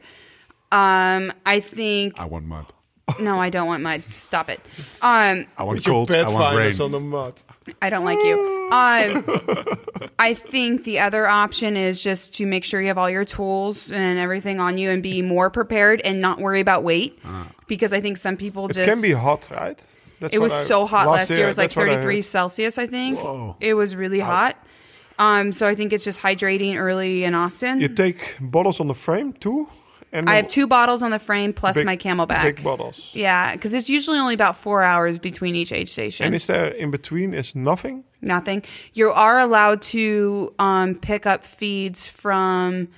Um, I think I want mud. No, I don't want mud. Stop it. Um, I want Put your cold. I want rain. Pathfinders on the mud. I don't like you. Um, I think the other option is just to make sure you have all your tools and everything on you and be more prepared and not worry about weight. Because I think some people It just can be hot, right? That's it what was I- so hot last year. It was like that's what I 33 heard. Celsius, I think. Whoa. It was really hot. Um, so I think it's just hydrating early and often. You take bottles on the frame too, and I have two bottles on the frame plus big- my CamelBak. big bottles. Yeah, because it's usually only about four hours between each aid station. And is there in between is nothing? Nothing. You are allowed to um, pick up feeds from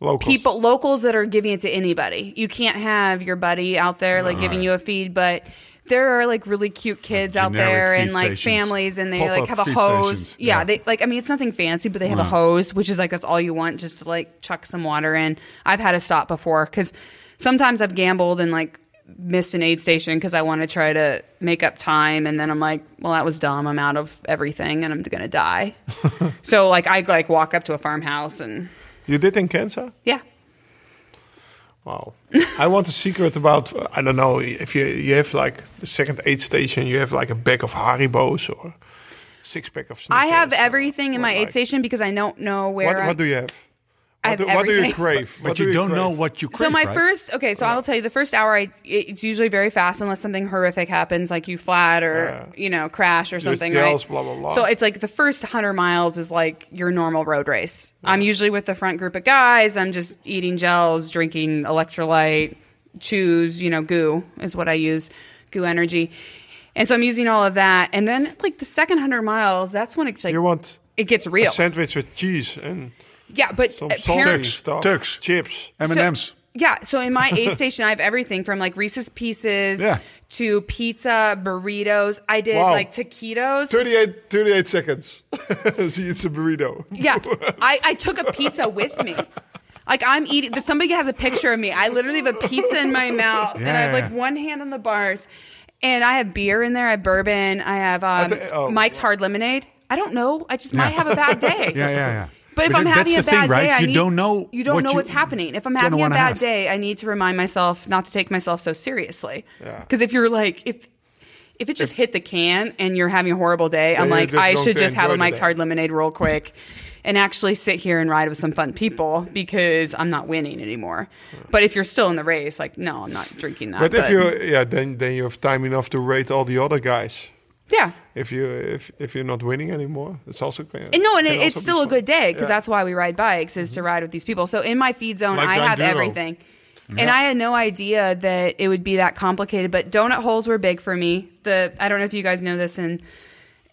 Locals. people, locals that are giving it to anybody. You can't have your buddy out there like giving you a feed, but there are like really cute kids out generic there feed and like stations. families, and they Pop-up like have a feed hose. stations. Yeah, Yeah. they like. I mean, it's nothing fancy, but they have a hose, which is like that's all you want, just to like chuck some water in. I've had a stop before because sometimes I've gambled and like missed an aid station because I want to try to make up time, and then I'm like, well, that was dumb. I'm out of everything, and I'm gonna die. so like I like walk up to a farmhouse and You did in Kansas? yeah. Wow. I want a secret about I don't know if you you have like the second aid station, you have like a bag of Haribos or six pack of. I have everything in my what aid station because I don't know where. What, I- what do you have? I What have do, what do you crave? But What do you don't crave? know what you crave, So my right? first, okay, so I will tell you the first hour. I it's usually very fast unless something horrific happens, like you flat or you know crash or something, yells, right? blah, blah, blah. So it's like the first hundred miles is like your normal road race. I'm usually with the front group of guys. I'm just eating gels, drinking electrolyte, chews, you know, GU is what I use, GU energy, and so I'm using all of that. And then like the second hundred miles, that's when it's like You want it gets a real. sandwich with cheese and Yeah, but some apparent- salty stuff, Tux. chips. M&M's. So, yeah, so in my aid station, I have everything from like Reese's Pieces Yeah. to pizza, burritos. I did Wow. like taquitos. 38, 38 seconds. See, it's a burrito. Yeah, I, I took a pizza with me. Like I'm eating. Somebody has a picture of me. I literally have a pizza in my mouth, and I have like one hand on the bars, and I have beer in there. I have bourbon. I have um, thi- oh. Mike's Hard Lemonade. I don't know. I just might have a bad day. Yeah, yeah, yeah. But if But I'm having a thing, bad right? day, I You need, don't know You don't know you what's happening. If I'm having a bad have. day, I need to remind myself not to take myself so seriously. Yeah. Because if you're like if if it just hit the can and you're having a horrible day, I'm like I should just have a Mike's. Hard Lemonade real quick. And actually sit here and ride with some fun people because I'm not winning anymore. But if you're still in the race, like no, I'm not drinking that. But if you, yeah, then then you have time enough to rate all the other guys. Yeah. If you if if you're not winning anymore, it's also And no, and it, it's still a good day because Yeah. Mm-hmm. that's why we ride bikes is to ride with these people. So in my feed zone, Like I have everything. And I had no idea that it would be that complicated, but donut holes were big for me. The I don't know if you guys know this in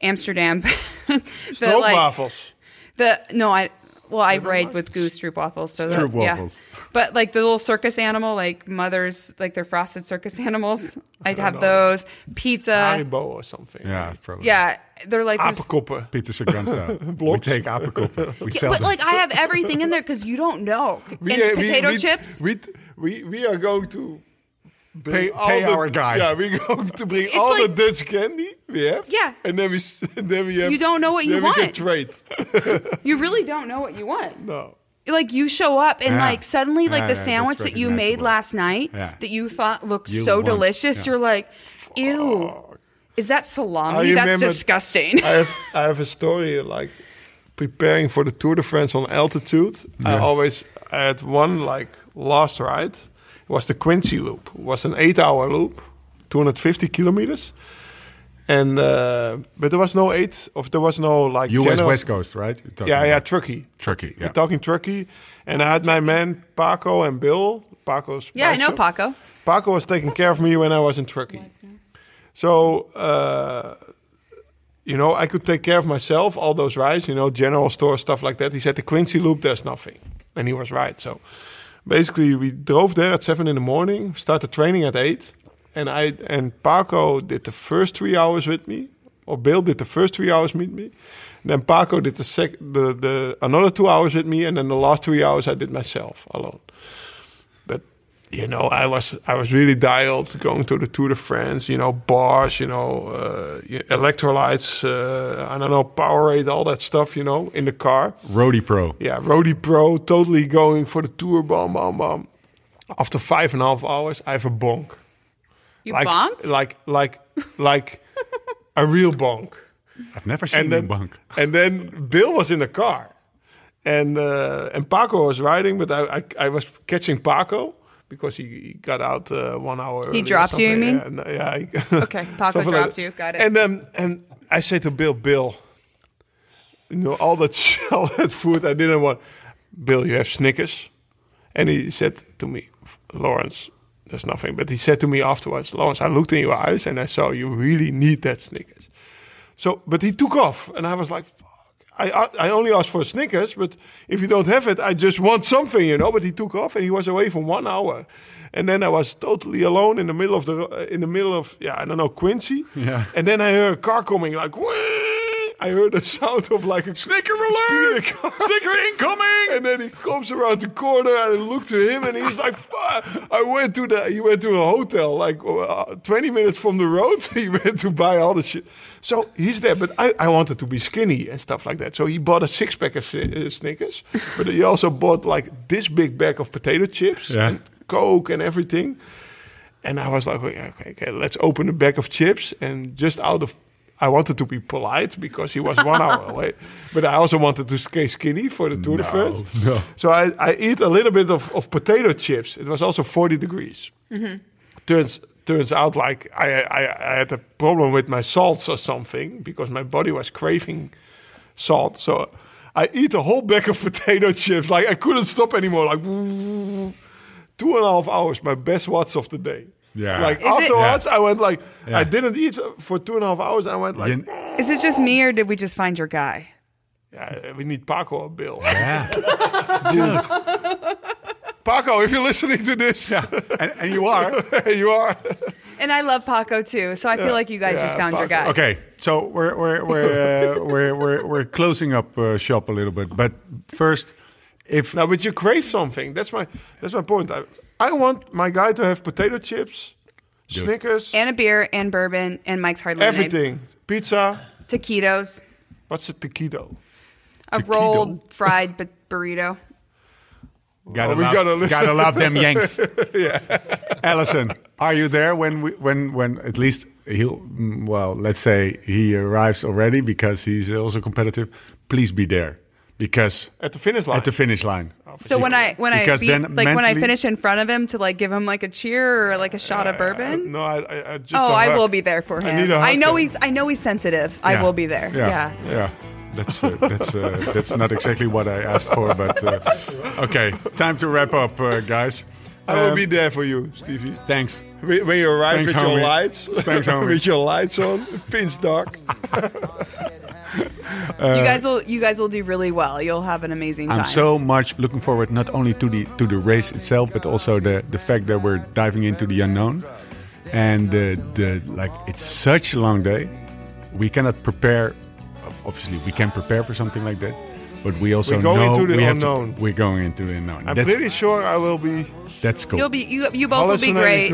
Amsterdam. the, Stroopwafels. the no, I well, I ride with GU's stroopwafels, so that, yeah. But like the little circus animal, like mothers, like they're frosted circus animals. I'd have those pizza. Haribo or something. Yeah, probably. Yeah, they're like this, Apenkoppen. Pieter Segansta. we Blocks. take apenkoppen. We sell but them. like I have everything in there because you don't know. We, and uh, potato we, chips. We, we, we are going to Pay- all pay the- our guy. Yeah, we go to bring It's all like- the Dutch candy we have. Yeah. And then we s- then we have. You don't know what you then We can want. trade. you really don't know what you want. no. Like you show up and Yeah. like suddenly like Yeah, the yeah, sandwich that you made last night Yeah. that you thought looked You so want- delicious, yeah. you're like, ew. Is that salami? I That's disgusting. I have I have a story like preparing for the Tour de France on altitude. I always I had one like last ride. It was the Quincy Loop. It was an eight-hour loop, 250 kilometers. And uh, but there was no eight of there was no like US general- West Coast, right? You're Yeah, yeah, Turkey, Truckee. Truckee, yeah. We're talking Turkey, and I had my man Paco and Bill. Paco's yeah, I know. Paco. Paco was taking care of me when I was in Turkey, So, uh, you know, I could take care of myself, all those rides, you know, general store, stuff like that. He said, the Quincy Loop, there's nothing. And he was right. So basically, we drove there at 7 in the morning, started training at 8. And I and Paco did the first three hours with me, or Bill did the first three hours with me. then Paco did the, sec- the, the another two hours with me. And then the last three hours I did myself alone. But you know, I was I was really dialed going to the Tour de France. You know, bars, you know, uh, electrolytes, uh, I don't know, Powerade, all that stuff. You know, in the car. Roadie Pro. Yeah, Roadie Pro, totally going for the tour. Bam, bam, bam. After five and a half hours, I have a bonk. You like, bonked? Like, like, like a real bonk. I've never seen And you then, bunk. and then Bill was in the car, and uh, and Paco was riding, but I, I I was catching Paco because he, he got out uh, one hour. early or dropped you, you mean? Yeah, he- Okay, Paco dropped that. you. Got it. And then and I say to Bill, Bill, you know all that all that food I didn't want. Bill, you have Snickers, and he said to me, Laurens. There's nothing, but he said to me afterwards, Laurens, I looked in your eyes and I saw you really need that Snickers. So, but he took off, and I was like! I I I only asked for Snickers, but if you don't have it, I just want something, you know. But he took off, and he was away for one hour, and then I was totally alone in the middle of the in the middle of yeah I don't know Quincy, Yeah. And then I heard a car coming, like "Whee!" I heard a sound of like a Snicker alert! Snicker incoming! and then he comes around the corner and I look to him and he's like, "Fuck." I went to the, he went to a hotel like uh, 20 minutes from the road. He went to buy all the shit. So he's there, but I, I wanted to be skinny and stuff like that. So he bought a six pack of uh, Snickers, but he also bought like this big bag of potato chips Yeah. and Coke and everything. And I was like, okay, okay, okay, let's open the bag of chips. And just out of, I wanted to be polite because he was one hour away. But I also wanted to stay skinny for the Tour de France. no. So I, I eat a little bit of, of potato chips. It was also 40 degrees. Mm-hmm. Turns turns out like I, I, I had a problem with my salts or something because my body was craving salt. So I eat a whole bag of potato chips. Like I couldn't stop anymore. Like two and a half hours, my best watch of the day. Yeah. Like Is it- afterwards, I went like Yeah. I didn't eat for two and a half hours. I went like, You- Is it just me or did we just find your guy? yeah, we need Paco or Bill. Yeah. Dude. Paco, if you're listening to this, Yeah. And, and you are. you are. And I love Paco too, so I feel like you guys Yeah, just found your Paco. guy. Okay, so we're we're we're uh, we're, we're we're closing up uh, shop a little bit, but first, if No, but you crave something. That's my that's my point. I, I want my guy to have potato chips, Snickers, And a beer and bourbon and Mike's Hard Lemonade. everything. Pizza. Taquitos. What's a taquito? A Taquito? rolled fried bu- burrito. gotta Oh, we love, gotta gotta love them Yanks. yeah, Alison, are you there when we when when at least he'll mm, well let's say he arrives already because he's also competitive. Please be there. Because At the finish line. at the finish line. So when I when I beat, then like when I finish in front of him to like give him like a cheer or like a shot of bourbon. no, I, I, I just. oh, a I hug. will be there for I him. need a I, hug know then. he's I know he's sensitive. I will be there. Yeah. yeah. That's uh, that's uh, that's not exactly what I asked for, but uh, okay. Time to wrap up, uh, guys. I will Um, be there for you, Stevie. Thanks. When when you arrive Thanks, with your lights, Thanks, homie. with your lights on, pinch dark. you guys will you guys will do really well. You'll have an amazing time. I'm so much looking forward not only to the to the race itself, but also the the fact that we're diving into the unknown, and the the like. It's such a long day. We cannot prepare. Obviously, we can prepare for something like that, but we also We're going know into the we have to- unknown. we're going into the unknown. I'm that's, pretty sure I will be. that's cool. You'll be you you both will be great.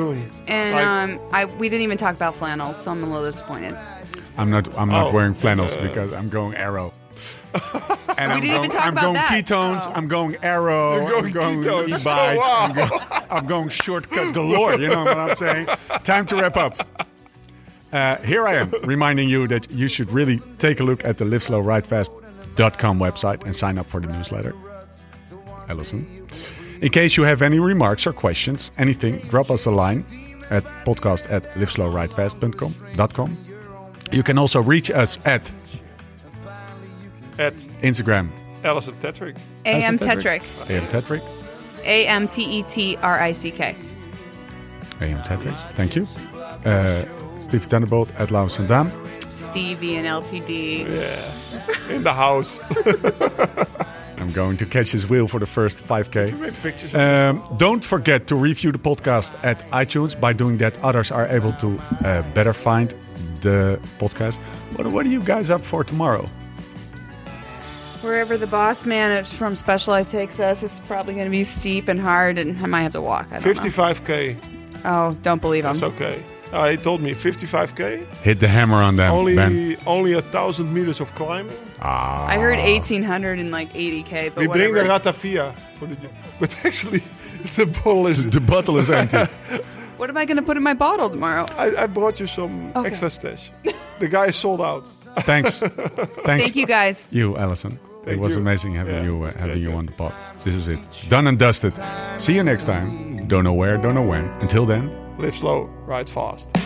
And Like- um, I we didn't even talk about flannels, so I'm a little disappointed. I'm not. I'm not Oh, wearing flannels because I'm going aero. and I'm didn't going, even talk I'm about going that. ketones. Oh. I'm going aero. You're going I'm going ketones. e-bike. Wow. I'm, going, I'm going shortcut galore. You know what I'm saying? Time to wrap up. Uh, here I am reminding you that you should really take a look at the liveslowridefast.com website and sign up for the newsletter. Alison. In case you have any remarks or questions, anything, drop us a line at podcast at liveslowridefast.com. You can also reach us at At Instagram. Alison Tetrick. A.M. Tetrick. Tetrick. AM Tetrick. A M T E T R I C K. AM Tetrick. Thank you. Uh, Steve Tannebold at Laurens ten Dam. Stevie and LTD. Yeah. In the house. I'm going to catch his wheel for the first 5K. Make pictures. of Um, don't forget to review the podcast at iTunes. By doing that, others are able to uh, better find the podcast. What, what are you guys up for tomorrow? Wherever the boss man is from Specialized takes us, it's probably going to be steep and hard, and I might have to walk. I don't 55k. know. Oh, don't believe him. That's okay. Uh, he told me 55k. Hit the hammer on that. only Ben. only a thousand meters of climbing. Ah. I heard 1800 and like 80k, but we bring the whatever. ratafia for the. But actually, the bottle is. The bottle is empty. What am I going to put in my bottle tomorrow? I, I brought you some Okay. extra stash. the guy is sold out. Thanks. Thanks. Thank you guys. you, Alison. it was you. amazing having Yeah, you uh, having you yeah. on the pod. This is it. Done and dusted. See you next time. Don't know where, don't know when. Until then. Live slow, ride fast.